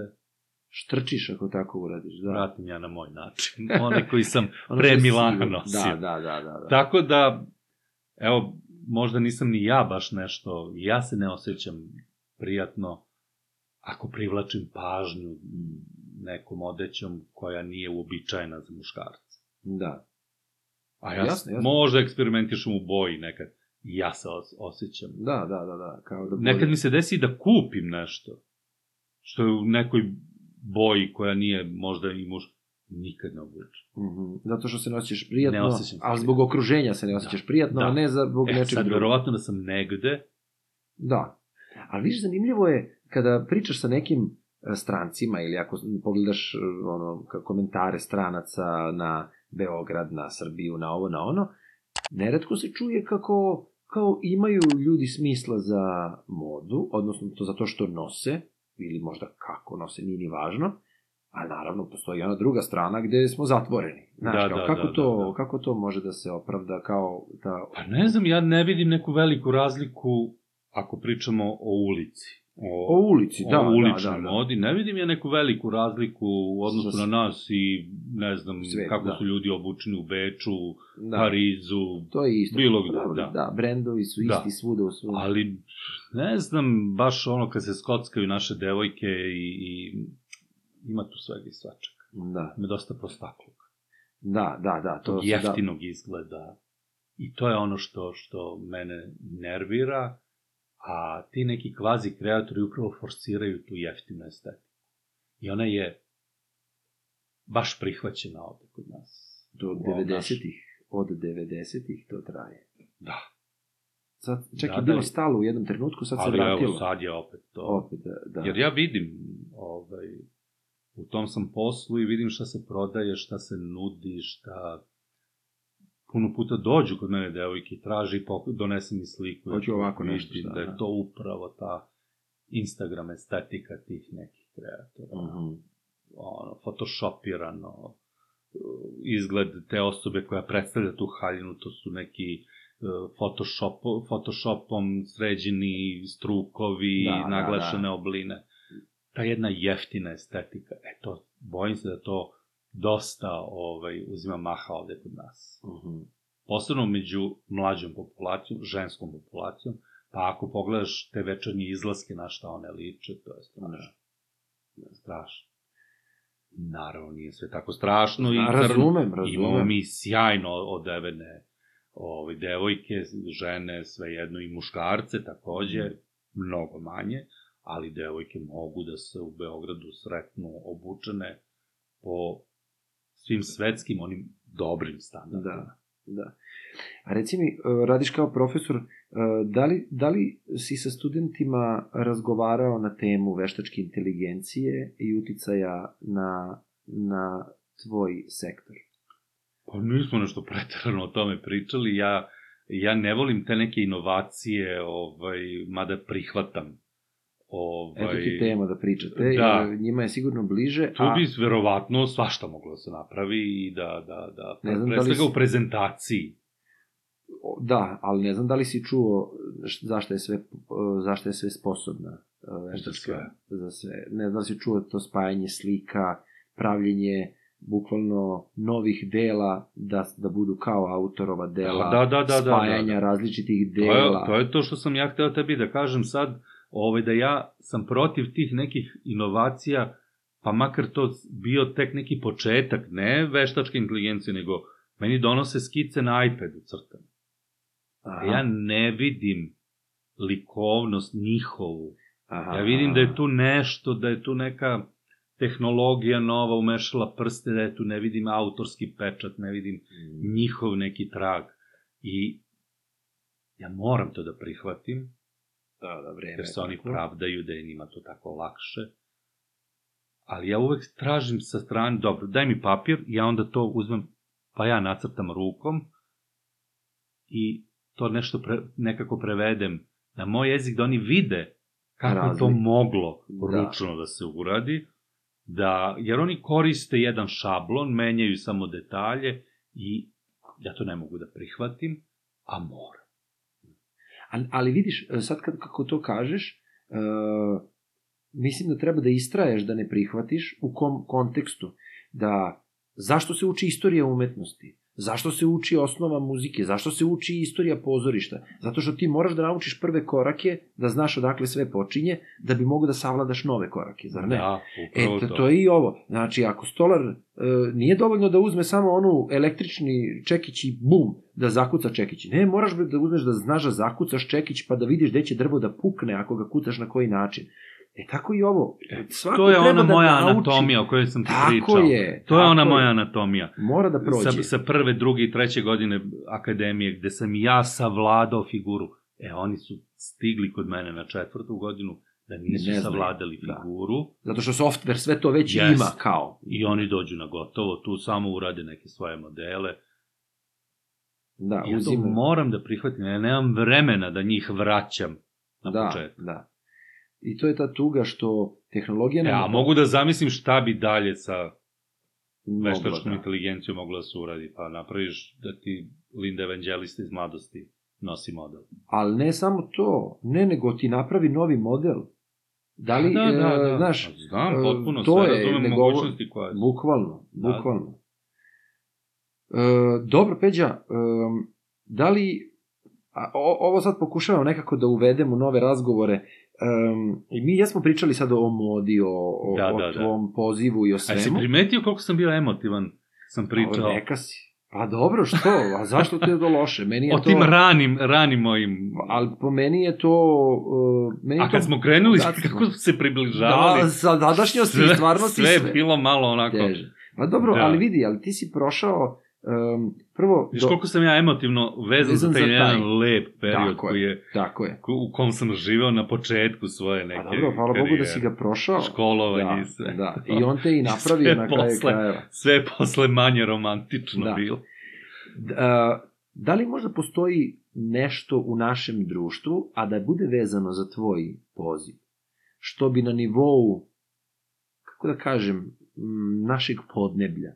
Štrčiš ako tako uradiš, da. vratim ja na moj način. One koji sam pre Milana sigurno- nosio. Da, da, da, da. da. Tako da, evo, možda nisam ni ja baš nešto, ja se ne osjećam prijatno ako privlačim pažnju nekom odećom koja nije uobičajena za muškarce. Da. A ja Jasno, jasno, jasno. možda eksperimentišem u boji nekad. Ja se os osjećam. Da, da, da, da. Kao da Nekad mi se desi da kupim nešto, što je u nekoj boji koja nije možda i muš... Nikad ne obučem. Mhm. Zato što se ne osjećaš prijatno, Ne osjećam ali zbog okruženja se ne osjećaš prijatno, Da. a ne zbog E, nečeg sad, drugog. verovatno da sam negde, Da. Ali viš, zanimljivo je kada pričaš sa nekim e, strancima ili ako pogledaš e, ono, komentare stranaca na Beograd, na Srbiju, na ovo, na ono, neretko se čuje kako kao imaju ljudi smisla za modu, odnosno to zato što nose, ili možda kako nose, nije ni važno, a naravno postoji ona druga strana gde smo zatvoreni. Znaš, Da, kao, da, kako, da, to, da, da. kako to može da se opravda kao ta... Pa ne znam, ja ne vidim neku veliku razliku ako pričamo o ulici. O, O ulici, da, o da, uličnoj da, da. modi. Ne vidim ja neku veliku razliku u odnosu Sa- na nas i ne znam Svet, kako da. su ljudi obučeni u Beču, Da. Parizu, To je isto. Bilo gde, da. Da, brendovi su Da. isti svuda u svuda. ali ne znam, baš ono kad se skockaju naše devojke i, i ima tu svega i svačega. Da, Ima dosta prostakluka. da, da, da. To tog da, jeftinog izgleda. I to je ono što, što mene nervira, a ti neki kvazi kreatori upravo forsiraju tu jeftinu estetiku. I ona je baš prihvaćena ovde kod nas. Do U ovom 90-ih, od 90-ih to traje. Da. Sad, čak Da, je da, bilo i- stalo u jednom trenutku, sad se Ali vratilo. evo, sad je opet to. Opet, da. da. Jer ja vidim, ovaj, u tom sam poslu i vidim šta se prodaje, šta se nudi, šta... Puno puta dođu kod mene devojke i traži i pok- donese mi sliku. Hoću ovako nešto, šta, da je da. to upravo ta Instagram estetika tih nekih kreatora. Mhm. Ono, photoshopirano, izgled te osobe koja predstavlja tu haljinu, to su neki e, Photoshop, Photoshopom sređeni strukovi, Da, da, naglašene da. obline. Ta jedna jeftina estetika, e to, bojim se da to dosta ovaj, uzima maha ovde kod nas. Mhm. Posebno među mlađom populacijom, ženskom populacijom, pa ako pogledaš te večernje izlaske na šta one liče, to je strašno. Strašno. Naravno, nije sve tako strašno i A, crno. razumem, razumem. Imamo mi sjajno odevene ovaj, devojke, žene, svejedno i muškarce takođe, Mhm. mnogo manje, ali devojke mogu da se u Beogradu sretnu obučene po svim svetskim onim dobrim standardima. Da, da. A reci mi, e, radiš kao profesor, e, da li, da li si sa studentima razgovarao na temu veštačke inteligencije i uticaja na, na tvoj sektor? Pa nismo nešto pretarano o tome pričali, ja, ja ne volim te neke inovacije, ovaj, mada prihvatam. Ovaj, Eto ti tema da pričate, Da. njima je sigurno bliže, Tu a bi verovatno svašta moglo da se napravi i da, da, da, Ne znam pre da li si- u prezentaciji. da, ali ne znam da li si čuo zašto je sve, e, zašto je sve sposobna e, veštačka sve. za sve. Ne znam da li si čuo to spajanje slika, pravljenje bukvalno novih dela da, da budu kao autorova dela, Da, da, da, da, spajanja da, da. različitih To dela. je, to je to što sam ja hteo tebi da kažem sad, ovaj, da ja sam protiv tih nekih inovacija, pa makar to bio tek neki početak, ne veštačke inteligencije, nego meni donose skice na iPadu crtane. Aha, Ja ne vidim likovnost njihovu. aha, Ja vidim da je tu nešto, da je tu neka tehnologija nova umešala prste, da je tu ne vidim autorski pečat, ne vidim Mm, njihov neki trag. I ja moram to da prihvatim, Da, da, vreme. jer se oni tako. pravdaju da je njima to tako lakše. Ali ja uvek tražim sa strane, dobro, daj mi papir, ja onda to uzmem, pa ja nacrtam rukom i to nešto pre, nekako prevedem na moj jezik da oni vide kako je to moglo Da. ručno da se uradi, da, jer oni koriste jedan šablon, menjaju samo detalje i ja to ne mogu da prihvatim, a moram. Ali, vidiš, e, sad kad, kako to kažeš, uh, mislim da treba da istraješ da ne prihvatiš u kom kontekstu. Da, zašto se uči istorija umetnosti? Zašto se uči osnova muzike? Zašto se uči istorija pozorišta? Zato što ti moraš da naučiš prve korake, da znaš odakle sve počinje, da bi mogo da savladaš nove korake, zar ne? Da, E, upravo to. to je i ovo. Znači, ako stolar e, nije dovoljno da uzme samo onu električni čekić i bum, da zakuca čekić. Ne, moraš da uzmeš da znaš da zakucaš čekić pa da vidiš gde će drvo da pukne ako ga kucaš na koji način. E, tako i ovo. Svako to je ona da moja nauči. anatomija o kojoj sam ti Tako pričao. je, To je ona je. moja anatomija. Mora da prođe. Sa, sa prve, druge i treće godine akademije, gde sam ja savladao figuru. E, oni su stigli kod mene na četvrtu godinu da nisu Ne znaju, savladali da. figuru Zato što softver sve to već Jest. ima kao. i oni dođu na gotovo, tu samo urade neke svoje modele. Da, Ja to uzima. moram da prihvatim, ja nemam vremena da njih vraćam na da, početku. da. I to je ta tuga što tehnologija Ja nam... mogu da zamislim šta bi dalje sa veštačkom da. inteligencijom mogla da se uradi, pa napraviš da ti Linda Evangelista iz mladosti nosi model. Ali ne samo to, ne, nego ti napravi novi model. Da li, da, da, e, da. znaš, Pa Znam, e, potpuno to sve, je, razumem ne govor- mogućnosti koje su. bukvalno, Da. bukvalno. E, dobro, Peđa, e, da li, a, o, ovo sad pokušavamo nekako da uvedemo u nove razgovore, Um, I mi jesmo pričali sad o modi, o, o, Da, o da, da. tvom pozivu i o A svemu. jesi primetio koliko sam bio emotivan? Sam pričao O, Neka si. Pa dobro, što? A zašto ti je to loše? Meni je o to... tim ranim, ranim mojim... Ali po meni je to... Uh, meni je A kad to... smo krenuli, Da, kako smo se približavali, Da, sa dadašnjosti i stvarnosti sve, sve. je bilo malo onako... Teže. Pa dobro, Da. ali vidi, ali ti si prošao um, prvo... Viš koliko sam ja emotivno vezan, Vezan za taj za taj. jedan lep period Tako koji je, Tako je. u kom sam živeo na početku svoje neke Pa dobro, hvala Bogu da si ga prošao. Školovanje da, i sve. Da, i on te i napravio Sve na kraju posle. krajeva. Sve je posle manje romantično Da. bilo. Da, da li možda postoji nešto u našem društvu, a da bude vezano za tvoj poziv? Što bi na nivou, kako da kažem, našeg podneblja,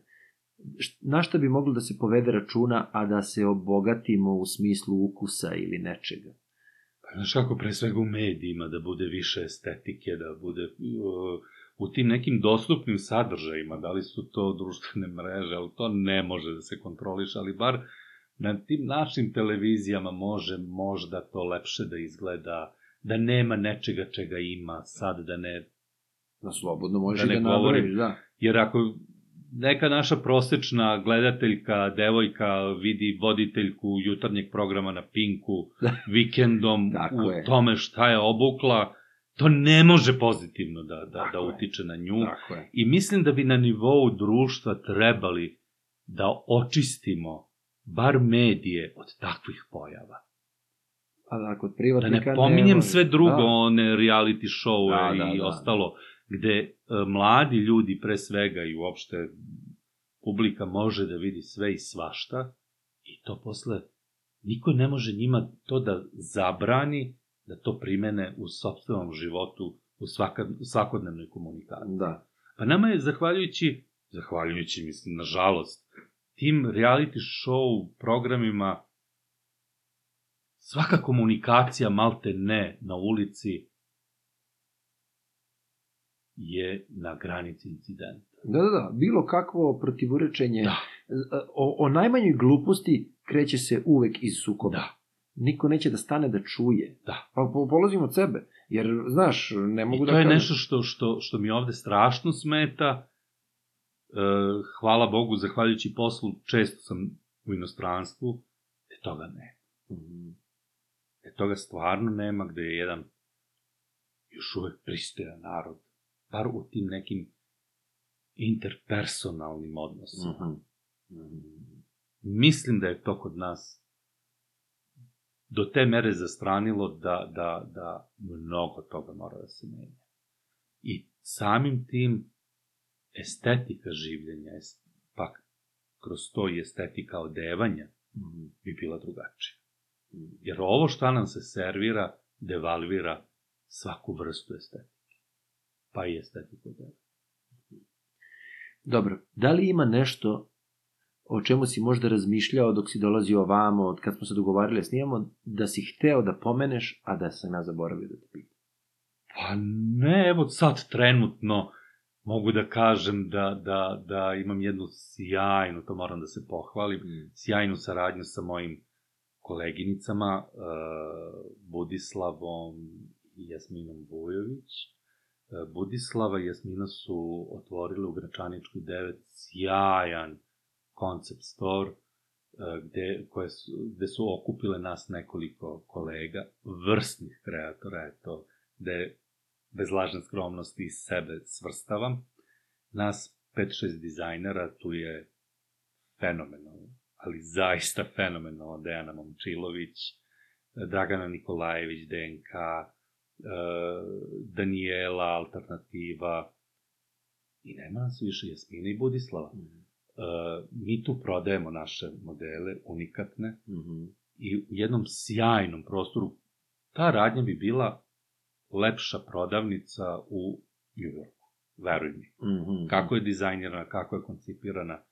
na šta bi moglo da se povede računa, a da se obogatimo u smislu ukusa ili nečega? Pa, Znaš kako, pre svega u medijima, da bude više estetike, da bude uh, u tim nekim dostupnim sadržajima, da li su to društvene mreže, ali to ne može da se kontroliše, ali bar na tim našim televizijama može možda to lepše da izgleda, da nema nečega čega ima sad, da ne... Da slobodno možeš Da ne da govorim. da. Jer ako neka naša prosečna gledateljka, devojka vidi voditeljku jutarnjeg programa na Pinku vikendom u je. tome šta je obukla, to ne može pozitivno da, da, da Tako je. utiče na nju. Tako je. I mislim da bi na nivou društva trebali da očistimo bar medije od takvih pojava. A da, kod Da privatnika... ne pominjem nema- sve drugo, Da. one reality showe Da, da, i da. ostalo, gde e, mladi ljudi pre svega i uopšte publika može da vidi sve i svašta i to posle niko ne može njima to da zabrani da to primene u sobstvenom životu u svaka, svakodnevnoj komunikaciji. Da. Pa nama je zahvaljujući, zahvaljujući mislim, nažalost, tim reality show programima svaka komunikacija malte ne na ulici je na granici incidenta. Da, da, da. Bilo kakvo protivurečenje Da. o, o najmanjoj gluposti kreće se uvek iz sukoba. Da. Niko neće da stane da čuje. Da. Pa po, polazim od sebe. Jer, znaš, ne mogu I da to je kažem. nešto što, što, što mi ovde strašno smeta. E, hvala Bogu, zahvaljujući poslu, često sam u inostranstvu, te toga ne. Mhm. E toga stvarno nema gde je jedan još uvek pristojan narod, bar u tim nekim interpersonalnim odnosima. Mhm. Mhm. Mislim da je to kod nas do te mere zastranilo da, da, da mnogo toga mora da se menja. I samim tim estetika življenja, pa kroz to i estetika odevanja Mhm. bi bila drugačija. Mhm. Jer ovo šta nam se servira, devalvira svaku vrstu estetike. Pa i estetiku odevanja. Dobro, da li ima nešto o čemu si možda razmišljao dok si dolazio ovamo, od kad smo se dogovarali da snimamo, da si hteo da pomeneš, a da sam ja zaboravio da te pitam? Pa ne, evo sad trenutno mogu da kažem da, da, da imam jednu sjajnu, to moram da se pohvalim, sjajnu saradnju sa mojim koleginicama, uh, Budislavom i Jasminom Vujović. Budislava i Jasmina su otvorile u Gračaničkoj 9 sjajan concept store, uh, gde, koje su, gde su okupile nas nekoliko kolega, vrstnih kreatora, eto, gde bez lažne skromnosti sebe svrstavam. Nas 5-6 dizajnera, tu je fenomenalno, ali zaista fenomenalno Dejana Momčilović, Dragana Nikolajević, DNK, eh, Daniela, Alternativa, i nema nas više Jasmina i Budislava. Eh, Mi tu prodajemo naše modele, unikatne, Mhm. i u jednom sjajnom prostoru. Ta radnja bi bila lepša prodavnica u Njujorku, veruj mi. Mhm. Kako je dizajnirana, kako je koncipirana. E,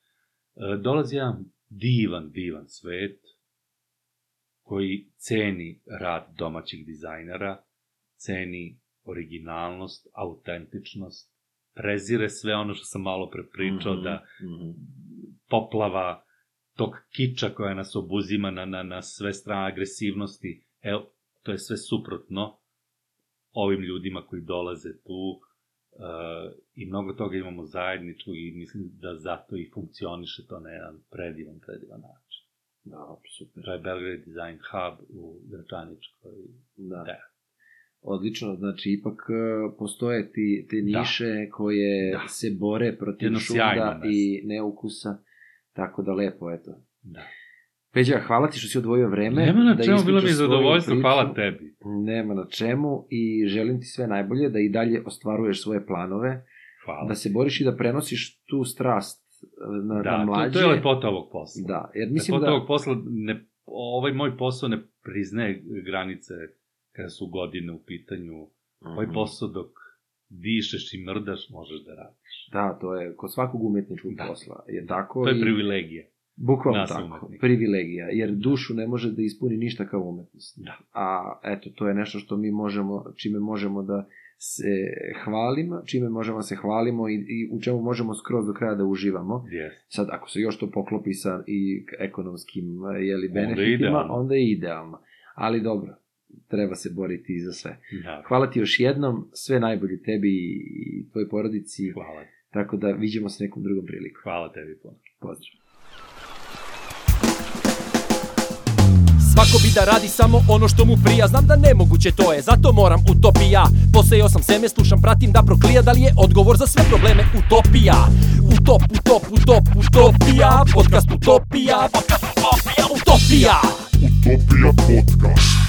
dolazi jedan divan, divan svet koji ceni rad domaćih dizajnera, ceni originalnost, autentičnost, prezire sve ono što sam malo pre pričao, Mhm, da mhm. poplava tog kiča koja nas obuzima na, na, na sve strane agresivnosti, evo, to je sve suprotno ovim ljudima koji dolaze tu uh, i mnogo toga imamo zajedničkog i mislim da zato i funkcioniše to na jedan predivan, predivan način. Da, super. To je Belgrade Design Hub u Gračaničkoj. Da. Da. Odlično, znači ipak e, postoje ti, te Da. niše koje Da. se bore protiv Jedno šunda i neukusa, tako da lepo, eto. Da. Peđa, hvala ti što si odvojio vreme. Nema na da čemu, bilo mi je zadovoljstvo, priču. hvala tebi. Nema na čemu i želim ti sve najbolje, da i dalje ostvaruješ svoje planove, Hvala. da se boriš i da prenosiš tu strast e, na, da, na mlađe. to, to je lepota ovog posla. Da, jer mislim lepota da... ovog posla, ne, ovaj moj posao ne priznaje granice kada su godine u pitanju. Ovaj Mhm. posao dok dišeš i mrdaš možeš da radiš. Da, to je kod svakog umetničkog Da. posla. Je tako To je i- privilegija. Bukvalno nas tako, umetnika. privilegija, jer dušu ne može da ispuni ništa kao umetnost. Da. A eto, to je nešto što mi možemo, čime možemo da se hvalimo, čime možemo da se hvalimo i, i u čemu možemo skroz do kraja da uživamo. Yes. Sad, ako se još to poklopi sa i ekonomskim jeli, Onda je benefitima, idealno. onda je idealno. Ali dobro, treba se boriti za sve. Da. Hvala ti još jednom, sve najbolje tebi i tvojoj porodici, Hvala. tako da vidimo se nekom drugom prilikom. Hvala tebi puno. Pozdrav. Svako bi da radi samo ono što mu prija Znam da nemoguće to je, zato moram utopija Posejao sam seme, slušam, pratim da proklija Da li je odgovor za sve probleme utopija Utop, utop, utop, utopija Podcast utopija Podcast utopija, utopija Utopija podcast.